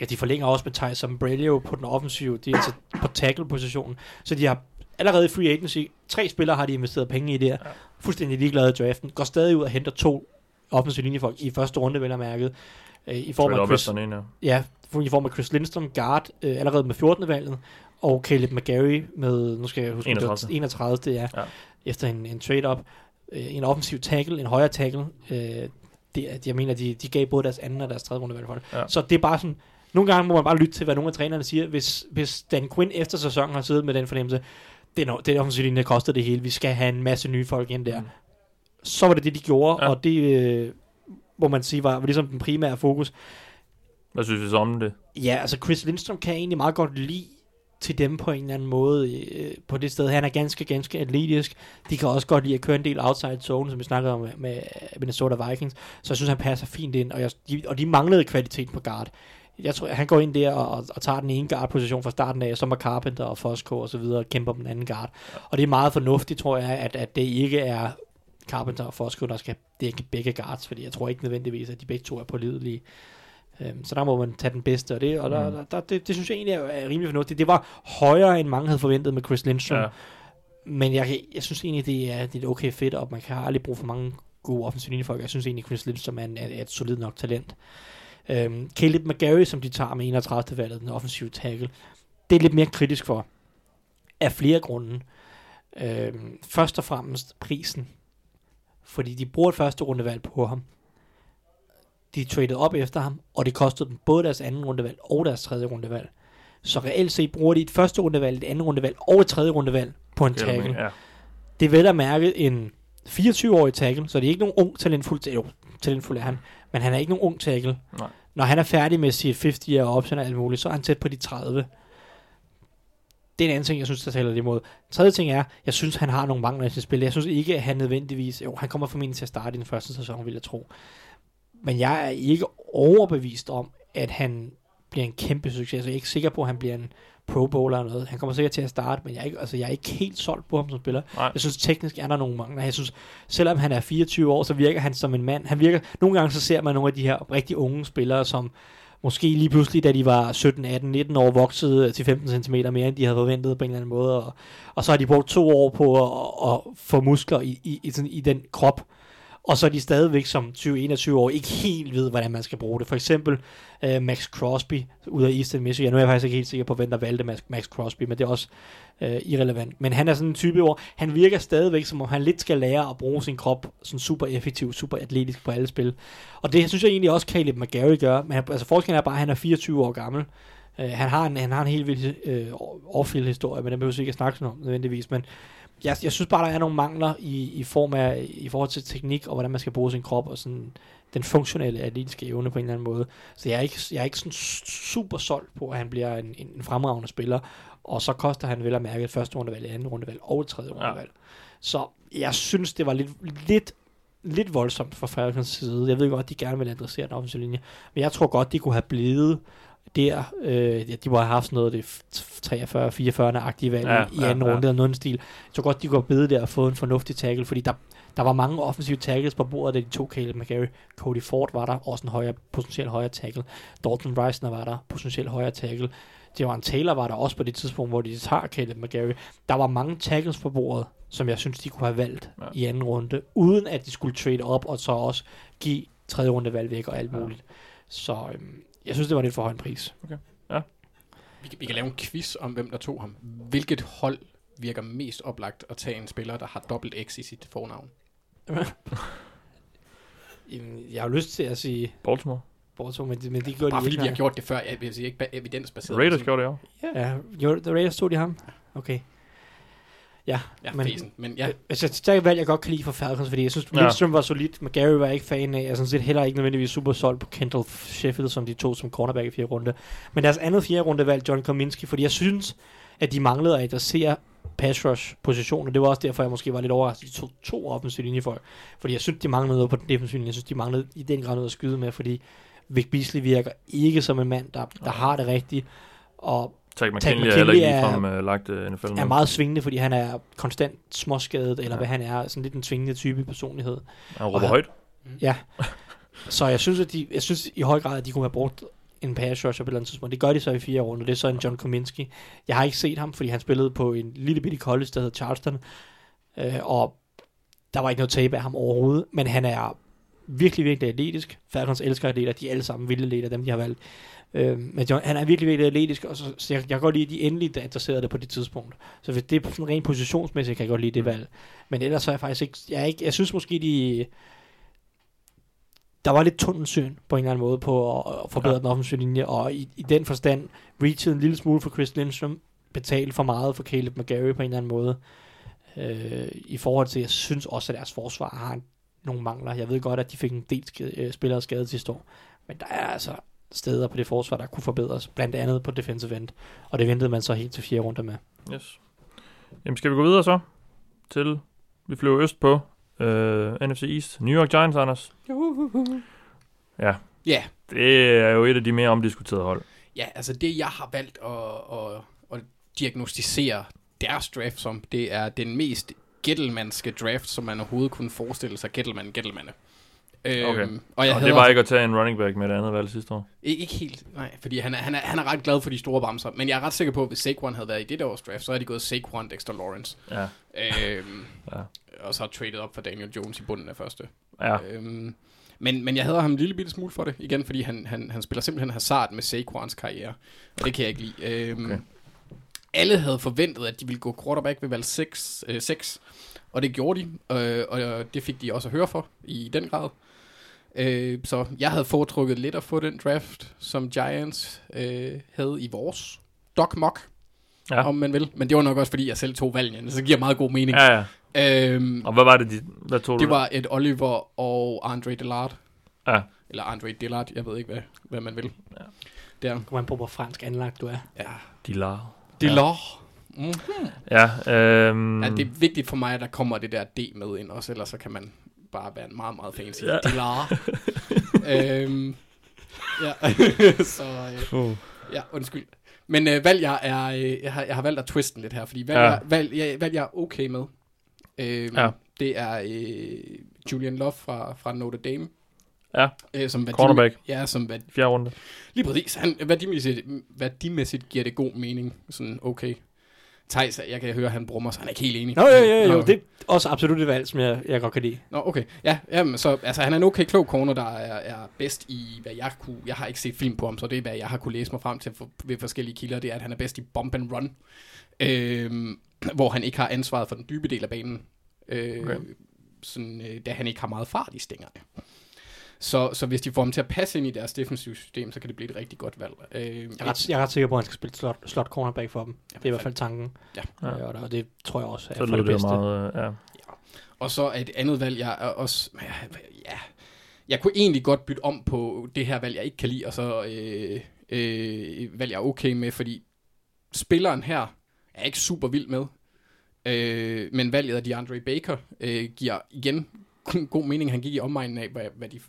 ja, de forlænger også med Tyson Brelio på den offensive, de er altså på tackle-positionen. Så de har allerede i free agency, tre spillere har de investeret penge i der. Ja. Fuldstændig ligeglade i draften. Går stadig ud og henter to offensive linjefolk i første runde, vel og mærket. Øh, I form af Chris, ene, ja. Ja, i form af Chris Lindstrom, guard, øh, allerede med 14. valget, og Caleb McGarry med, nu skal jeg huske, 31.. 31. det er, Ja. efter en, en trade-up. Øh, en offensiv tackle, en højre tackle. Øh, det, jeg mener, de, de gav både deres anden og deres tredje runde valg for det. Ja. Så det er bare sådan, nogle gange må man bare lytte til, hvad nogle af trænerne siger. Hvis, hvis Dan Quinn efter sæsonen har siddet med den fornemmelse, det er, det er offensivt linje, der koster det hele, vi skal have en masse nye folk ind der. Mm. Så var det det, de gjorde, Ja. og det, øh, må man sige, var, var ligesom den primære fokus. Hvad synes vi så om det? Ja, altså Chris Lindstrom kan jeg egentlig meget godt lide til dem på en eller anden måde øh, på det sted. Han er ganske, ganske atletisk. De kan også godt lide at køre en del outside zone, som vi snakkede om med, med Minnesota Vikings. Så jeg synes, han passer fint ind, og, jeg, de, og de manglede kvalitet på guard. Jeg tror, han går ind der og, og, tager den ene guard-position fra starten af, så må Carpenter og Fosco og så videre kæmper om den anden guard. Og det er meget fornuftigt, tror jeg, at, at det ikke er Carpenter og Fosco, der skal dække begge guards, fordi jeg tror ikke nødvendigvis, at de begge to er pålidelige. Øhm, så der må man tage den bedste, og det, og der, Mm. der, der, det, det synes jeg egentlig er, er rimelig fornuftigt. Det var højere, end mange havde forventet med Chris Lindstrom, Ja. men jeg, jeg synes egentlig, det er, det er et okay fedt, og man kan aldrig bruge for mange gode offensive linjefolk. Jeg synes egentlig, Chris Lindstrom er, er, er et solid nok talent. Øhm, Caleb McGarry, som de tager med 31. valget, den offensive tackle, det er lidt mere kritisk for, af flere grunde. Øhm, først og fremmest prisen, fordi de bruger et første rundevalg på ham. De traded op efter ham, og det kostede dem både deres anden rundevalg og deres tredje rundevalg. Så reelt set bruger de et første rundevalg, et andet rundevalg og et tredje rundevalg på en tackle. Ja. Det er vel at mærke en 24-årig tackle, så det er ikke nogen ung talentfuld, jo, talentfuld er han, men han er ikke nogen ung tackle. Nej. Når han er færdig med sit 50 year option og alt muligt, så er han tæt på de 30. Det er en anden ting, jeg synes, der taler det imod. Tredje ting er, jeg synes, han har nogle mangler i sit spil. Jeg synes ikke, at han nødvendigvis... Jo, han kommer formentlig til at starte i den første sæson, vil jeg tro. Men jeg er ikke overbevist om, at han bliver en kæmpe succes. Jeg er ikke sikker på, at han bliver en pro bowler eller noget. Han kommer sikkert til at starte, men jeg er ikke, altså, jeg er ikke helt solgt på ham som spiller. Nej. Jeg synes teknisk er der nogle mangler. Jeg synes, selvom han er 24 år, så virker han som en mand. Han virker, nogle gange så ser man nogle af de her rigtig unge spillere, som måske lige pludselig, da de var 17, 18, 19 år, voksede til 15 cm mere, end de havde forventet på en eller anden måde. Og, og så har de brugt to år på at, at få muskler i, i, i, sådan, i den krop. Og så er de stadigvæk som 20-21 år ikke helt ved, hvordan man skal bruge det. For eksempel øh, Max Crosby ud af Eastern Michigan. Nu er jeg faktisk ikke helt sikker på, hvem der valgte Max, Max Crosby, men det er også øh, irrelevant. Men han er sådan en type, hvor han virker stadigvæk, som om han lidt skal lære at bruge sin krop sådan super effektiv, super atletisk på alle spil. Og det synes jeg egentlig også Caleb McGarry gør. Men han- altså forskellen er bare, at han er 24 år gammel. Øh, han, har en, han har en helt vild øh, off historie, men den behøver vi ikke at snakke sådan om nødvendigvis. Men jeg, jeg synes bare, der er nogle mangler i, i form af, i forhold til teknik, og hvordan man skal bruge sin krop, og sådan den funktionelle atletiske evne på en eller anden måde. Så jeg er ikke, jeg er ikke sådan super solgt på, at han bliver en, en, en fremragende spiller, og så koster han vel at mærke et første rundevalg, et andet rundevalg og et tredje Ja. rundevalg. Så jeg synes, det var lidt, lidt, lidt voldsomt fra Falcons side. Jeg ved godt, at de gerne vil adressere den offensive linje, men jeg tror godt, de kunne have blevet der. Øh, ja, de må have haft sådan noget, det 43-44-agtige valg Ja, ja, i ja, anden ja. runde eller noget stil. Tror godt, de have blevet der og fået en fornuftig tackle, fordi der, der var mange offensive tackles på bordet, da de to Caleb McGarry. Cody Ford var der, også en højere, potentielt højere tackle. Dalton Reisner var der, potentielt højere tackle. Javon Taylor var der også på det tidspunkt, hvor de tager Caleb McGarry. Der var mange tackles på bordet som jeg synes, de kunne have valgt Ja. ja. i anden runde, uden at de skulle trade op, og så også give tredje runde valg væk og alt Ja. muligt. Så øhm, jeg synes, det var lidt for høj en pris. Vi, kan- vi kan lave en quiz om, hvem der tog ham. Hvilket hold virker mest oplagt at tage en spiller, der har dobbelt X i sit fornavn? Jeg har lyst til at sige Baltimore. Borto, men, de- men de gjorde Bare de fordi ikke. vi har gjort det før. Jeg vil sige ikke ba- evidensbaseret. Raiders gjorde det jo. Ja, gjorde The Raiders tog de ham? Okay. Ja, Ja, men- men, men ja. Altså, det er et valg, jeg godt kan lide for Falcons, fordi jeg synes, Ja. Lindstrøm var solid, men Gary var jeg ikke fan af. Jeg synes set heller ikke nødvendigvis super solgt på Kendall Sheffield, som de to som cornerback i fjerde runde. Men deres andet fjerde runde valg, John Kominski, fordi jeg synes, at de manglede at adressere pass rush positioner. Det var også derfor, jeg måske var lidt overrasket, de tog to offensive linjefolk. Fordi jeg synes, de manglede noget på den defensive linje. Jeg synes, de manglede i den grad noget at skyde med, fordi Vic Beasley virker ikke som en mand, der, der har det rigtigt. Og Tag Tag McKinley er heller McKinley ikke er- ligefrem uh, lagt uh, NFL er meget svingende, fordi han er konstant småskadet, eller Ja. hvad han er, sådan lidt en svingende type personlighed. Han råber og- højt. Ja. Så jeg synes, at de, jeg synes i høj grad, at de kunne have brugt en pass rusher på et eller andet tidspunkt. Det gør de så i fire runder. Det er så en John Kominski. Jeg har ikke set ham, fordi han spillede på en lille bitte college, der hedder Charleston. Øh, og der var ikke noget tape af ham overhovedet. Men han er virkelig, virkelig atletisk. Falcons elsker atleter. De er alle sammen vilde atleter, dem de har valgt. Øh, men John, han er virkelig, virkelig atletisk. Og så, så jeg, jeg kan godt lide, at de endelig adresserede det på det tidspunkt. Så hvis det er sådan rent positionsmæssigt, kan jeg godt lide det valg. Men ellers så er jeg faktisk ikke... Jeg, er ikke, jeg synes måske, de der var lidt tunnelsyn på en eller anden måde på at, at forbedre Ja. den offensive linje, og i, i den forstand reachede en lille smule for Chris Lindstrom, betalt for meget for Caleb McGarry på en eller anden måde. Øh, I forhold til, jeg synes også, at deres forsvar har nogle mangler. Jeg ved godt, at de fik en del skade, øh, spillere skadet sidste år, men der er altså steder på det forsvar, der kunne forbedres, blandt andet på defensive end, og det ventede man så helt til fire runder med. Yes. Jamen, skal vi gå videre så? Til, vi flyver øst på uh, NFC East. New York Giants, Anders. Ja, Ja, det er jo et af de mere omdiskuterede hold. ja, altså det, jeg har valgt at, at, at diagnostisere deres draft som, det er den mest Gettelmanske draft, som man overhovedet kunne forestille sig. Gettelman, Gettelmanne. Okay. Øhm, og jeg Og det var ikke at tage en running back med det andet valg sidste år. Ikke, helt, nej, fordi han er, han, er, han er ret glad for de store bamser, men jeg er ret sikker på, at hvis Saquon havde været i det der års draft, så havde de gået Saquon, Dexter Lawrence, Ja, øhm, Ja. og så traded op for Daniel Jones i bunden af første. ja. Øhm, men, men jeg havde ham en lille bitte smule for det, igen, fordi han, han, han spiller simpelthen hasard med Saquons karriere, og det kan jeg ikke lide. Øhm, Okay. okay. Alle havde forventet, at de ville gå quarterback ved valg 6, øh, 6 og det gjorde de, øh, og det fik de også at høre for i den grad. Øh, så jeg havde foretrukket lidt at få den draft, som Giants øh, havde i vores Doc Mock, Ja. ja. om man vil. Men det var nok også, fordi jeg selv tog valgene, så det giver meget god mening. Ja, ja. Ja. Øhm, Og hvad var det, de, hvad tog det du? var et Oliver og Andre Dillard. Ja. Eller Andre Dillard, jeg ved ikke, hvad, hvad man vil. Ja. Der. Kommer man på, hvor fransk anlagt du er. Ja. De lar. Dillard. Mm. Ja, øhm, Ja, det er vigtigt for mig, at der kommer det der D med ind også, ellers så kan man bare være en meget, meget fancy. Ja. Dillard. øhm, ja, så øh, uh. ja, undskyld. Men øh, valg jeg er, øh, jeg, har, jeg har valgt at twiste den lidt her, fordi valg, Ja. jeg, valg, jeg, valg jeg er okay med, øh, Ja. det er øh, Julian Love fra, fra Notre Dame. Ja. Øh, som Cornerback. Ja, som hvad, Fjerde runde. Lige præcis. Han, værdimæssigt, værdimæssigt giver det god mening. Sådan, okay. Thijs, jeg kan høre, han brummer sig. Han er ikke helt enig. Nå, jo, jo, jo, Nå. det er også absolut et valg, som jeg, jeg godt kan lide. Nå, okay. Ja, jamen, så altså, han er en okay klog corner, der er, er bedst i, hvad jeg kunne... Jeg har ikke set film på ham, så det er, hvad jeg har kunne læse mig frem til for, ved forskellige kilder, det er, at han er bedst i bump and run. Øhm, hvor han ikke har ansvaret for den dybe del af banen. Øh, okay. sådan, øh, da han ikke har meget fart i stængerne. Så, så hvis de får ham til at passe ind i deres defensive system, så kan det blive et rigtig godt valg. Øh, Jeg er, ret, jeg er ret sikker på, at han skal spille slot, slot cornerback for dem. Det er i hvert fald tanken. Ja. Ja. Ja. Og det tror jeg også er Så for det det bedste. meget, øh, ja. Og så et andet valg, jeg er også... Ja, jeg kunne egentlig godt bytte om på det her valg, jeg ikke kan lide, og så øh, øh, valg, jeg er okay med, fordi spilleren her er ikke super vild med. Øh, men valget af DeAndre Baker øh, giver igen god mening. Han gik i omegnen af, hvad, hvad de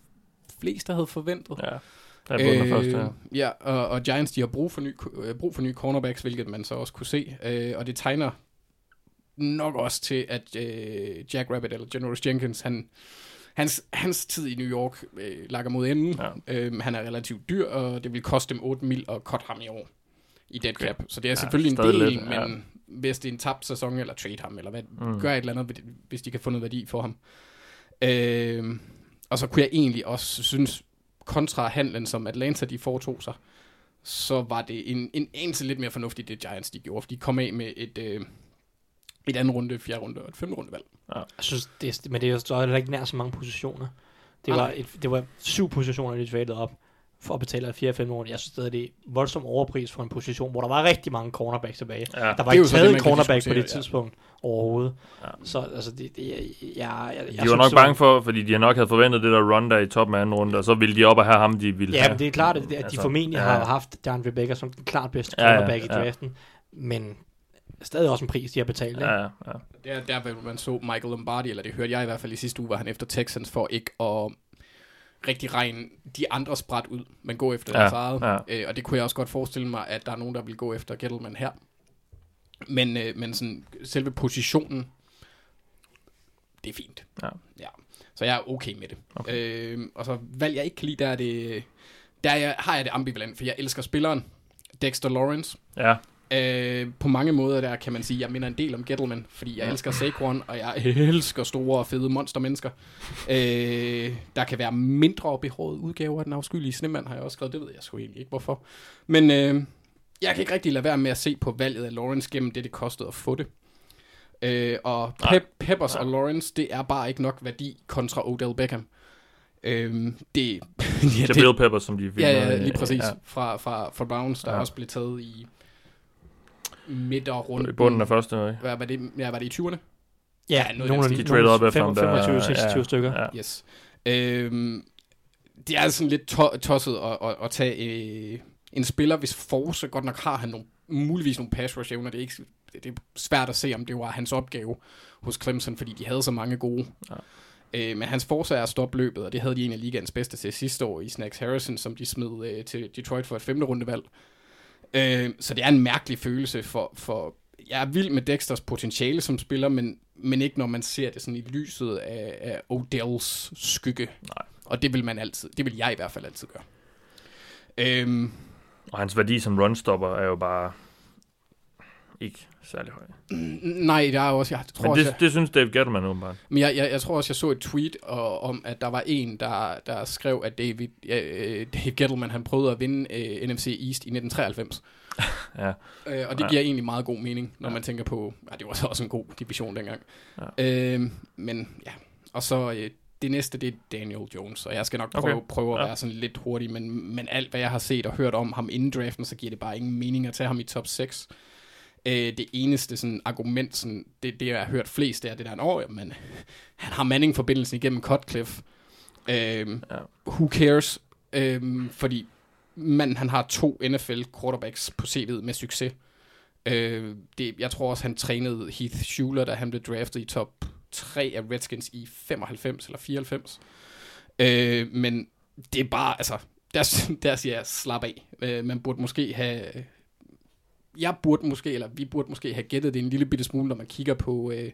fleste havde forventet. Ja, øh, første her. ja, og, og Giants de har brug for, ny, øh, brug for nye cornerbacks, hvilket man så også kunne se. Øh, og det tegner nok også til, at øh, Jack Rabbit eller Janoris Jenkins, han, hans, hans tid i New York øh, lakker mod enden. Ja. Øh, han er relativt dyr, og det vil koste dem 8 mil at cut ham i år i dead Okay. cap. Så det er Ja, selvfølgelig en del, lidt, ja. men, hvis det er en tabt sæson, eller trade ham, eller hvad, mm. gør et eller andet, hvis de kan få noget værdi for ham. Øh, og så kunne jeg egentlig også synes, kontra handlen, som Atlanta de foretog sig, så var det en, en eneste lidt mere fornuftigt, det Giants de gjorde, for de kom af med et, øh, et andet runde, fjerde runde og et femte runde valg. Jeg synes, det, men det er jo så ikke nær så mange positioner. Det var, et, det var syv positioner, de traded op for at betale 4-5 år. Jeg synes stadig, det er voldsom overpris for en position, hvor der var rigtig mange cornerbacks tilbage. Ja. Der var ikke taget en cornerback på det diskutere, ja. tidspunkt overhovedet. Ja. Så altså, det, det, jeg, jeg, jeg, jeg De synes, var nok bange for, fordi de nok havde forventet det der run der i toppen af anden runde, og så ville de op og have ham, de ville Ja, have. men det er klart, at, at de Altså, formentlig ja. har haft DeAndre Baker som den klart bedste Ja, ja, cornerback i ja. draften. Men stadig også en pris, de har betalt. ikke? Ja, ja. Det er der, hvor man så Michael Lombardi, eller det hørte jeg i hvert fald i sidste uge, var han efter Texans for ikke at rigtig regne de andres bræt ud, men gå efter Ja, deres eget. ja. Øh, og det kunne jeg også godt forestille mig, at der er nogen, der vil gå efter Gettleman her. Men, øh, men sådan, selve positionen, det er fint. Ja. ja. Så jeg er okay med det. Okay. Øh, og så valg jeg ikke kan lide, der, er det, der er jeg, har jeg det ambivalent, for jeg elsker spilleren, Dexter Lawrence. ja. Øh, på mange måder der kan man sige, at jeg minder en del om Gettleman, fordi jeg elsker Saquon, og jeg elsker store og fede monstermennesker. Øh, der kan være mindre behårede udgaver af den afskyelige snemand, har jeg også skrevet. Det ved jeg sgu egentlig ikke, hvorfor. Men øh, jeg kan ikke rigtig lade være med at se på valget af Lawrence gennem det, det kostede at få det. Øh, og Pep, Peppers og Lawrence, det er bare ikke nok værdi kontra Odell Beckham. Øh, det, ja, det, Jabril Peppers, som de fik. Ja, ja, lige præcis. Ja. Fra, fra, fra Browns, der ja. også blev taget i midterrunden. I bunden af første. ikke? Hvad var det? Ja, var det i 20'erne? Ja, Ja, nogle af de De traded op efter ham. 25, der- 26 ja, stykker. Ja. Yes. Øhm, det er sådan lidt to- tosset at, at, at tage øh, en spiller, hvis force godt nok har han nogle, muligvis nogle pass rush evner. Det er, ikke, det er svært at se, om det var hans opgave hos Clemson, fordi de havde så mange gode. Ja. Øh, men hans force er at stoppe løbet, og det havde de en af ligaens bedste til sidste år i Snacks Harrison, som de smed øh, til Detroit for et femte rundevalg. Øh, så det er en mærkelig følelse for, for... Jeg er vild med Dexters potentiale som spiller, men, men ikke når man ser det sådan i lyset af, af Odells skygge. Nej. Og det vil man altid, det vil jeg i hvert fald altid gøre. Øhm, Og hans værdi som runstopper er jo bare ikke særlig høj. nej, der er også, jeg tror Men også, det, jeg, det synes Dave Gettleman åbenbart. men jeg, jeg, jeg tror også, jeg så et tweet og, om, at der var en, der, der skrev, at David, øh, Dave Gettleman, han prøvede at vinde øh, NFC East i 1993. Ja. Øh, og det Ja. giver egentlig meget god mening, når Ja. man tænker på, ja, det var så også en god division dengang. Ja. Øh, men ja, og så øh, det næste, det er Daniel Jones, og jeg skal nok prøve, Okay. prøve at Ja. være sådan lidt hurtig, men, men alt, hvad jeg har set og hørt om ham inden draften, så giver det bare ingen mening at tage ham i top 6. Øh, det eneste sådan, argument, sådan, det, det jeg har hørt flest, det er det der, år, men han har Manning-forbindelsen igennem Cutcliffe. Øh, Ja. Who cares? Øh, fordi manden, han har to NFL quarterbacks på CV'et med succes. Øh, det, jeg tror også, han trænede Heath Schuler, da han blev draftet i top 3 af Redskins i 95 eller 94. Øh, men det er bare, altså, der, der siger jeg, slap af. Øh, man burde måske have... Jeg burde måske, eller vi burde måske have gættet det en lille bitte smule, når man kigger på, øh,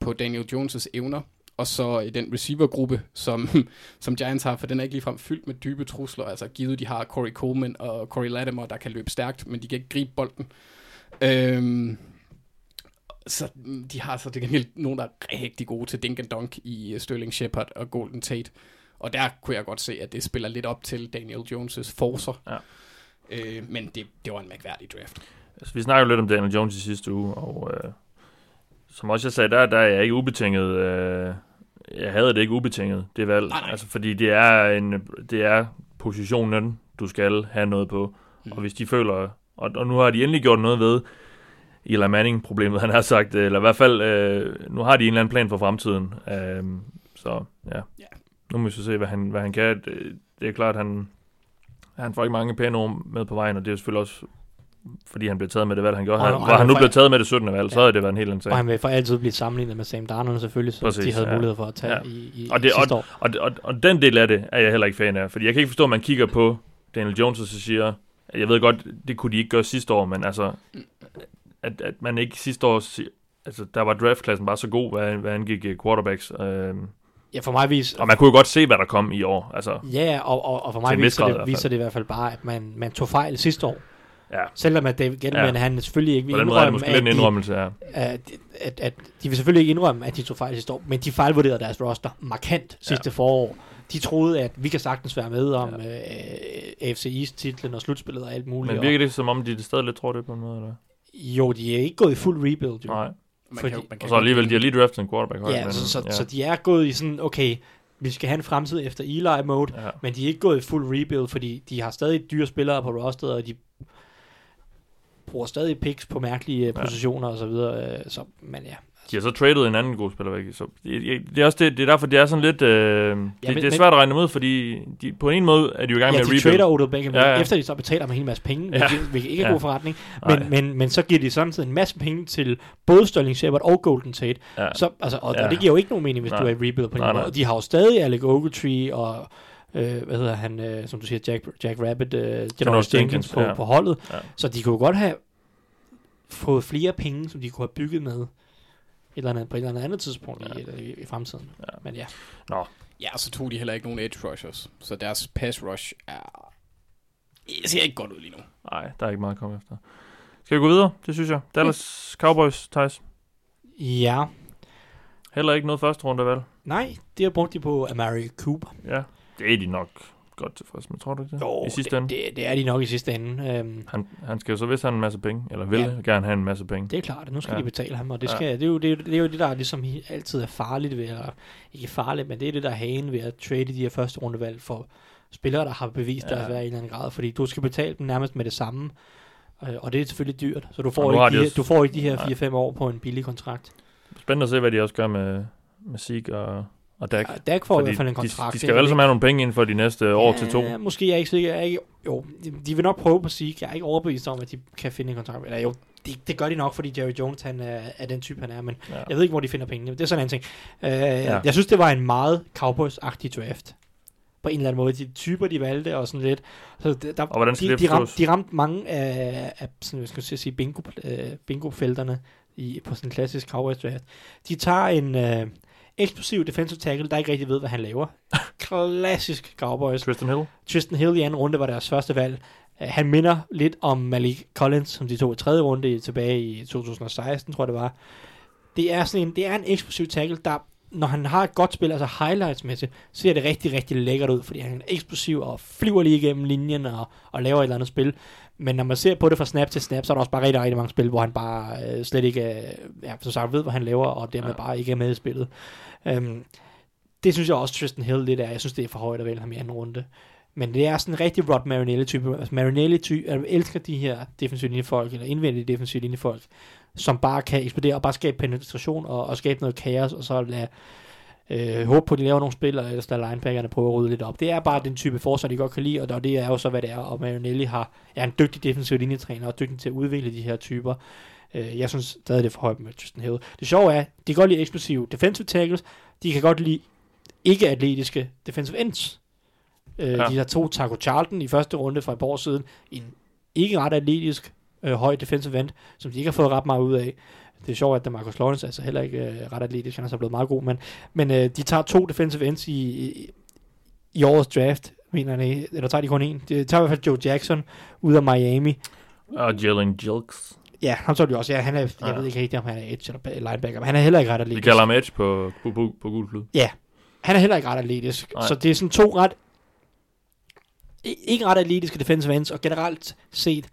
på Daniel Jones' evner. Og så øh, den receivergruppe, som, som Giants har, for den er ikke ligefrem fyldt med dybe trusler. Altså givet, de har Corey Coleman og Corey Latimer, der kan løbe stærkt, men de kan ikke gribe bolden. Øhm, så mm, de har så til gengæld nogen, der er rigtig gode til dink and dunk i øh, Sterling Shepard og Golden Tate. Og der kunne jeg godt se, at det spiller lidt op til Daniel Jones' forcer. Ja. Øh, men det, det var en mærkværdig draft. Altså, vi snakkede lidt om Daniel Jones i sidste uge, og øh, som også jeg sagde, der, der er jeg ikke ubetinget... Øh, jeg havde det ikke ubetinget, det valg. Nej, nej. Altså, fordi det er, en, det er positionen, du skal have noget på. Mm. Og hvis de føler... Og, og nu har de endelig gjort noget ved Eli Manning-problemet, han har sagt. Eller i hvert fald, øh, nu har de en eller anden plan for fremtiden. Øh, så ja. Ja. Nu må vi så se, hvad han, hvad han kan. Det, det er klart, han, han får ikke mange pæne ord med på vejen, og det er selvfølgelig også fordi han blev taget med det valg, han gjorde. Og Han, var han nu blevet taget med det 17. valg, så Ja. havde det været en helt anden sag. Og han vil for altid blive sammenlignet med Sam Darnold selvfølgelig, så Præcis, de havde ja. mulighed for at tage Ja. i, i, Og det- sidste år. Og, og, og den del af det er jeg heller ikke fan af, fordi jeg kan ikke forstå, at man kigger på Daniel Jones og så siger, jeg ved godt, det kunne de ikke gøre sidste år, men altså, at, at man ikke sidste år, altså der var draftklassen bare så god, hvad, hvad angik øh, quarterbacks, øh, Ja, for mig vis, og man kunne jo godt se, hvad der kom i år, altså, Ja, og, og, og for mig viser det, viser det i hvert fald bare, at man, man tog fejl sidste år. Ja, Selvom at David Gettleman, Ja. han selvfølgelig ikke vil er det indrømme, måske lidt en at, de, indrømmelse, ja. at, at, at, de vil selvfølgelig ikke indrømme, at de tog fejl sidste år, men de fejlvurderede deres roster markant sidste ja. forår. De troede, at vi kan sagtens være med om ja. øh, AFC East-titlen og slutspillet og alt muligt. Men virker det som om, de stadig lidt tror det på en måde, eller? jo, de er ikke gået i fuld rebuild. Jo. Nej. Man Fordi- kan, man kan Og så alligevel, de har lige draftet en quarterback. højt, Ja, men- så, så, ja. så de er gået i sådan, okay, vi skal have en fremtid efter Eli-mode, Ja. men de er ikke gået i fuld rebuild, fordi de har stadig dyre spillere på rosteret, og de bruger stadig picks på mærkelige ja. positioner og så videre. øh, Så, men ja, De har så traded en anden god spiller væk. Så det, det, er også det, det er derfor, det er sådan lidt... Øh, det, men- det er men- svært at regne ud, fordi de, på en måde er de jo i gang ja med at de rebuild. trader Odell Beckham, Ja, ja, ja. ja. efter de så betaler dem en hel masse penge, Ja. ja. hvilket, ikke er Ja. god forretning. Nej. Men, men, men så giver de samtidig en masse penge til både Sterling Shepard og Golden Tate. Ja. Så, altså, og, Ja. og det giver jo ikke nogen mening, hvis Nej. du er i rebuild på den Nej, måde. nej. De har jo stadig Alec Ogletree og øh, hvad hedder han, øh, som du siger, Jack, Jack Rabbit, øh, Janoris Jenkins, Jenkins, på, ja. på holdet. Ja. Så de kunne godt have fået flere penge, som de kunne have bygget med et eller andet, på et eller andet tidspunkt Ja. i, eller i, i fremtiden. Ja. Men ja, Ja, og så tog de heller ikke nogen edge rushers. Så deres pass rush er... Det ser ikke godt ud lige nu. Nej, der er ikke meget at komme efter. Skal vi gå videre? Det synes jeg. Dallas Cowboys, Thijs. ja. Heller ikke noget første rundevalg. Nej, det har brugt de på Amari Cooper. Ja, det er de nok godt tilfreds med, tror du ikke det? Jo, I sidste det, ende. det, det, er de nok i sidste ende. Øhm, Han, han skal jo så vist have en masse penge, eller vil Ja. ja. gerne have en masse penge. det er klart, at nu skal Ja. ja. de betale ham, og det, Ja. skal, det, er jo, det, er det er jo det, der ligesom altid er farligt ved, eller ikke farligt, men det er det, der er hagen ved at trade de her første rundevalg for spillere, der har bevist Ja. deres værd i en eller anden grad, fordi du skal betale dem nærmest med det samme, øh, og det er selvfølgelig dyrt, så du får, ikke de her, du får ikke de her Nej. 4-5 år på en billig kontrakt. Spændende at se, hvad de også gør med, med Zeke og, og Dak. Ja, Dak får i hvert fald en de, kontrakt. de skal jo alle sammen have nogle penge inden for de næste år til to. Ja, måske er jeg ikke sikker. Jeg er ikke, jo, de, de vil nok prøve på Zeke. Jeg er ikke overbevist om, at de kan finde en kontrakt. Eller jo, det, det gør de nok, fordi Jerry Jones han er, er den type, han er. Men Ja. jeg ved ikke, hvor de finder pengene. Det er sådan en ting. Uh, Ja. ja. Jeg synes, det var en meget Cowboys-agtig draft. På en eller anden måde. De typer, de valgte og sådan lidt. Så der, Og hvordan de, de, ramte, de ramte mange af, af sådan, skal jeg sige, bingo, uh, bingo-felterne i, på sådan en klassisk Cowboys draft. De tager en uh, eksplosiv defensive tackle, der ikke rigtig ved, hvad han laver. Klassisk Cowboys. Tristan Hill. Tristan Hill i anden runde var deres første valg. Uh, han minder lidt om Malik Collins, som de tog i tredje runde tilbage i 2016, tror jeg det var. Det er sådan en, det er en eksplosiv tackle, der når han har et godt spil, altså highlights-mæssigt, ser det rigtig, rigtig lækkert ud, fordi han er eksplosiv og flyver lige igennem linjen og, og laver et eller andet spil. Men når man ser på det fra snap til snap, så er der også bare rigtig, rigtig mange spil, hvor han bare øh, slet ikke, øh, ja, som sagt, ved, hvad han laver, og dermed Ja. bare ikke er med i spillet. Um, det synes jeg også, Tristan Hill lidt er. Jeg synes, det er for højt at vælge ham i anden runde. Men det er sådan en rigtig Rod Marinelli-type. Altså Marinelli-type, jeg elsker de her defensive linjefolk, eller indvendige defensive linjefolk, som bare kan eksplodere og bare skabe penetration og, og skabe noget kaos, og så lade øh, håbe på, at de laver nogle spil, og ellers lader linebackerne prøve at rydde lidt op. Det er bare den type forsvar, de godt kan lide, og det er jo så, hvad det er. Og Marinelli har, er en dygtig defensiv linjetræner, og dygtig til at udvikle de her typer. Øh, jeg synes stadig, det er for højt med Tristan Hill. Det sjove er, de kan godt lide eksplosive defensive tackles, de kan godt lide ikke-atletiske defensive ends. Øh, ja. De der to Taco Charlton i første runde for et par år siden, en ikke ret atletisk øh, høj defensive end, som de ikke har fået ret meget ud af. Det er sjovt, at Marcus Lawrence altså heller ikke øh, ret atletisk, han er så blevet meget god, men, men øh, de tager to defensive ends i, i, i årets draft, mener jeg, eller tager de kun en. De tager i hvert fald Joe Jackson ud af Miami. Og Jalen Jilks. Ja, ham så de også. Ja, han er, jeg Ja. ved ikke rigtig, om han er edge eller linebacker, men han er heller ikke ret atletisk. Vi kalder ham Edge på, på, på, på gul klud. Han er heller ikke ret atletisk. Nej. Så det er sådan to ret... Ikke ret atletiske defensive ends, og generelt set,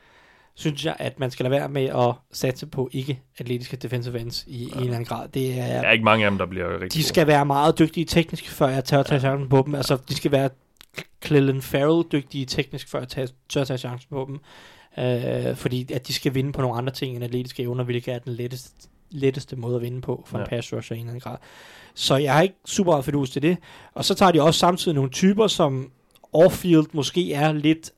synes jeg, at man skal lade være med at satse på ikke-atletiske defensive ends i, ja. en eller anden grad. Det er, Der er ikke mange af dem, der bliver rigtig de skal være meget dygtige teknisk, før jeg tør at tage chancen på dem. Altså, de skal være Clellan Farrell dygtige teknisk, før jeg tage, tør at tage chancen på dem. Øh, fordi at de skal vinde på nogle andre ting end atletiske evner, hvilket er den letteste, letteste måde at vinde på for en Ja. pass rusher i en eller anden grad. Så jeg har ikke super meget fidus til det. Og så tager de også samtidig nogle typer, som off-field måske er lidt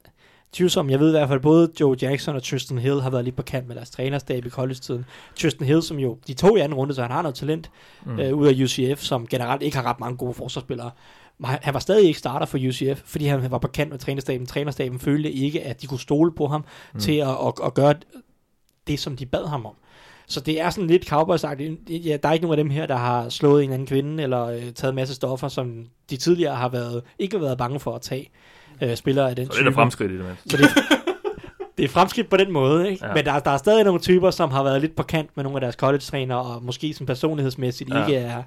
tvivlsomme. Jeg ved i hvert fald, både Joe Jackson og Tristan Hill har været lidt på kant med deres trænerstab i college-tiden. Tristan Hill, som jo de to i anden runde, så han har noget talent Mm. øh, ud af UCF, som generelt ikke har ret mange gode forsvarsspillere. Men han, var stadig ikke starter for UCF, fordi han var på kant med trænerstaben. Trænerstaben følte ikke, at de kunne stole på ham mm. til at, at, at gøre det, som de bad ham om. Så det er sådan lidt cowboys ja, Der er ikke nogen af dem her, der har slået en anden kvinde, eller øh, taget en masse stoffer, som de tidligere har været, ikke været bange for at tage øh, spillere af den Så det er fremskridt i det mindste. så det, det er fremskridt på den måde, ikke? Ja. Men der, der er stadig nogle typer, som har været lidt på kant med nogle af deres college-træner, og måske som personlighedsmæssigt Ja. ikke er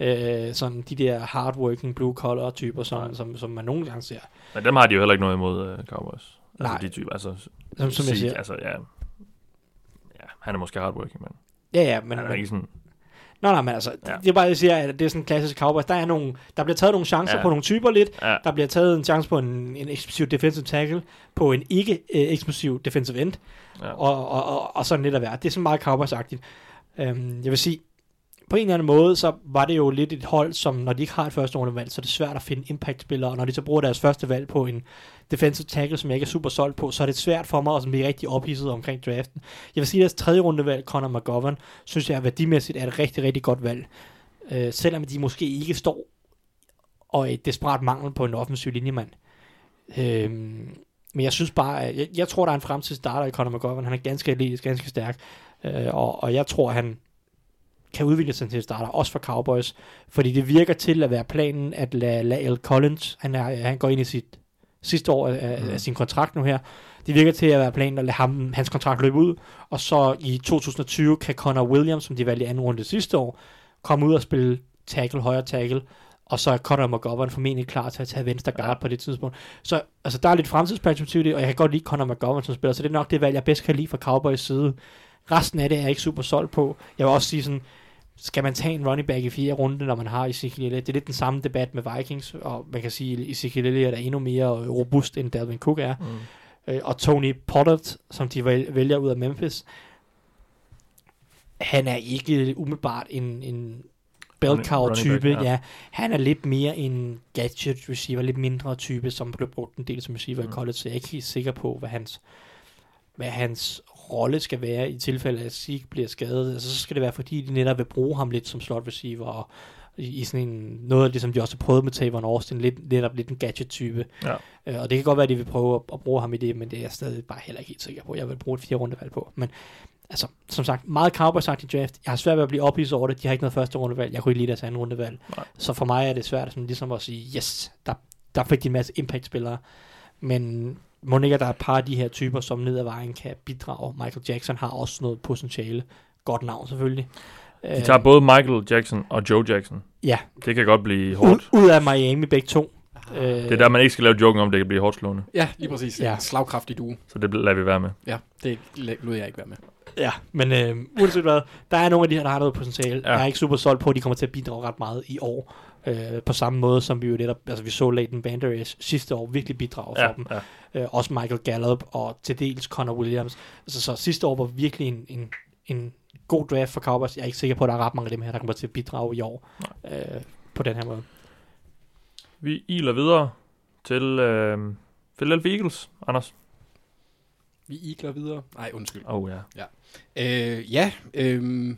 øh, sådan de der hardworking blue-collar typer, som, som, som man nogle gange ser. Men dem har de jo heller ikke noget imod uh, Cowboys. Altså Nej. de typer, altså... Som, som jeg Zeke, siger. Altså, ja. Ja, han er måske hardworking, men, Ja, ja, men men, han er men ikke sådan... Nå, nej, men altså, Ja. det er bare, jeg siger, at det er sådan en klassisk Cowboys. Der, er nogle, der bliver taget nogle chancer Ja. ja. på nogle typer lidt. Ja, Der bliver taget en chance på en, en eksplosiv defensive tackle, på en ikke-eksplosiv defensive end, ja. og, og, og, og sådan lidt at være. Det er sådan meget Cowboys-agtigt. Øhm, jeg vil sige, på en eller anden måde, så var det jo lidt et hold, som når de ikke har et første rundevalg, så er det svært at finde impact-spillere, og når de så bruger deres første valg på en defensive tackle, som jeg ikke er super solgt på, så er det svært for mig at blive rigtig ophidset omkring draften. Jeg vil sige, at deres tredje rundevalg, Connor McGovern, synes jeg værdimæssigt er et rigtig, rigtig godt valg. Øh, selvom de måske ikke står og et desperat mangel på en offensiv linjemand. Øh, men jeg synes bare, at jeg, jeg tror, der er en fremtid starter i Conor McGovern. Han er ganske atletisk, ganske stærk. Øh, og, og jeg tror, han kan udvikle sig til en starter, også for Cowboys. Fordi det virker til at være planen, at lade, lade L. Collins, han, er, han går ind i sit sidste år af, Mm. af sin kontrakt nu her, det virker til at være planen at lade ham, hans kontrakt løbe ud, og så i 2020 kan Connor Williams, som de valgte i anden runde sidste år, komme ud og spille tackle, højre tackle, og så er Conor McGovern formentlig klar til at tage venstre guard på det tidspunkt. Så altså, der er lidt fremtidsperspektiv i det, og jeg kan godt lide Conor McGovern som spiller, så det er nok det valg, jeg bedst kan lide fra Cowboys side. Resten af det er jeg ikke super solgt på. Jeg vil også sige sådan, skal man tage en running back i fire runde, når man har Ezekiel? Det er lidt den samme debat med Vikings, og man kan sige, at Ezekiel Elliott er endnu mere robust, end Dalvin Cook er. Mm. Øh, og Tony Pollard, som de vælger, ud af Memphis, han er ikke umiddelbart en, en bell cow type. ja. ja. Han er lidt mere en gadget receiver, lidt mindre type, som blev brugt en del som receiver. Mm. i college, så jeg er ikke helt sikker på, hvad hans, hvad hans rolle skal være i tilfælde af, at Zeke bliver skadet. Altså, så skal det være, fordi de netop vil bruge ham lidt som slot receiver, og i, i sådan en, noget af det, som de også har prøvet med Tavon Austin, lidt, netop lidt en gadget-type. Ja. Øh, og det kan godt være, at de vil prøve at, at bruge ham i det, men det er jeg stadig bare heller ikke helt sikker på. Jeg vil bruge et fire rundevalg på. Men altså, som sagt, meget cowboys i draft. Jeg har svært ved at blive ophidset over det. De har ikke noget første rundevalg. Jeg kunne ikke lide deres anden rundevalg. Nej. Så for mig er det svært sådan, ligesom at sige, yes, der, der fik de en masse impact-spillere. Men må ikke, at der er et par af de her typer, som ned ad vejen kan bidrage. Michael Jackson har også noget potentiale. Godt navn selvfølgelig. De tager både Michael Jackson og Joe Jackson. Ja, Det kan godt blive hårdt. ud af Miami begge to. Øh, Det er der, man ikke skal lave joken om, det kan blive hårdt slående. Ja, lige præcis. Ja. Slagkraftig duo. Så det lader vi være med. Ja, det lod jeg ikke være med. Ja, men øh, uanset hvad, der er nogle af de her, der har noget potentiale. Ja. Jeg er ikke super solgt på, at de kommer til at bidrage ret meget i år. Øh, på samme måde, som vi jo netop, altså vi så Leighton Banders sidste år virkelig bidrage Ja, for dem. ja. Øh, også Michael Gallup og til dels Connor Williams. Altså, så sidste år var virkelig en, en, en god draft for Cowboys. Jeg er ikke sikker på, at der er ret mange af dem her, der kommer til at bidrage i år øh, på den her måde. Vi iler videre til øh, Philadelphia Eagles, Anders. Vi igler videre. Nej, undskyld. Oh ja. Øh, ja, øh,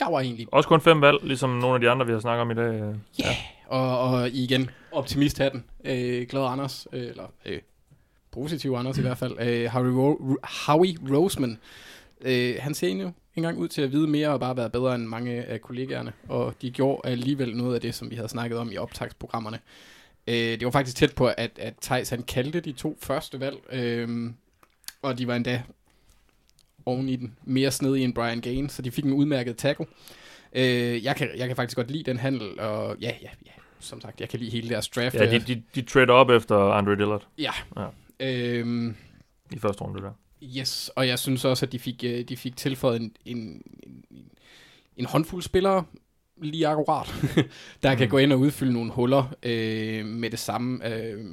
jeg var egentlig Også kun fem valg, ligesom nogle af de andre, vi har snakket om i dag. øh. Ja, og, og igen, optimist hatten. Øh, glad Anders, øh, eller øh, positiv Anders i hvert fald. Øh, Howie, Ro- Howie Roseman, øh, han ser endnu engang ud til at vide mere og bare være bedre end mange af kollegaerne. Og de gjorde alligevel noget af det, som vi havde snakket om i optagsprogrammerne. Øh, det var faktisk tæt på, at, at Thijs han kaldte de to første valg. Øh, og de var endda oven i den mere snedige end Brian Gaines, så de fik en udmærket tackle. Øh, jeg, kan, jeg kan faktisk godt lide den handel, og ja, ja, ja, som sagt, jeg kan lide hele deres draft. Ja, de, de, de trader op efter Andre Dillard ja. Ja. Øhm, i første runde der. yes, og jeg synes også, at de fik, øh, de fik tilføjet en, en, en, en håndfuld spillere, lige akkurat, der kan Mm. gå ind og udfylde nogle huller øh, med det samme. Øh,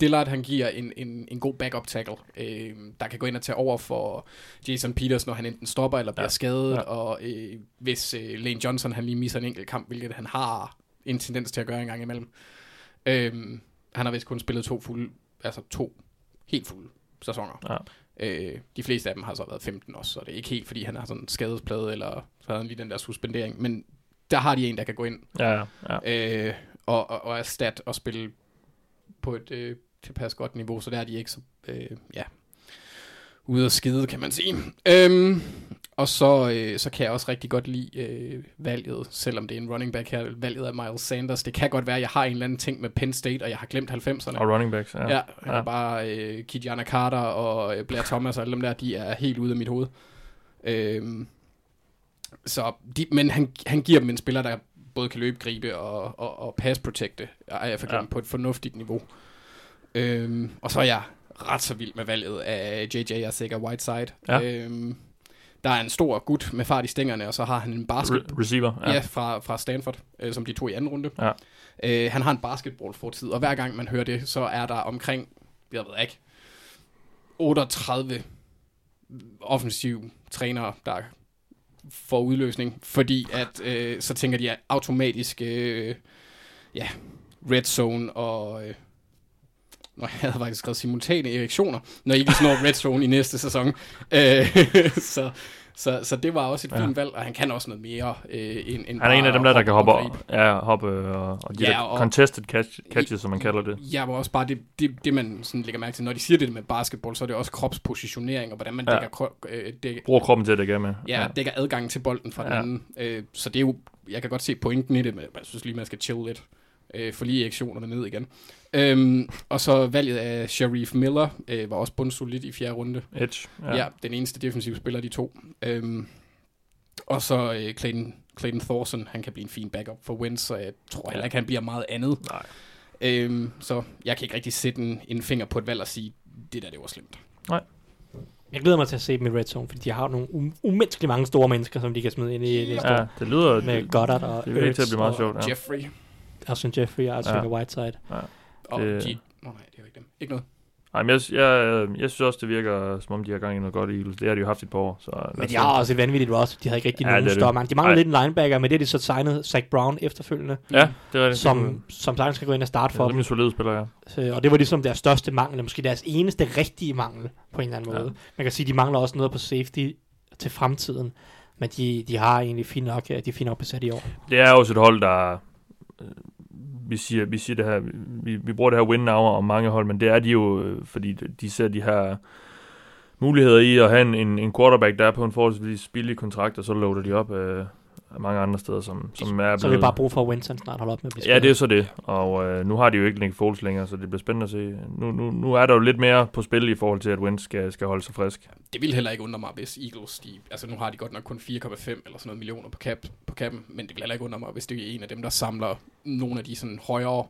Dillard, han giver en, en, en god backup tackle, øh, der kan gå ind og tage over for Jason Peters, når han enten stopper eller bliver Ja. skadet, Ja. og øh, hvis øh, Lane Johnson han lige misser en enkelt kamp, hvilket han har en tendens til at gøre en gang imellem. Øh, han har vist kun spillet to fulde, altså to helt fulde sæsoner. Ja. Øh, de fleste af dem har så været 15 også, så det er ikke helt, fordi han har sådan en skadesplade, eller så havde han lige den der suspendering, men der har de en, der kan gå ind Ja, ja, øh, og, og, og erstat og spille på et øh, tilpas godt niveau, så der er de ikke så, øh, ja, ude at skide, kan man sige. Øhm, og så, øh, så kan jeg også rigtig godt lide øh, valget, selvom det er en running back her, valget af Miles Sanders. Det kan godt være, at jeg har en eller anden ting med Penn State, og jeg har glemt 90'erne. Og running backs, ja. Ja, ja. bare øh, Kijana Carter og øh, Blair Thomas og alle dem der, de er helt ude af mit hoved. Øhm, så de, men han, han giver dem en spiller, der både kan løbe, gribe og, og, og pass protecte, er jeg for Ja. på et fornuftigt niveau. Øhm, og så er jeg ret så vild med valget af JJ Arcega Whiteside. Ja. Øhm, der er en stor gut med fart i stængerne, og så har han en basket, Re- receiver, Ja, ja. fra, fra Stanford, øh, som de tog i anden runde. Ja. Øh, han har en basketballfortid, og hver gang man hører det, så er der omkring, jeg ved ikke, 38 offensiv trænere, der får udløsning, fordi at øh, så tænker de at automatisk øh, ja, red zone og øh, Nå, jeg havde faktisk skrevet simultane erektioner, når I ikke når red zone i næste sæson. Øh, så, så, så det var også et Ja. fint valg, og han kan også noget mere øh, end, end Han er en af dem der, der kan hoppe, og ja, hoppe og, og de Ja, og- contested catch, catches, som man kalder det. Ja, men også bare det, det, det man sådan lægger mærke til, når de siger det med basketball, så er det også kropspositionering, og hvordan man Ja. dækker, kro- øh, dækker, Bruger kroppen til at dække med. ja, dækker adgang til bolden fra den Ja. anden. Øh, så det er jo, jeg kan godt se pointen i det, men jeg synes lige, man skal chill lidt. Øh, få lige erektionerne ned igen. Øhm, og så valget af Sharif Miller øh, var også bundsolidt i fjerde runde. Edge. Ja. ja, den eneste defensive spiller, de to. Øhm, og så øh, Clayton, Clayton Thorson, han kan blive en fin backup for Wentz, så jeg tror heller ikke, han bliver meget andet. Nej. Øhm, så jeg kan ikke rigtig sætte en, en finger på et valg og sige, det der, det var slemt. Jeg glæder mig til at se dem i Red Zone, fordi de har nogle um- umenneskeligt mange store mennesker, som de kan smide ind i næste Ja, år. det lyder... Med Goddard og det virker til at blive meget sjovt, ja. Jeffrey Austin Jeffrey og Arcega Ja. Whiteside. og Det- G... Nå nej, det er jo ikke dem. Ikke noget. Nej, men jeg, jeg, jeg synes også, det virker, som om de har gang i noget godt i Eagles. Det har de jo haft et par år. Så Men de har også et vanvittigt roster. De havde ikke rigtig Ja, nogen det er det. større mand. De mangler lidt en linebacker, men det er de så signet Zach Brown efterfølgende, Ja, det er rigtigt. som, som sagtens skal gå ind og starte det for er dem. rimelig solide spiller, ja. Så, og det var ligesom deres største mangel, eller måske deres eneste rigtige mangel på en eller anden Ja. måde. Man kan sige, at de mangler også noget på safety til fremtiden, men de, de har egentlig fint nok, de er fint nok besat i år. Det er også et hold, der... Vi siger, vi siger det her, vi, vi bruger det her win now om mange hold, men det er de jo, øh, fordi de ser de her muligheder i at have en, en, quarterback, der er på en forholdsvis billig kontrakt, og så loader de op øh, mange andre steder, som, som er Så har vi bare brug for, at Winston snart holder op med at blive Ja, det er så det. Og øh, nu har de jo ikke Nick Foles længere, så det bliver spændende at se. Nu, nu, nu er der jo lidt mere på spil i forhold til, at Wentz skal, skal holde sig frisk. Det vil heller ikke undre mig, hvis Eagles, de, altså nu har de godt nok kun 4,5 eller sådan noget millioner på, cap, på capen, men det vil heller ikke undre mig, hvis det er en af dem, der samler nogle af de sådan højere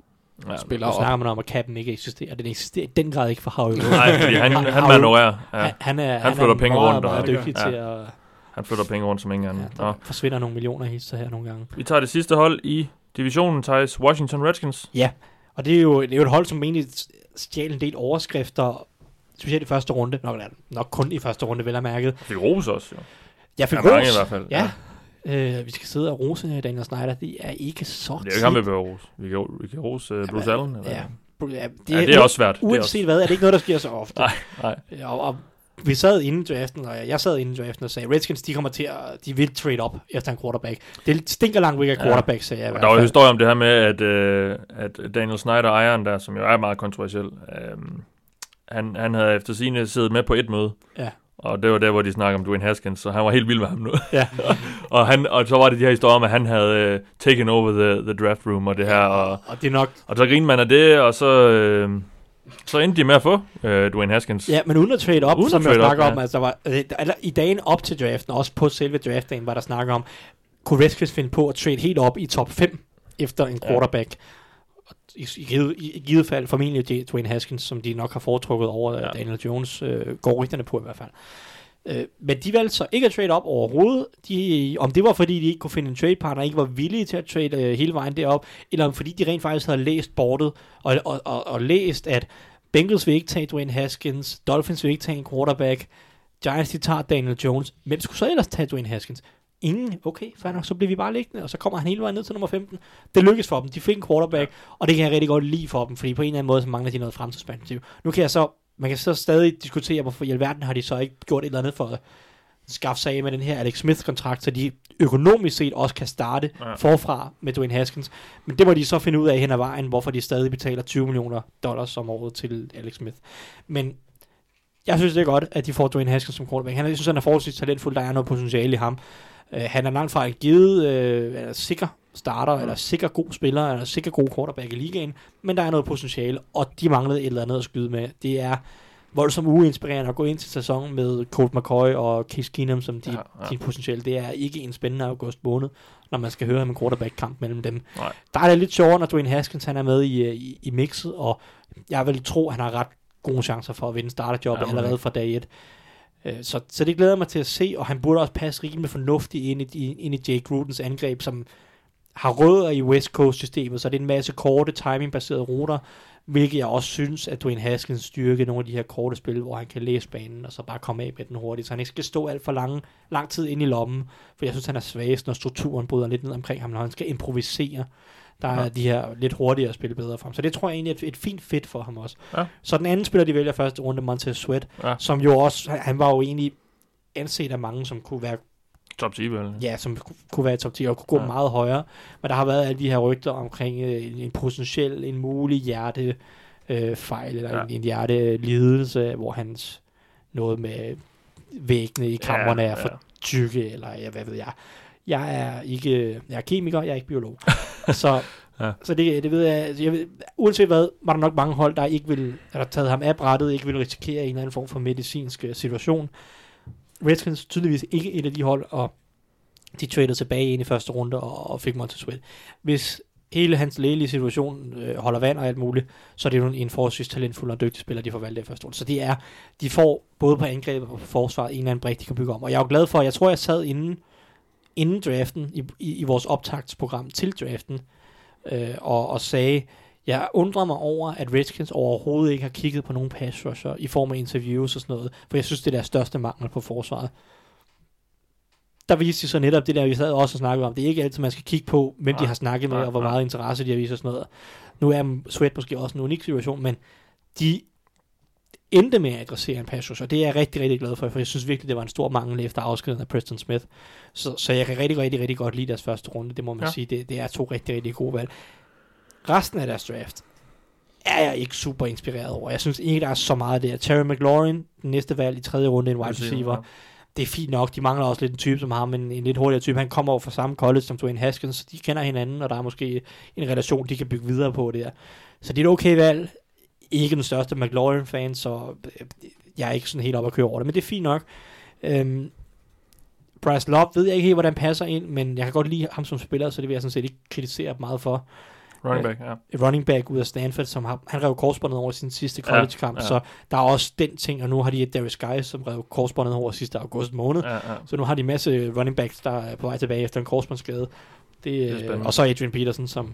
Ja. spillere Nu op. snakker man om, at capen ikke eksisterer. Den eksisterer i den grad ikke for Havø. Nej, fordi han, han manøvrerer. Ja. Han, han, er, Han flytter er penge meget, rundt, og- meget dygtig Ja. til at... Han flytter penge rundt som ingen anden. Ja, Nå. der forsvinder nogle millioner hister her nogle gange. Vi tager det sidste hold i divisionen, Thijs. Washington Redskins. Ja, og det er jo, det er jo et hold, som egentlig stjal en del overskrifter, specielt i første runde. Nok, nok kun i første runde, vel at mærke. Fik Rose også, jo. Jeg fik Ja, mange ros. i hvert fald. Ja. Øh, vi skal sidde og rose Daniel Snyder. Det er ikke så Det er jo ikke ham, vi behøver Rose. Vi kan, vi kan rose uh, Bruce Allen. Eller? Ja, ja, ja, det er også svært. Det er Uanset også... hvad, er det ikke noget, der sker så ofte. Nej, nej. Og, og vi sad inden draften, og jeg sad inden draften og sagde, Redskins, de kommer til at, de vil trade op efter en quarterback. Det stinker langt væk af Ja. quarterback, sagde jeg Og der var jo historie om det her med, at, øh, at Daniel Snyder, ejeren der, som jo er meget kontroversiel, øh, han, han havde efter sine siddet med på et møde. Ja. Og det var der, hvor de snakkede om Dwayne Haskins, så han var helt vild med ham nu. Ja. og, han, og så var det de her historier om, at han havde uh, taken over the, the draft room og det her. Og, Og det er nok, og så grinede man af det, og så, øh, så endte de med at få øh, Dwayne Haskins. ja, men uden at trade op, Uden som jeg snakker op, om, ja. altså der var, øh, eller, i dagen op til draften, også på selve draftdagen, var der snak om, kunne Redskins finde på at trade helt op i top 5 efter en Ja. quarterback. I, i, givet, i, i givet fald formentlig Dwayne Haskins, som de nok har foretrukket over Ja. ja. Daniel Jones, øh, går rygterne på i hvert fald. Øh, men de valgte så ikke at trade op overhovedet. De, om det var fordi, de ikke kunne finde en trade partner, ikke var villige til at trade øh, hele vejen derop, eller om fordi de rent faktisk havde læst bordet, og, og, og, og læst, at Bengals vil ikke tage Dwayne Haskins, Dolphins vil ikke tage en quarterback, Giants de tager Daniel Jones. Hvem skulle så ellers tage Dwayne Haskins? Ingen. Okay, fair nok, så bliver vi bare liggende, og så kommer han hele vejen ned til nummer 15. Det lykkedes for dem. De fik en quarterback, og det kan jeg rigtig godt lide for dem, fordi på en eller anden måde, så mangler de noget fremtidsperspektiv. Nu kan jeg så, man kan så stadig diskutere, hvorfor i alverden har de så ikke gjort et eller andet for at skaffe sig af med den her Alex Smith-kontrakt, så de økonomisk set også kan starte Ja. forfra med Dwayne Haskins. Men det må de så finde ud af hen ad vejen, hvorfor de stadig betaler 20 millioner dollars om året til Alex Smith. Men jeg synes, det er godt, at de får Dwayne Haskins som quarterback. Han, jeg synes, han er forholdsvis talentfuld. Der er noget potentiale i ham. Uh, han er langt fra givet uh, er sikker starter, mm. eller sikker god spiller, eller sikker god quarterback i ligaen, men der er noget potentiale, og de manglede et eller andet at skyde med. Det er voldsomt uinspirerende at gå ind til sæsonen med Colt McCoy og Case Keenum som de, Ja, ja, de potentiale. Det er ikke en spændende august måned, når man skal høre om en quarterback-kamp mellem dem. Nej. Der er det lidt sjovere, når Dwayne Haskins han er med i, øh, i, i mixet, og jeg vil tro, at han har ret gode chancer for at vinde starterjobbet Ja, allerede fra dag 1. Øh, Så, så det glæder mig til at se, og han burde også passe rimelig fornuftigt ind i, ind i Jake Grudens angreb, som har rødder i West Coast-systemet, så det er en masse korte, timingbaserede ruter, hvilket jeg også synes, at Dwayne Haskins styrke nogle af de her korte spil, hvor han kan læse banen, og så bare komme af med den hurtigt, så han ikke skal stå alt for lang, lang tid ind i lommen, for jeg synes, han er svagest, når strukturen bryder lidt ned omkring ham, når han skal improvisere. Der er Ja. de her lidt hurtigere spil bedre for ham. Så det tror jeg egentlig er et, et fint fit for ham også. Ja. Så den anden spiller, de vælger første runde, Montez Sweat, Ja. som jo også, han- han var jo egentlig anset af mange, som kunne være Top 10, vel? ja, som ku- kunne være top 10 og kunne gå Ja. meget højere. Men der har været alle de her rygter omkring øh, en, en potentiel, en mulig hjerte øh, fejl, eller Ja. en, en hjertelidelse, hvor hans noget med væggene i kammerne Ja, er for tykke, eller ja, hvad ved jeg. Jeg er ikke, jeg er kemiker, jeg er ikke biolog. så Ja. så det, det ved jeg, jeg ved, uanset hvad, var der nok mange hold, der ikke vil, eller taget ham af brættet, ikke vil risikere en eller anden form for medicinsk øh, situation. Redskins tydeligvis ikke et af de hold, og de tradede tilbage ind i første runde og, og fik Montez Sweat. Hvis hele hans lægelige situation øh, holder vand og alt muligt, så er det jo en, forholdsvis talentfuld og dygtig spiller, de får valgt i første runde. Så det er, de får både på angrebet og på forsvaret en eller anden brik, de kan bygge om. Og jeg er jo glad for, jeg tror, jeg sad inden, inden draften, i, i, i vores optagtsprogram til draften, øh, og, og sagde, jeg undrer mig over, at Redskins overhovedet ikke har kigget på nogen pass rusher i form af interviews og sådan noget, for jeg synes, det er deres største mangel på forsvaret. Der viste de så netop det der, vi sad også og snakkede om. Det er ikke altid, man skal kigge på, hvem de har snakket med, og hvor meget interesse de har vist og sådan noget. Nu er Sweat måske også en unik situation, men de endte med at adressere en pass rusher. Det er jeg rigtig, rigtig glad for, for jeg synes virkelig, det var en stor mangel efter afskeden af Preston Smith. Så, så jeg kan rigtig, rigtig, rigtig godt lide deres første runde, det må man ja. sige. Det, det er to rigtig, rigtig gode valg. Resten af deres draft er jeg ikke super inspireret over. Jeg synes ikke, der er så meget der. Terry McLaurin, den næste valg i tredje runde, en wide receiver. Det er fint nok. De mangler også lidt en type som ham, men en lidt hurtigere type. Han kommer over fra samme college som Dwayne Haskins, så de kender hinanden, og der er måske en relation, de kan bygge videre på der. Så det er et okay valg. Ikke den største McLaurin-fan, så øh, jeg er ikke sådan helt op at køre over det, men det er fint nok. Øhm, Bryce Love ved jeg ikke helt, hvordan passer ind, men jeg kan godt lide ham som spiller, så det vil jeg sådan set ikke kritisere meget for. Running back, ja. Running back ud af Stanford, som har, han rev korsbåndet over sin sidste college-kamp, Ja, ja, så der er også den ting, og nu har de et Darius Guys, som rev korsbåndet over sidste august måned, Ja, ja. så nu har de en masse running backs, der er på vej tilbage efter en korsbåndsskade. Det, Det er spændende. og så Adrian Peterson, som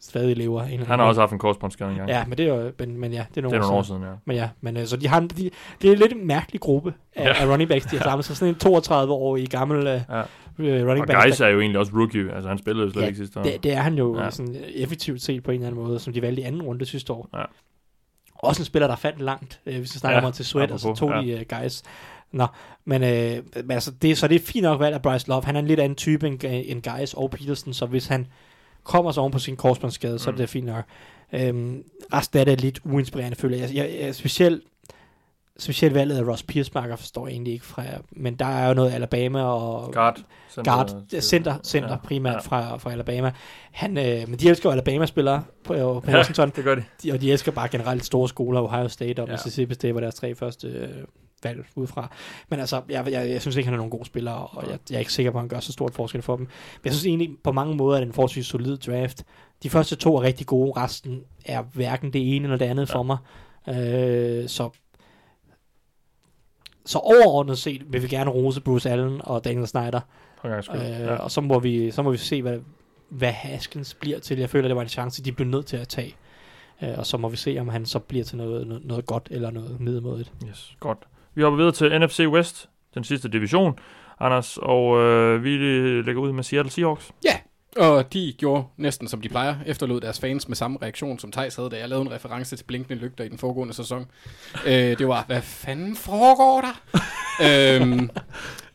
stadig lever. En Han har også haft en korsbåndsskade engang. Ja, men det er jo, men, men ja, det er nogle, det er nogle år siden. ja. Men ja, men øh, så de har de, det er lidt en mærkelig gruppe af, Ja. af running backs, de har samlet sig. Sådan en 32-årig gammel uh, Ja. Running Og back. Geis er jo egentlig også rookie, altså han spillede jo slet Ja, ikke sidste år. det, det er han jo Ja. sådan, øh, effektivt set på en eller anden måde, som de valgte i anden runde sidste år. Ja. Også en spiller, der fandt langt, øh, hvis vi snakker Ja, om til Sweat, og så tog ja. de uh, guys. Nå, men, øh, men altså, det, så det er fint nok valgt af Bryce Love. Han er en lidt anden type end, end Guys og Peterson, så hvis han kommer så oven på sin korsbåndsskade, så er Mm. det fint nok. Øhm, resten af det er lidt uinspirerende, føler jeg. jeg, jeg specielt, specielt valget af Ross Piersmarker forstår jeg egentlig ikke fra, men der er jo noget Alabama og Guard. Center, guard, center, center ja, primært ja. fra, fra Alabama. Han, øh, men de elsker jo Alabama-spillere på, på Ja, Washington, det gør de. de, og de elsker bare generelt store skoler, Ohio State og Ja. Mississippi State var deres tre første øh, valg udefra. Men altså, jeg, jeg, jeg synes ikke, han er nogen god spiller, og jeg, jeg er ikke sikker på, at han gør så stort forskel for dem. Men jeg synes egentlig, på mange måder er det en forholdsvis solid draft. De første to er rigtig gode, resten er hverken det ene eller det andet ja. for mig. Øh, så så overordnet set vil vi gerne rose Bruce Allen og Daniel Snyder. Øh, Ja. Og så må, vi, så må vi se, hvad, hvad Haskins bliver til. Jeg føler, det var en chance, de blev nødt til at tage. Øh, og så må vi se, om han så bliver til noget, noget, noget godt eller noget middelmådigt. Yes, godt. Vi hopper videre til NFC West, den sidste division, Anders, og øh, vi lægger ud med Seattle Seahawks. Ja, og de gjorde næsten som de plejer, efterlod deres fans med samme reaktion, som Thijs havde, da jeg lavede en reference til blinkende lygter i den foregående sæson. øh, det var, hvad fanden foregår der? øhm,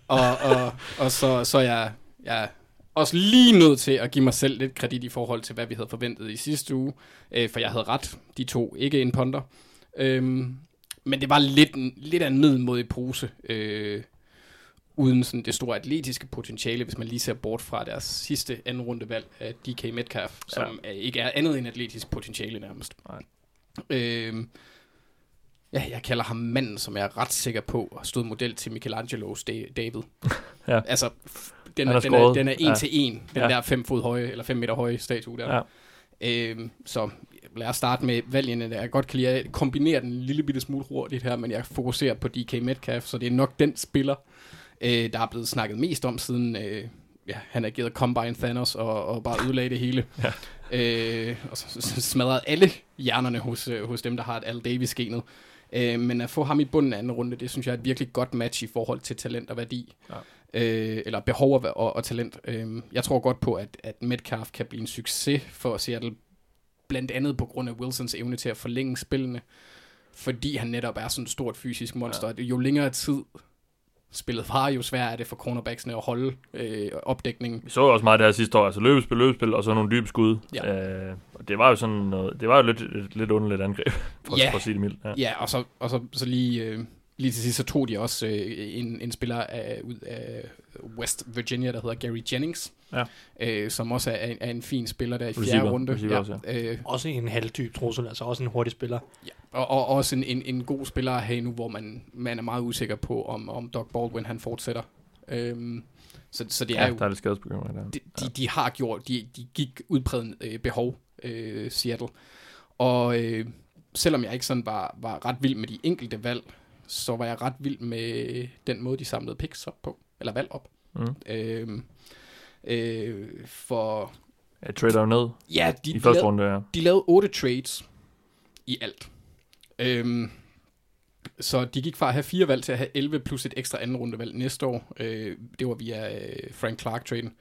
og og, og så, så jeg, jeg også lige nødt til at give mig selv lidt kredit i forhold til, hvad vi havde forventet i sidste uge, øh, for jeg havde ret, de to ikke en ponder. Øhm, men det var lidt, lidt af en middelmodig pose, øh, uden sådan det store atletiske potentiale, hvis man lige ser bort fra deres sidste anden rundevalg af DK Metcalf, som ja. ikke er andet end atletisk potentiale nærmest. Nej. Øh, ja, jeg kalder ham manden, som jeg er ret sikker på stod model til Michelangelo's Da- David. Ja. Altså, den, er, den, er, den er en Ja. til en, den Ja. der fem fod høje, eller fem meter høje statue der. Ja. Øhm, så lad os starte med valgene der. Jeg godt kan lide at kombinere den en lille bitte smule hurtigt her, men jeg fokuserer på DK Metcalf, så det er nok den spiller, øh, der er blevet snakket mest om siden øh, ja, han er givet Combine Thanos og, og bare ødelagde det hele. Ja. Øh, og så, så smadrede alle hjernerne hos, øh, hos dem, der har et Al Davis-genet. Øh, men at få ham i bunden af anden runde, det synes jeg er et virkelig godt match i forhold til talent og værdi. Ja. Øh, eller behov og, og, og talent. Øh, jeg tror godt på, at, at Metcalf kan blive en succes for Seattle, blandt andet på grund af Wilsons evne til at forlænge spillene, fordi han netop er sådan et stort fysisk monster. Ja. Jo længere tid spillet var, jo sværere er det for cornerbacksene at holde øh, opdækningen. Vi så jo også meget det her sidste år, altså løbespil, løbespil, og så nogle dybe skud. Ja. Øh, og det var jo sådan noget, det var jo lidt, et, lidt underligt angreb, for, Ja. for at sige det mildt. Ja. Ja, og så, og så, så lige, øh, lige til sidst, så tog de også øh, en, en spiller af, ud af West Virginia, der hedder Gary Jennings, Ja. øh, som også er, er en fin spiller der i fjerde Receiver. runde. Receiver ja, også, øh, Også en halvdyb trussel, altså også en hurtig spiller. ja. Og, og også en, en, en god spiller at have nu, hvor man, man er meget usikker på, om, om Doug Baldwin han fortsætter. Øhm, så, så det er ja, jo... der er lidt skadesbekymring der. de, de, de har gjort, de, de gik udpræget øh, behov, øh, Seattle. Og øh, selvom jeg ikke sådan var, var ret vild med de enkelte valg, så var jeg ret vild med den måde, de samlede picks op på, eller valg op. Mm. Øh, øh, for Jeg trader ned ja, de, i de, første lavede, runde, ja. de lavede otte trades i alt. Øhm, så de gik fra at have fire valg til at have 11 plus et ekstra anden rundevalg næste år. Øh, det var via øh, Frank Clark-traden.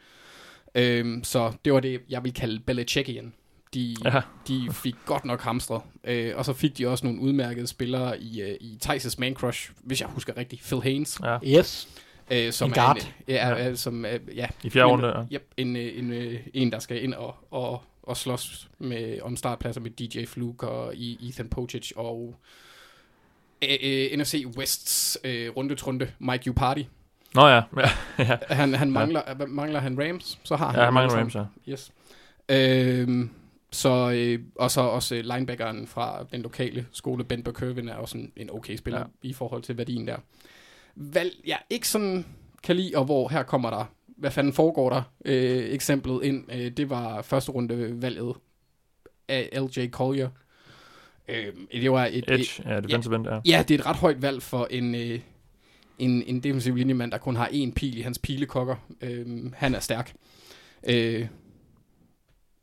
Øhm, så det var det, jeg vil kalde Belichickian. De, Ja. ja. de fik godt nok hamstret. Øh, og så fik de også nogle udmærkede spillere i, øh, i Thijs' man crush, hvis jeg husker rigtigt, Phil Haynes. ja. Yes. Øh, som En er guard. En, ja, ja. som, øh, ja, I fjerde runde, ja. Yep, en, øh, en, øh, en, der skal ind og, og, og slås med, om startpladser med DJ Fluke og I- Ethan Pochic og øh, øh, NFC Wests øh, rundetrunde Mike Uparty. Nå ja, ja, ja. Han, han mangler, ja. mangler han Rams, så har han ja han dem mangler Rams, ja. Yes. Øhm, så, øh, og så også øh, linebackeren fra den lokale skole, Ben Burkervin, er også en, en okay spiller Ja. ja. i forhold til værdien der. Valg, jeg ikke sådan kan lide, og hvor her kommer der, hvad fanden foregår der, øh, eksemplet ind, øh, det var første runde valget af LJ Collier. Øh, det var et, Edge, ja, defensive end, ja. Ja, det er et ret højt valg for en, øh, en, en defensiv linjemand, der kun har én pil i hans pilekokker. Øh, han er stærk. Øh,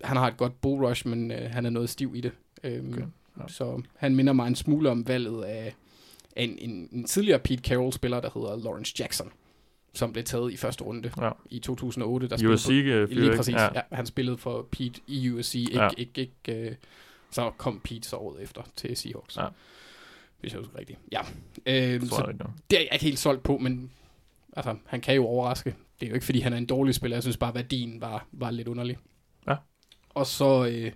han har et godt bull rush, men øh, han er noget stiv i det. Øh, Okay, ja. ja. Så han minder mig en smule om valget af, af en, en, en tidligere Pete Carroll-spiller, der hedder Lawrence Jackson, som blev taget i første runde Ja. i 2008. Der spillede USC, på- øh, Lige præcis, Ja. ja. Han spillede for Pete i USC, ikke, Ja. ikke, ikke, øh, så kom Pete så året efter til Seahawks. Ja. Hvis jeg husker rigtigt. Ja. Øh, tror så det er jeg ikke helt solgt på, men altså, han kan jo overraske. Det er jo ikke, fordi han er en dårlig spiller. Jeg synes bare, værdien var, var lidt underlig. Ja. Og så øh,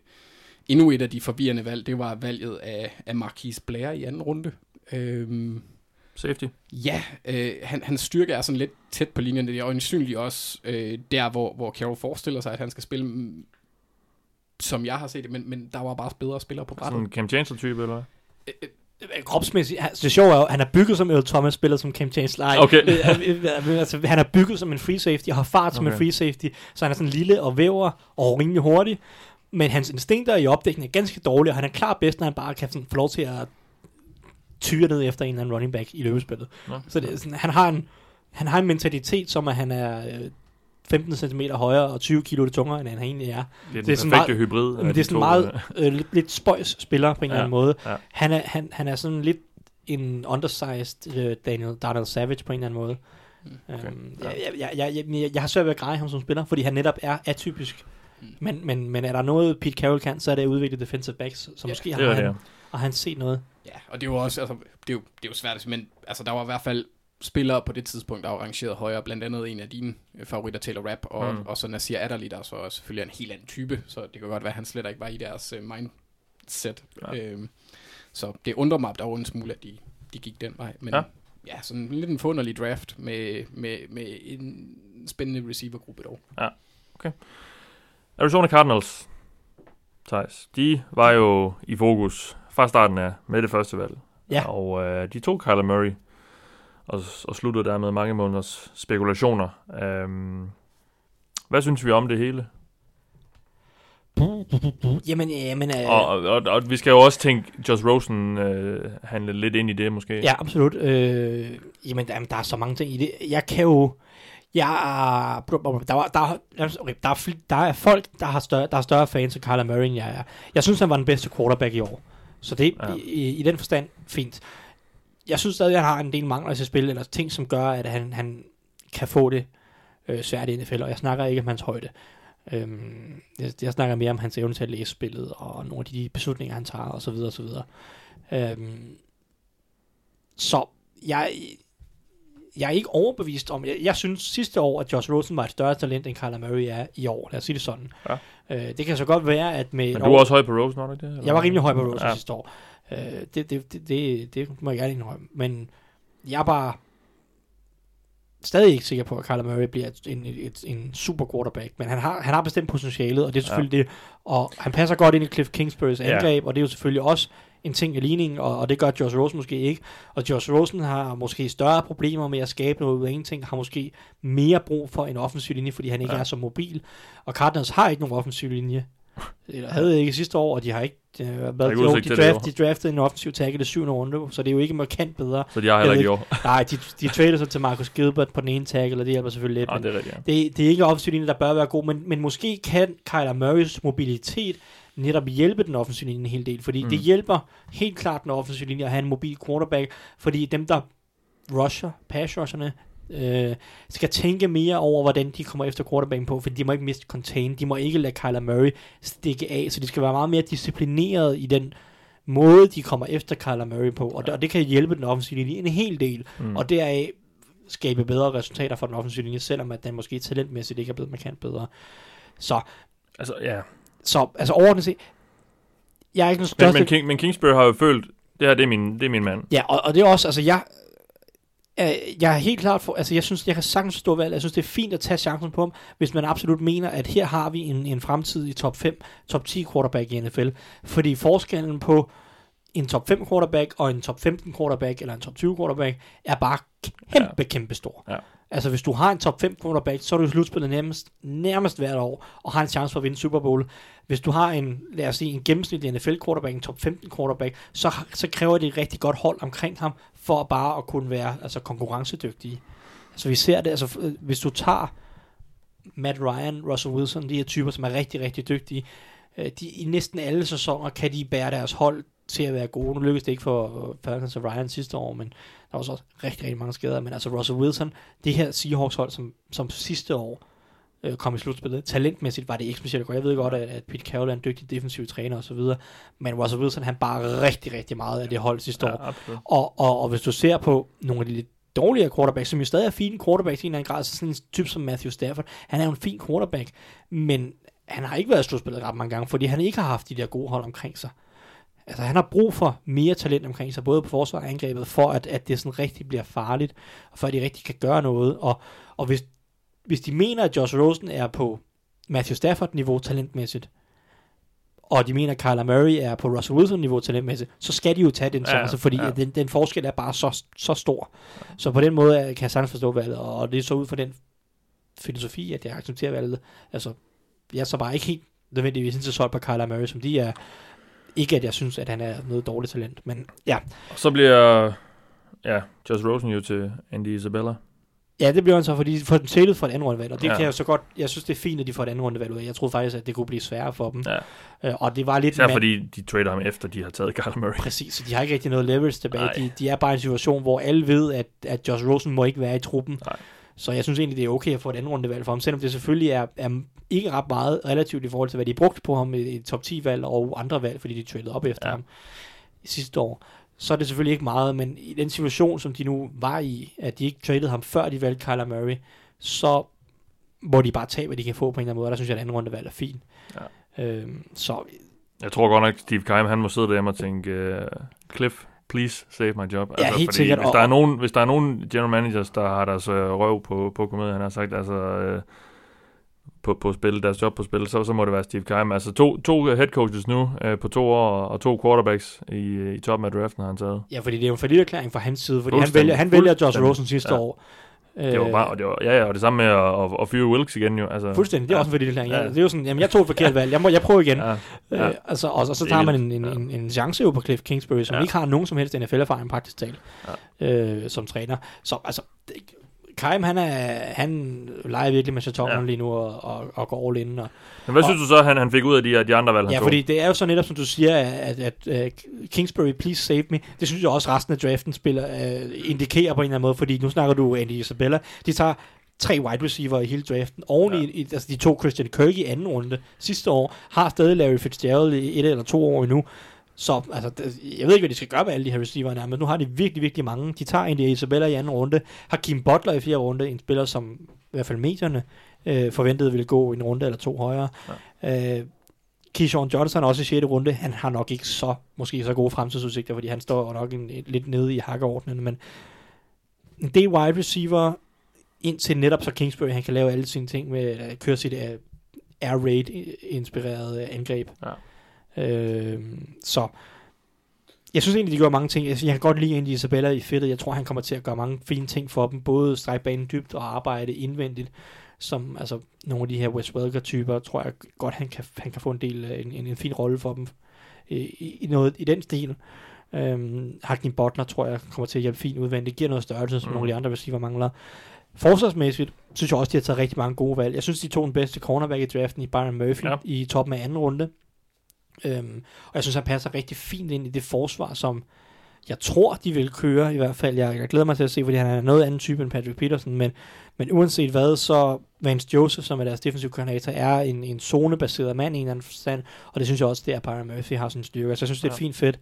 endnu et af de forvirrende valg, det var valget af, af Marquise Blair i anden runde. Øhm, Safety. Ja, øh, han, hans styrke er sådan lidt tæt på linjen. Det er øjensynligt også øh, der, hvor, hvor Carroll forestiller sig, at han skal spille, mm, som jeg har set det, men, men der var bare bedre spillere på brættet. Sådan en Cam Chancellor-type, eller hvad? Kropsmæssigt, han- det sjove er jo, at han er bygget som Earl Thomas, spiller som Cam Chancellor. Okay. øh, øh, øh, altså, han er bygget som en free safety, og har fart som Okay. en free safety, så han er sådan lille og væver og rimelig hurtig. Men hans instinkter i opdækningen er ganske dårlige, og han er klar bedst, når han bare kan sådan, få lov til at tyre ned efter en eller anden running back i løbespillet. Nå, Så det er sådan, han, har en, han har en mentalitet, som at han er øh, 15 cm højere og 20 kilo tungere, end han egentlig er. Det er den det er sådan perfekte hybrid. Men det de er sådan to, meget øh, øh, lidt, lidt spøjs spiller på en Ja, eller anden måde. ja. Han, er, han, han er sådan lidt en undersized øh, Daniel, Daniel Savage på en eller anden måde. Okay. Um, Ja. jeg, jeg, jeg, jeg, jeg, jeg har svært ved at greje ham som spiller, fordi han netop er atypisk. Men, men, men er der noget, Pete Carroll kan, så er det at udvikle defensive backs, så Ja, måske Det har det, han, ja. og han set noget. Ja, og det er jo også, altså, det er jo, det er jo svært men altså, der var i hvert fald spillere på det tidspunkt, der var rangeret højere, blandt andet en af dine øh, favoritter, Taylor Rapp, og, Mm. og så Nasir Adderley, der så også selvfølgelig er en helt anden type, så det kan godt være, at han slet ikke var i deres uh, mindset. Ja. Ja. Øhm, så det undrer mig, var en smule, at de, de gik den vej. Men Ja. ja, ja sådan en lidt en forunderlig draft med, med, med en spændende receivergruppe dog. Arizona Cardinals, Thijs, de var jo i fokus fra starten af med det første valg. Ja. Og øh, de tog Kyler Murray og, og sluttede dermed mange måneders spekulationer. Øhm, hvad synes vi om det hele? Jamen, jamen øh, Og, og, og, og vi skal jo også tænke Josh Rosen øh, handle lidt ind i det måske. Ja, absolut. Øh, jamen, der, der er så mange ting i det. Jeg kan jo... Jeg, der, var, der, okay, der, er, der er folk, der har større, der er større fans af Kyler Murray, end jeg er. Jeg synes, han var den bedste quarterback i år. Så det Ja. i, i den forstand fint. Jeg synes stadig, at han har en del mangler i sit spil, eller ting, som gør, at han, han kan få det øh, svært i NFL, og jeg snakker ikke om hans højde. Øhm, jeg, jeg snakker mere om hans evne til at læse spillet, og nogle af de beslutninger, han tager, og så videre, og så videre. Øhm, så jeg, jeg er ikke overbevist om, jeg, jeg synes sidste år, at Josh Rosen var et større talent, end Kyler Murray er i år. Lad os sige det sådan. Ja. Øh, det kan så godt være, at med Men du er også høj på Rosen, var du ikke det? eller? jeg var rimelig høj på Rosen Ja. ja. sidste år. Øh, det, det, det, det, det må jeg gerne indrømme. Men jeg er bare stadig ikke sikker på, at Kyler Murray bliver en, et, en super quarterback. Men han har, han har bestemt potentialet, og det er selvfølgelig ja. det. Og han passer godt ind i Cliff Kingsburys Ja. angreb, og det er jo selvfølgelig også en ting i ligningen, og, og det gør Josh Rosen måske ikke. Og Josh Rosen har måske større problemer med at skabe noget ud af ingenting, har måske mere brug for en offensiv linje, fordi han ikke Ja. ja. er så mobil. Og Cardinals har ikke nogen offensiv linje. Eller havde ikke sidste år, og de har ikke... Øh, været, ikke jo, de, draft, de draftede en offensiv tackle i syvende runde, så det er jo ikke markant bedre. Så de har heller ikke i år. Nej, de, de traded så til Marcus Gilbert på den ene tackle, og det hjælper selvfølgelig lidt. Men det er rigtigt, ja. det, det er ikke en offensiv linje, der bør være god, men, men måske kan Kyler Murrays mobilitet netop hjælpe den offensive linje en hel del, fordi Mm. det hjælper helt klart den offensive linje at have en mobil quarterback, fordi dem, der rusher, pass rusherne, øh, skal tænke mere over, hvordan de kommer efter quarterbacken på, fordi de må ikke miste contain, de må ikke lade Kyler Murray stikke af, så de skal være meget mere disciplineret i den måde, de kommer efter Kyler Murray på, og det, og det kan hjælpe den offensive linje en hel del, mm. og deraf skabe bedre resultater for den offensive linje, selvom at den måske talentmæssigt ikke er blevet markant bedre. Så, Altså, ja. Så altså overordnet set, jeg er ikke den Men, største... men, King, men Kingsbury har jo følt, det her det er min, det er min mand. Ja, og, og det er også, altså jeg, øh, jeg er helt klart for, altså jeg synes, jeg kan sagtens forstå valget. Jeg synes, det er fint at tage chancen på ham, hvis man absolut mener, at her har vi en, en fremtid i top 5, top 10 quarterback i NFL. Fordi forskellen på en top 5 quarterback og en top 15 quarterback eller en top 20 quarterback er bare kæmpe, ja. kæmpe stor. Ja. Altså hvis du har en top 5 quarterback, så er du i slutspillet nærmest, nærmest hvert år, og har en chance for at vinde Super Bowl. Hvis du har en, lad os sige, en gennemsnitlig NFL quarterback, en top 15 quarterback, så, så kræver det et rigtig godt hold omkring ham, for bare at kunne være altså, konkurrencedygtige. Altså vi ser det, altså øh, hvis du tager Matt Ryan, Russell Wilson, de her typer, som er rigtig, rigtig dygtige, øh, de, i næsten alle sæsoner kan de bære deres hold til at være gode. Nu lykkedes det ikke for Falcons og Ryan sidste år, men der var så også rigtig, rigtig mange skader. Men altså Russell Wilson, det her Seahawks hold, som, som sidste år øh, kom i slutspillet, talentmæssigt var det ikke specielt godt. Jeg ved godt, at, at Pete Carroll er en dygtig defensiv træner og så videre, men Russell Wilson, han bare rigtig, rigtig meget af det hold sidste år. Ja, absolut. Og, og, og hvis du ser på nogle af de lidt dårligere quarterbacks, som jo stadig er fine quarterbacks i en eller anden grad, så sådan en type som Matthew Stafford, han er jo en fin quarterback, men han har ikke været i slutspillet ret mange gange, fordi han ikke har haft de der gode hold omkring sig. Altså han har brug for mere talent omkring sig, både på forsvar og angrebet, for at, at det sådan rigtig bliver farligt, og for at de rigtig kan gøre noget. Og, og hvis, hvis de mener, at Josh Rosen er på Matthew Stafford-niveau talentmæssigt, og de mener, at Kyler Murray er på Russell Wilson-niveau talentmæssigt, så skal de jo tage den Ja, chance, fordi ja. ja. den, den forskel er bare så, så stor. Så på den måde kan jeg sagtens forstå valget, og det er så ud fra den filosofi, at jeg accepterer valget. Altså, jeg er så bare ikke helt nødvendigvis så solgt på Kyler Murray, som de er. Ikke at jeg synes, at han er noget dårligt talent, men ja. Og så bliver ja, Josh Rosen jo til Andy Isabella. Ja, det bliver han så, fordi de får den tættet for et andet rundevalg, og det Ja. kan jeg så godt, jeg synes det er fint, at de får et andet rundevalg ud af. Jeg troede faktisk, at det kunne blive sværere for dem. Ja. Øh, og det var lidt Især mand- fordi de trader ham efter, de har taget Kyler Murray. Præcis, så de har ikke rigtig noget leverage tilbage. Nej. De, de er bare i en situation, hvor alle ved, at, at Josh Rosen må ikke være i truppen. Nej. Så jeg synes egentlig, det er okay at få et andet rundevalg for ham, selvom det selvfølgelig er, er ikke ret meget relativt i forhold til, hvad de brugte på ham i et top 10-valg og andre valg, fordi de traded op efter Ja. ham sidste år. Så er det selvfølgelig ikke meget, men i den situation, som de nu var i, at de ikke traded ham, før de valgte Kyler Murray, så må de bare tage, hvad de kan få på en eller anden måde, og der synes jeg, at andet rundevalg er fint. Ja. Øhm, så Jeg tror godt nok, Steve Keim, han må sidde derhjemme og tænke, uh, Cliff, please save my job. Ja, helt fordi sikkert, Hvis der, er nogen, hvis der er nogen general managers, der har deres øh, røv på, på komedien, han har sagt, altså... Øh, på, på spil, deres job på spil, så, så må det være Steve Keim. Altså to, to head coaches nu øh, på to år, og to quarterbacks i, i toppen af draften har han taget. Ja, fordi det er jo en forlitterklæring fra hans side, fordi han vælger, han vælger Josh. Rosen sidste Ja. år. Det var bare, og det var, ja, ja, og det samme med at, at, at fyre Wilkes igen jo. Altså, Fuldstændig, det er ja. også en forlitterklæring. Ja. Ja. Det er jo sådan, jamen jeg tog et forkert valg, jeg, må, jeg prøver igen. Ja, Ja. ja. Øh, altså, og, og så er tager man en, en, Ja. en, en chance jo på Cliff Kingsbury, som Ja. ikke har nogen som helst NFL-erfaring praktisk talt, øh, som træner. Så altså, det- Keim, han, er, han leger virkelig med chatonerne Ja. lige nu og, og, og går all in. Og, Men hvad Og- synes du så, han, han fik ud af de, de andre valg, han ja, tog? fordi det er jo så netop, som du siger, at, at, at uh, Kingsbury, please save me. Det synes jeg også, resten af draften spiller, uh, indikerer på en eller anden måde, fordi nu snakker du Andy Isabella. De tager tre wide receiver i hele draften. Oven. Ja. i, altså de to Christian Kirk i anden runde sidste år, har stadig Larry Fitzgerald i et eller to år endnu. Så altså, det- jeg ved ikke, hvad de skal gøre med alle de her receiver her, men nu har de virkelig, virkelig mange. De tager Andy Isabella i anden runde, har Kim Butler i fjerde runde, en spiller, som i hvert fald medierne øh, forventede ville gå en runde eller to højere. Ja. Øh, Keyshawn Johnson også i 6. runde. Han har nok ikke så, måske så gode fremtidsudsigter, fordi han står nok en, lidt nede i hakkeordnen, men en del wide receiver indtil netop så Kingsbury, han kan lave alle sine ting med at køre sit uh, air raid inspireret angreb. Ja. Øh, så jeg synes egentlig, de gør mange ting. Jeg, kan godt lide Andy Isabella i fedtet. Jeg tror, han kommer til at gøre mange fine ting for dem. Både strække banen dybt og arbejde indvendigt. Som altså, nogle af de her Wes Welker-typer, tror jeg godt, han kan, han kan få en del øh, en, en, en fin rolle for dem i, i, i noget i den stil. Øhm, Hakim Butler tror jeg kommer til at hjælpe fint udvendigt. Giver noget størrelse, som mm. Nogle af de andre receiver mangler. Forsvarsmæssigt synes jeg også, de har taget rigtig mange gode valg. Jeg synes, de tog den bedste cornerback i draften i Byron Murphy. Ja. i toppen af anden runde. Øhm, og jeg synes, han passer rigtig fint ind i det forsvar, som jeg tror, de vil køre i hvert fald. Jeg, jeg glæder mig til at se, fordi han er noget anden type end Patrick Peterson, men, men uanset hvad, så Vance Joseph, som er deres defensive koordinator, er en, en zonebaseret mand i en eller anden forstand, og det synes jeg også, det er Byron Murphy har sin styrke. Så jeg synes, det er Ja. fint fedt.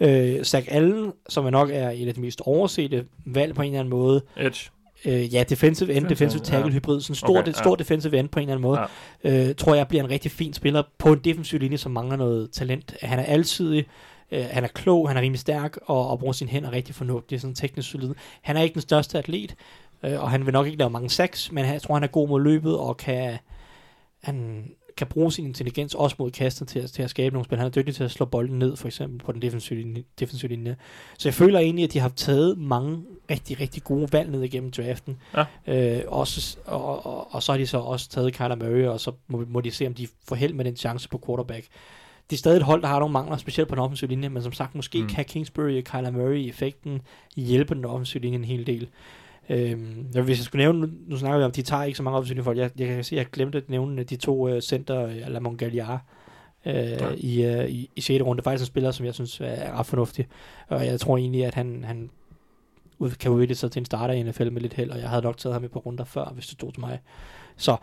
Øh, Zach Allen, som er nok er et af de mest oversete valg på en eller anden måde, Edge. Øh, ja, defensive end, defensive tackle ja. hybrid, sådan en stor, okay, ja. stor defensive end på en eller anden måde, ja. øh, tror jeg bliver en rigtig fin spiller på en defensiv linje, som mangler noget talent. Han er alsidig, øh, han er klog, han er rimelig stærk, og, og bruger sine hænder rigtig fornuftigt, sådan teknisk solid. Han er ikke den største atlet, øh, og han vil nok ikke lave mange sacks, men jeg tror, han er god mod løbet, og kan, han kan bruge sin intelligens også mod kastet til, at- til at skabe nogle spil. Han er dygtig til at slå bolden ned, for eksempel på den defensive linje. Defensive linje. Så jeg føler egentlig, at de har taget mange rigtig, rigtig gode valg ned igennem draften. Ja. Øh, også, og, og, og, så har de så også taget Kyler Murray, og så må, må de se, om de får held med den chance på quarterback. Det er stadig et hold, der har nogle mangler, specielt på den offensive linje, men som sagt, måske mm. Kan Kingsbury og Kyler Murray i effekten hjælpe den offensive linje en hel del. Øhm, ja, hvis jeg skulle nævne, nu, nu snakker vi om, de tager ikke så mange offensive folk. Jeg, jeg kan se, at jeg glemte at nævne de to uh, center, uh, Lamont Galliard, uh, ja. i, uh, i, i 6. runde. Faktisk en spiller, som jeg synes er ret fornuftig. Og jeg tror egentlig, at han, han ud, kan udvikle sig til en starter i NFL med lidt held, og jeg havde nok taget ham et par runder før, hvis det stod til mig. Så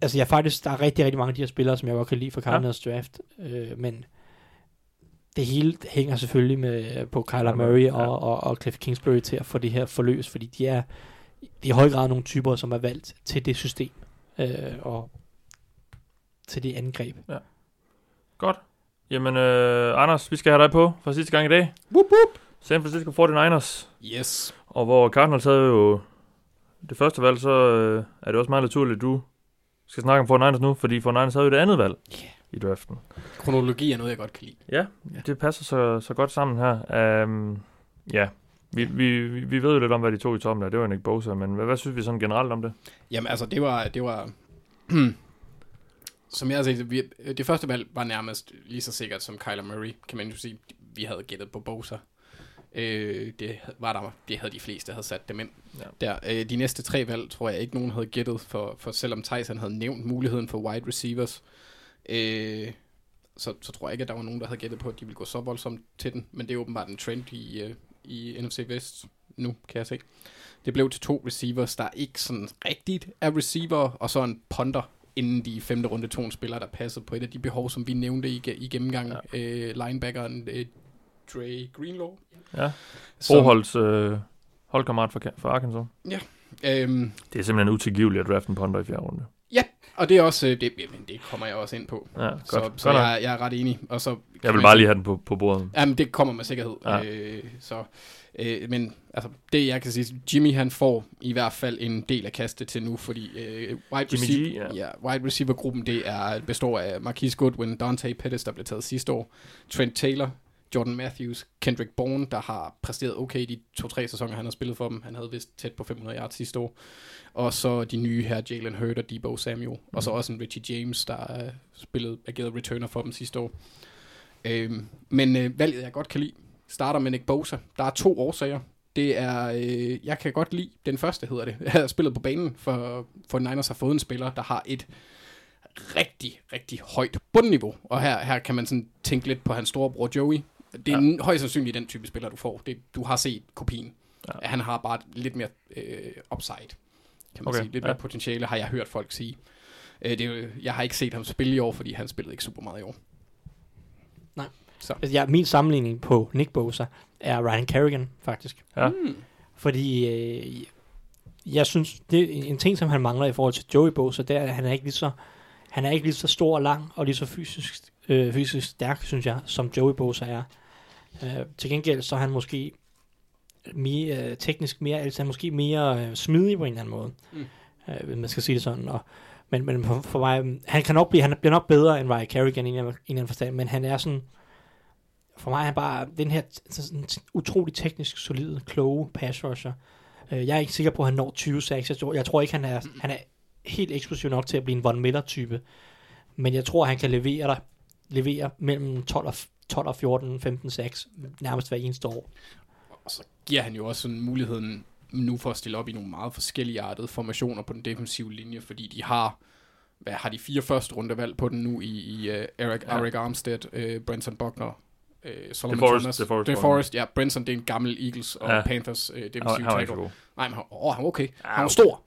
altså jeg faktisk, der er rigtig, rigtig mange af de her spillere, som jeg godt kan lide for Cardinals ja. draft, øh, men det hele hænger selvfølgelig med på Kyler Murray Ja. og, og, og Cliff Kingsbury til at få det her forløst, fordi de er i høj grad nogle typer, som er valgt til det system øh, og til det angreb. Godt. Jamen, øh, Anders, vi skal have dig på for sidste gang i dag. Whoop, whoop. San Francisco 49ers. Yes. Og hvor Cardinals havde jo det første valg, så øh, er det også meget naturligt, at du skal snakke om 49ers nu, fordi 49ers havde jo det andet valg Yeah. I draften. Kronologi er noget, jeg godt kan lide. Ja, Ja. det passer så, så godt sammen her. Um, ja, vi, vi, vi ved jo lidt om, hvad de to i toppen der. Det var Nick Bosa, men hvad, hvad synes vi sådan generelt om det? Jamen altså, det var... Det var som jeg har set, vi, det første valg var nærmest lige så sikkert som Kyler Murray, kan man jo sige. Vi havde gættet på Bosa. Øh, det var der, det havde de fleste havde sat dem ind. Ja. Der, øh, de næste tre valg tror jeg ikke nogen havde gættet, for, for selvom Tyson havde nævnt muligheden for wide receivers, øh, så, så tror jeg ikke, at der var nogen, der havde gættet på, at de ville gå så voldsomt til den. Men det er åbenbart en trend i, øh, i NFC Vest nu, kan jeg se. Det blev til to receivers, der ikke sådan rigtigt er receiver, og så en punter inden de femte runde to en spiller, der passede på et af de behov, som vi nævnte i, i gennemgangen. Ja. Øh, linebackeren øh, Dre Greenlaw. Ja, Broholds øh, holdkammerat for, for Arkansas. Øhm, Det er simpelthen utilgiveligt at drafte en punter i fjerde runde. Og det er også, øh, det, jamen, det kommer jeg også ind på. Ja, godt. så godt så nok. jeg, jeg er ret enig. Og så jeg vil bare sige- lige have den på, på bordet. Jamen, det kommer med sikkerhed. Ja. Øh, så, øh, men altså, det jeg kan sige, Jimmy han får i hvert fald en del af kastet til nu, fordi øh, wide, Jimmy G, receiver, ja. ja. wide receiver-gruppen, det er, består af Marquise Goodwin, Dante Pettis, der blev taget sidste år, Trent Taylor, Jordan Matthews, Kendrick Bourne, der har præsteret okay de to-tre sæsoner, han har spillet for dem. Han havde vist tæt på 500 yards sidste år. Og så de nye her, Jalen Hurd og Debo Samuel. Og så også en Richie James, der uh, spillet, ageret returner for dem sidste år. Øhm, men øh, valget, jeg godt kan lide, starter med Nick Bosa. Der er to årsager. Det er, øh, jeg kan godt lide, den første hedder det, jeg har spillet på banen, for, for Niners har fået en spiller, der har et rigtig, rigtig højt bundniveau. Og her, her kan man sådan tænke lidt på hans storebror Joey. Det er ja. højst sandsynligt den type spiller, du får. Det, du har set kopien. Ja. Han har bare lidt mere øh, upside, kan man Okay, sige. Lidt ja. mere potentiale, har jeg hørt folk sige. Øh, det jeg har ikke set ham spille i år, fordi han spillede ikke super meget i år. Nej. Så. Altså, ja, min sammenligning på Nick Bosa er Ryan Kerrigan, faktisk. Ja. Mm. Fordi øh, jeg synes, det er en ting, som han mangler i forhold til Joey Bosa, det er, at han er ikke lige så, han er ikke lige så stor og lang, og lige så fysisk, øh, fysisk stærk, synes jeg, som Joey Bosa er. Øh, til gengæld så er han måske mere, øh, teknisk mere, altså han måske mere øh, smidig på en eller anden måde. Mm. Øh, hvis man skal sige det sådan. Og, men, men for, for mig, øh, han kan nok blive, han bliver nok bedre end Ryan Kerrigan i en eller anden- forstand, men han er sådan, for mig er han bare den her sådan utrolig teknisk solide, kloge pass rusher. Øh, jeg er ikke sikker på, at han når 20 sacks. Jeg tror, jeg tror ikke, han er, han er helt eksplosiv nok til at blive en Von Miller-type. Men jeg tror, han kan levere dig levere mellem 12 og, 12 og 14, 15 sacks nærmest hver eneste år. Og så giver han jo også sådan muligheden nu for at stille op i nogle meget forskellige artede formationer på den defensive linje, fordi de har, hvad har de fire første rundevalg på den nu i, i uh, Eric, Ja. Eric Armstead, uh, Brenton Buckner, uh, Solomon DeForest- Thomas. DeForest DeForest, ja. Brenton, det er en gammel Eagles og Ja. Panthers uh, defensive tackle. Nej, men han, åh, han var okay. Ja, Han var stor.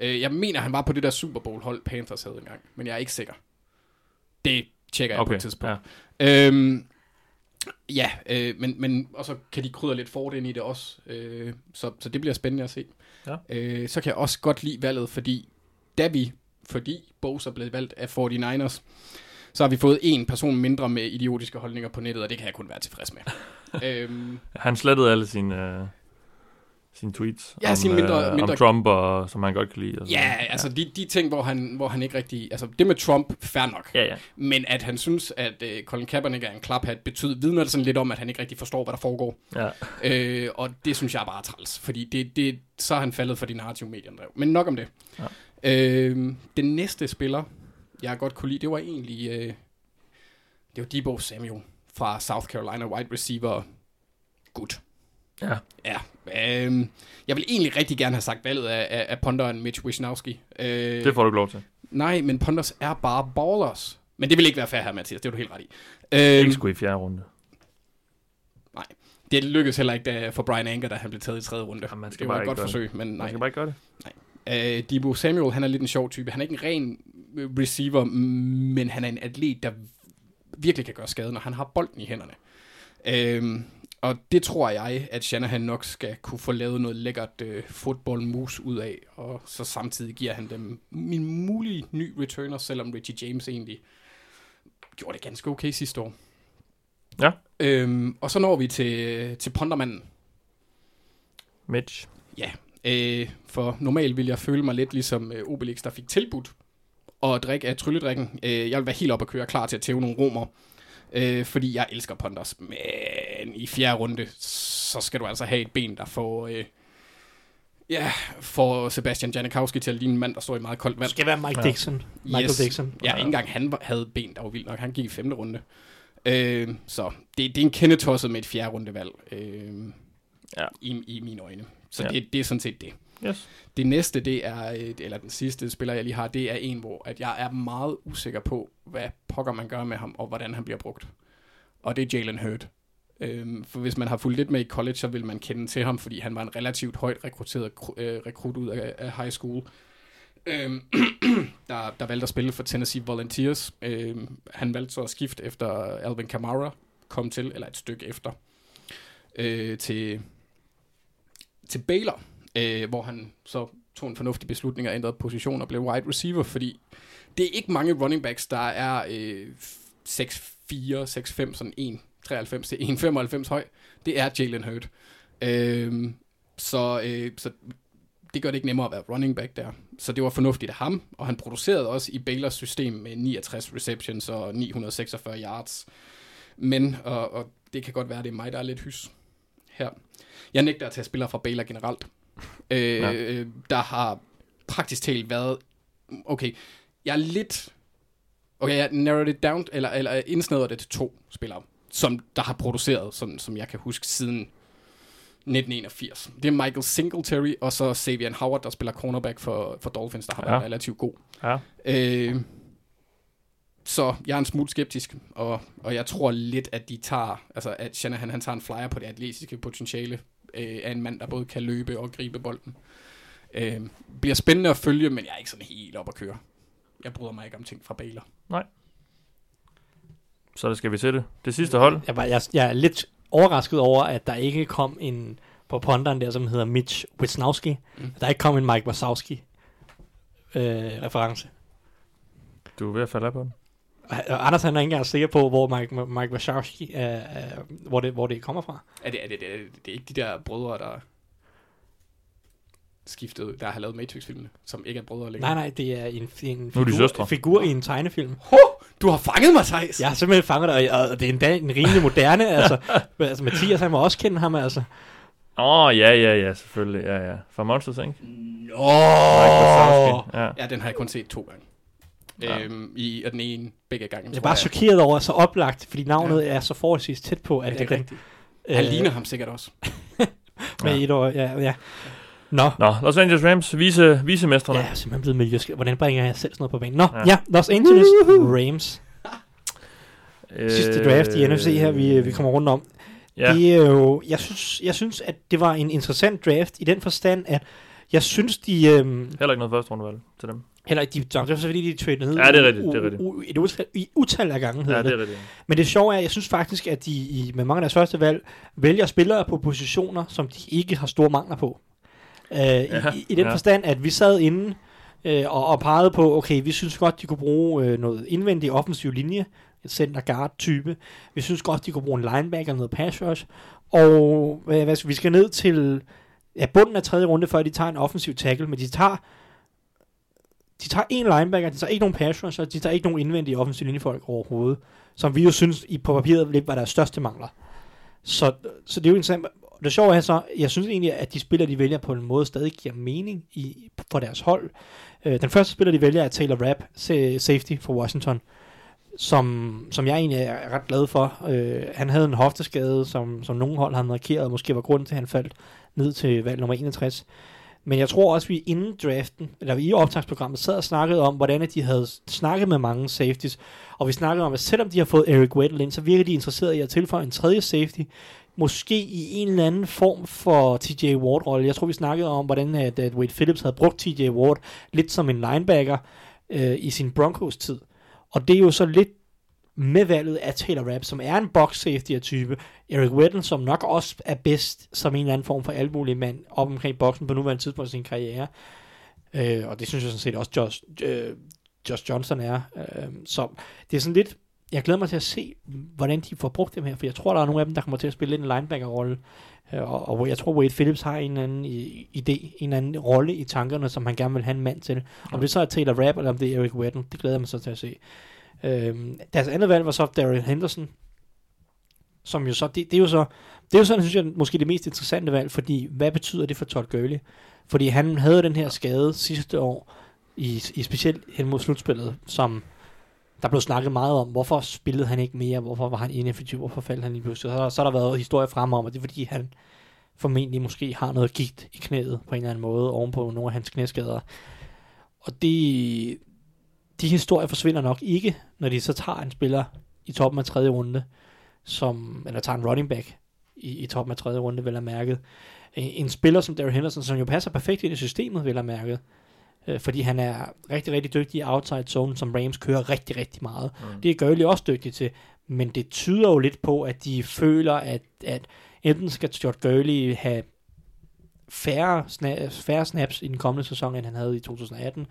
Uh, jeg mener, han var på det der Super Bowl hold, Panthers havde engang, men jeg er ikke sikker. Det tjekker jeg på Okay, et tidspunkt. ja. Øhm, ja, øh, men, men og så kan de krydre lidt fort ind i det også, øh, så, så det bliver spændende at se. Ja. Øh, så kan jeg også godt lide valget, fordi da vi, fordi Bose er blevet valgt af 49ers, så har vi fået en person mindre med idiotiske holdninger på nettet, og det kan jeg kun være tilfreds med. øhm, Han slettede alle sine, øh, sine tweets Ja, om, sine mindre- øh, mindre- om Trump, og, som han godt kan lide. Og sådan ja, altså de, de ting, hvor han, hvor han ikke rigtig... Altså det med Trump, fair nok. Ja, ja. Men at han synes, at øh, Colin Kaepernick er en klaphat, betyder, vidner det sådan lidt om, at han ikke rigtig forstår, hvad der foregår. ja. Øh, og det synes jeg er bare træls, fordi det, det, så er han faldet for de narrative medier, drev. Men nok om det. Ja. Øh, den næste spiller, jeg godt kunne lide, det var egentlig øh, det var Debo Samuel fra South Carolina, wide receiver. Good. Ja. Ja. Øh, jeg vil egentlig rigtig gerne have sagt valget af, af, af ponderen Mitch Wisnowski. Øh, Det får du ikke lov til. Nej, men ponders er bare ballers. Men det vil ikke være fair her, Mathias. Det er du helt ret i. Øh, Ikke sgu i fjerde runde. Nej. Det lykkedes heller ikke da, for Brian Anker, da han blev taget i tredje runde. Ja, man skal det var bare et godt forsøg, men Man nej. skal bare ikke gøre det. Øh, Debo Samuel, han er lidt en sjov type. Han er ikke en ren øh, receiver, men han er en atlet, der virkelig kan gøre skade, når han har bolden i hænderne. Øh, og det tror jeg, at Shanahan nok skal kunne få lavet noget lækkert øh, moves ud af, og så samtidig giver han dem min mulige ny returner, selvom Richie James egentlig gjorde det ganske okay sidste år. Ja. Øhm, og så når vi til, til pondermanden. Mitch. Ja, øh, for normalt vil jeg føle mig lidt ligesom øh, Obelix, der fik tilbudt at drikke af trylledrikken. Øh, jeg vil være helt op og køre klar til at tæve nogle romer, øh, fordi jeg elsker Ponders. Men i fjerde runde, så skal du altså have et ben, der får... Øh, ja, får Sebastian Janikowski til at ligne en mand, der står i meget koldt Det vand. skal være Mike Ja. Dixon. Michael Yes. Dixon. Ja, ikke engang han havde ben, der var vildt nok. Han gik i femte runde. Øh, så det, det er en kendetosset med et fjerde rundevalg. Øh, Ja. i, I mine øjne. Så Ja. ja. det, det er sådan set det. Yes. Det næste, det er, øh, eller den sidste spiller, jeg lige har, det er en, hvor at jeg er meget usikker på, hvad pokker man gør med ham, og hvordan han bliver brugt. Og det er Jalen Hurt. Øhm, for hvis man har fulgt lidt med i college, så vil man kende til ham, fordi han var en relativt højt rekrutteret øh, rekrut ud af, af high school. Øhm, der, der valgte at spille for Tennessee Volunteers. Øhm, han valgte så at skifte efter Alvin Kamara kom til, eller et stykke efter, øh, til, til Baylor øh, hvor han så tog en fornuftig beslutning og ændrede position og blev wide receiver, fordi det er ikke mange running backs, der er øh, 6'4, 6'5, sådan 1,93 til 1,95 høj. Det er Jalen Hurt. Øh, så, øh, så det gør det ikke nemmere at være running back der. Så det var fornuftigt af ham, og han producerede også i Baylors system med 69 receptions og 946 yards. Men, og, og det kan godt være, det er mig, der er lidt hys her. Jeg nægter at tage spillere fra Baylor generelt. Øh, Ja. ja. Der har praktisk talt været... Okay, jeg er lidt... Okay, jeg narrowed it down, eller, eller indsnæder det til to spillere, som der har produceret, sådan, som jeg kan huske, siden 1981. Det er Michael Singletary, og så Xavier Howard, der spiller cornerback for, for Dolphins, der har Ja. været relativt god. Ja. Øh, så jeg er en smule skeptisk, og, og jeg tror lidt, at de tager, altså at Shanahan han tager en flyer på det atletiske potentiale øh, af en mand, der både kan løbe og gribe bolden. Øh, bliver spændende at følge, men jeg er ikke sådan helt op at køre. Jeg bryder mig ikke om ting fra Baylor. Så det skal vi til det. Det sidste hold. Jeg, var, jeg, jeg er lidt overrasket over, at der ikke kom en på ponderen der, som hedder Mitch Wisnowski. Mm. Mm. Der ikke kom en Mike Wazowski øh, reference. Du er ved at falde af på den. Og Anders han er ikke engang sikker på, hvor Mike, Mike Wazowski er, er, hvor, det, hvor det kommer fra. Er det, er det, det, er, det er ikke de der brødre, der skiftet, der har lavet Matrix-filmene, som ikke er brødre længere? Nej, nej, det er en, en Nu er figur, figur i en tegnefilm. Ho! Du har fanget mig, Thijs! Jeg har simpelthen fanget det, og, og det er endda en rimelig moderne. altså, altså, Mathias, han må også kende ham, altså. Åh, oh, ja, ja, ja, selvfølgelig. Ja, ja. For Monsters, ikke? Åh! Ja. Ja, den har jeg kun set to gange. Ja. Ja. Øhm, i, og den ene begge gange. Jeg er bare chokeret over, så oplagt, fordi navnet ja. er så forholdsvis tæt på, at, Ja, det er rigtigt. Han ligner ham sikkert også. med Ja. et år, ja, ja. Nå, Nå, Los Angeles Rams, vise, visemestrene. jeg er simpelthen blevet miljøskab. Hvordan bringer jeg selv sådan noget på banen? Nå, Ja. ja, ja Los Angeles Rams. Øh, Sidste draft i NFC her, vi, vi kommer rundt om. Ja, Det er jo, jeg synes, jeg synes, at det var en interessant draft i den forstand, at jeg synes, de... Øhm, heller ikke noget første rundevalg til dem. Heller ikke, de, det var så fordi, de traded ned. Ja, det er rigtigt, det er rigtigt. U, et utal, i utal af gange, Ja, det. er rigtigt. Men det sjove er, at jeg synes faktisk, at de i, med mange af deres første valg vælger spillere på positioner, som de ikke har store mangler på. Øh, ja, i, i, den ja. forstand, at vi sad inde øh, og, og pegede på, okay, vi synes godt, de kunne bruge øh, noget indvendig offensiv linje, et center guard type. Vi synes godt, de kunne bruge en linebacker og noget pass rush. Og hvad, hvad, skal- vi skal ned til ja, bunden af tredje runde, før de tager en offensiv tackle, men de tager de tager en linebacker, de tager ikke nogen pass rush, de tager ikke nogen indvendige offensiv linjefolk overhovedet som vi jo synes i på papiret lidt var deres største mangler. Så, så det er jo interessant. Det sjove er så, jeg synes egentlig, at de spillere, de vælger på en måde, stadig giver mening i, for deres hold. Øh, den første spiller, de vælger, er Taylor Rapp, safety for Washington, som, som jeg egentlig er ret glad for. Øh, han havde en hofteskade, som, som nogen hold havde markeret, og måske var grunden til, at han faldt ned til valg nummer 61. Men jeg tror også, at vi inden draften, eller i optagsprogrammet, sad og snakkede om, hvordan at de havde snakket med mange safeties, og vi snakkede om, at selvom de har fået Eric Weddle ind, så virker de interesseret i at tilføje en tredje safety, måske i en eller anden form for TJ Ward-rolle. Jeg tror, vi snakkede om, hvordan at, at Wade Phillips havde brugt TJ Ward lidt som en linebacker øh, i sin Broncos-tid. Og det er jo så lidt med valget af Taylor Rapp, som er en box safety af type. Eric Weddle, som nok også er bedst som en eller anden form for almulig mand op omkring boksen på nuværende tidspunkt i sin karriere. Øh, og det synes jeg sådan set også Josh, øh, Josh Johnson er. Øh, så det er sådan lidt, jeg glæder mig til at se, hvordan de får brugt dem her, for jeg tror, der er nogle af dem, der kommer til at spille en linebacker-rolle. Øh, og, og jeg tror, Wade Phillips har en anden idé, en anden rolle i tankerne, som han gerne vil have en mand til. Om det så er Taylor Rapp, eller om det er Eric Weddle, det glæder jeg mig så til at se. Øhm, deres andet valg var så Daryl Henderson, som jo så, det, det er jo så, det er jo sådan, synes jeg, måske det mest interessante valg, fordi hvad betyder det for Todd Gurley? Fordi han havde den her skade sidste år, i, i specielt hen mod slutspillet, som der blev snakket meget om, hvorfor spillede han ikke mere, hvorfor var han ineffektiv, hvorfor faldt han lige pludselig. Så, har der- så har der været historier frem om, at det er fordi, han formentlig måske har noget gigt i knæet på en eller anden måde, ovenpå nogle af hans knæskader. Og det, de historier forsvinder nok ikke, når de så tager en spiller i toppen af tredje runde, som, eller tager en running back i, i toppen af tredje runde, vel er mærket. En, en spiller som Darren Henderson, som jo passer perfekt ind i systemet, vel er mærket. Øh, fordi han er rigtig, rigtig dygtig i outside zone, som Rams kører rigtig, rigtig meget. Mm. Det er Gurley også dygtig til, men det tyder jo lidt på, at de føler, at, at enten skal Stuart Gurley have færre, sna- færre snaps i den kommende sæson, end han havde i 2018,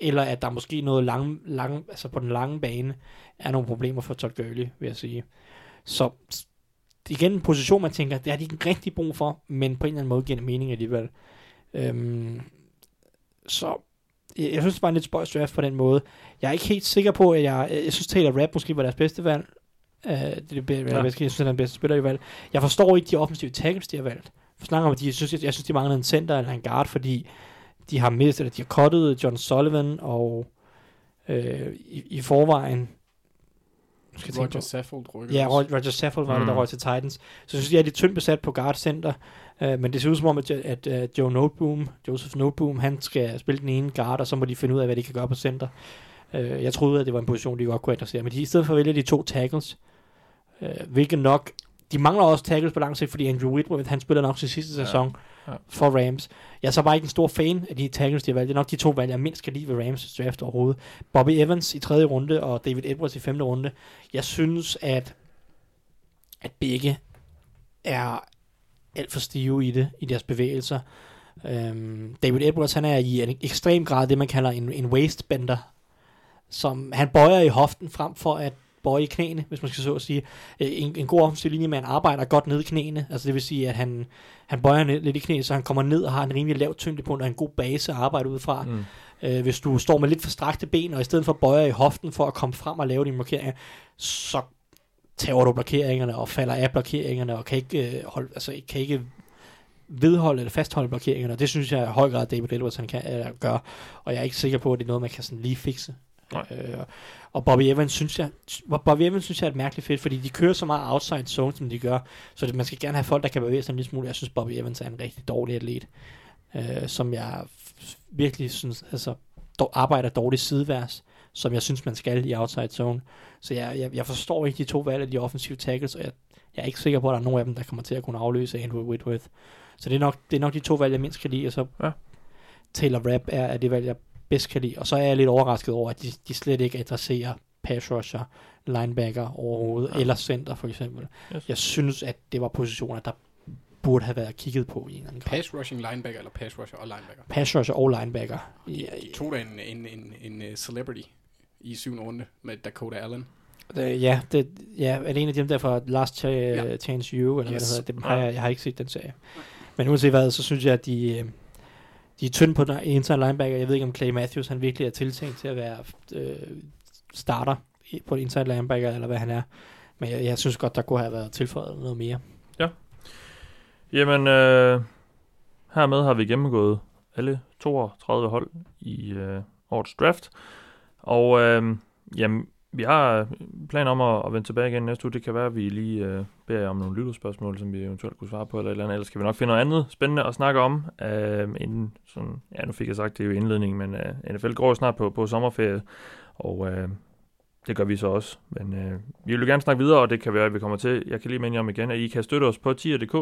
eller at der måske noget lang, lang, altså på den lange bane er nogle problemer for Todd Gurley, vil jeg sige. Så igen en position, man tænker, det har de ikke rigtig brug for, men på en eller anden måde giver det mening alligevel. Øhm, så jeg, jeg synes, det var en lidt spøjs draft på den måde. Jeg er ikke helt sikker på, at jeg... Jeg synes, Taylor Rapp måske var deres bedste valg. Uh, det er det, bedste, Ja. jeg synes, er den bedste spiller, i valg. Jeg forstår ikke de offensive tackles, de har valgt. For snakker om, at de, jeg, synes, jeg, jeg synes, de mangler en center eller en guard, fordi de har mistet, eller de har cuttet John Sullivan, og øh, i, i forvejen... Skal Roger på- Saffold rykker Ja. Roger, Roger Saffold var mm. det, der Mm. røg til Titans. Så jeg synes, de er lidt tyndt besat på guard center. Uh, men det ser ud som om, at, at uh, Joe Noteboom, Joseph Noteboom, han skal spille den ene guard, og så må de finde ud af, hvad de kan gøre på center. Uh, jeg troede, at det var en position, de godt kunne adressere. Men de, i stedet for vælger de to tackles, uh, hvilket nok... De mangler også tackles på lang sigt, fordi Andrew Whitworth, han spiller nok til sidste sæson Ja. for Rams. Jeg er så bare ikke en stor fan af de tackles, de har valgt. Det er nok de to valg, jeg mindst kan lide ved Rams draft overhovedet. Bobby Evans i tredje runde, og David Edwards i femte runde. Jeg synes, at, at begge er alt for stive i det, i deres bevægelser. Øhm, David Edwards, han er i en ekstrem grad det, man kalder en, en waistbender. Som han bøjer i hoften frem for at bøje i knæene, hvis man skal så at sige. Øh, En, en god offensiv linjemand arbejder godt ned i knæene. Altså det vil sige, at han, han bøjer ned, lidt i knæene, så han kommer ned og har en rimelig lav tyngdepunkt og en god base at arbejde ud fra. Mm. Øh, hvis du står med lidt for strakte ben, og i stedet for bøjer i hoften for at komme frem og lave dine blokeringer, så tager du blokeringerne og falder af blokeringerne og kan ikke, øh, holde, altså, kan ikke vedholde eller fastholde blokeringerne. Og det synes jeg i høj grad, David Edwards han kan øh, gøre. Og jeg er ikke sikker på, at det er noget, man kan sådan lige fikse. Nej. Øh, og Bobby Evans synes jeg, Bobby Evans synes jeg er et mærkeligt fedt, fordi de kører så meget outside zone, som de gør, så det, man skal gerne have folk, der kan bevæge sig en lille smule. Jeg synes, Bobby Evans er en rigtig dårlig atlet, øh, som jeg virkelig synes, altså, dog, arbejder dårligt sideværs, som jeg synes, man skal i outside zone. Så jeg, jeg, jeg forstår ikke de to valg af de offensive tackles, og jeg, jeg er ikke sikker på, at der er nogen af dem, der kommer til at kunne afløse Andrew Whitworth. Så det er nok, det er nok de to valg, jeg mindst kan lide, og så Ja. Taylor Rapp er, er det valg, jeg bedst kan lide. Og så er jeg lidt overrasket over, at de, de slet ikke adresserer pass rusher, linebacker overhovedet, ja. eller center for eksempel. Yes. Jeg synes, at det var positioner, der burde have været kigget på i en eller anden grad. Pass rushing linebacker eller pass rusher og linebacker. Pass rusher og linebacker. De, de tog da en, en, en, en uh, celebrity i syvende runde med Dakota Allen. Øh, ja, det, ja, er det en af dem der fra Last Ch- Ja. Chance You, eller Yes. hvad det hedder? Dem har jeg, jeg har ikke set den serie. Men uanset hvad, så synes jeg, at de, øh, de er tynde på den inside linebacker. Jeg ved ikke, om Clay Matthews han virkelig er tiltænkt til at være øh, starter på på inside linebacker, eller hvad han er. Men jeg, jeg synes godt, der kunne have været tilføjet noget mere. Ja. Jamen, øh, hermed har vi gennemgået alle 32 hold i øh, årets draft. Og øh, jamen, vi har øh, planer om at, at vende tilbage igen næste uge. Det kan være, at vi lige øh, beder jer om nogle lytterspørgsmål, som vi eventuelt kunne svare på, eller et eller andet. Ellers kan vi nok finde noget andet spændende at snakke om. Øh, inden sådan, ja, nu fik jeg sagt, det er jo indledningen, men øh, NFL går jo snart på, på sommerferie, og øh, det gør vi så også. Men øh, vi vil jo gerne snakke videre, og det kan være, at vi kommer til. Jeg kan lige minde jer om igen, at I kan støtte os på tier.dk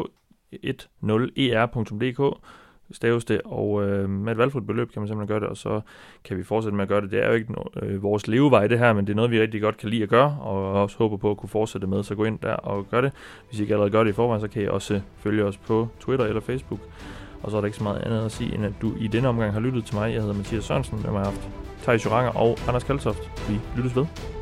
10er.dk staves det, og øh, med et valgfrit beløb kan man simpelthen gøre det, og så kan vi fortsætte med at gøre det. Det er jo ikke no- øh, vores levevej det her, men det er noget, vi rigtig godt kan lide at gøre, og også håber på at kunne fortsætte med, så gå ind der og gør det. Hvis I ikke allerede gør det i forvejen, så kan I også øh, følge os på Twitter eller Facebook. Og så er der ikke så meget andet at sige, end at du i denne omgang har lyttet til mig. Jeg hedder Mathias Sørensen, med mig har haft Thijs Joranger og Anders Kaltoft. Vi lyttes ved.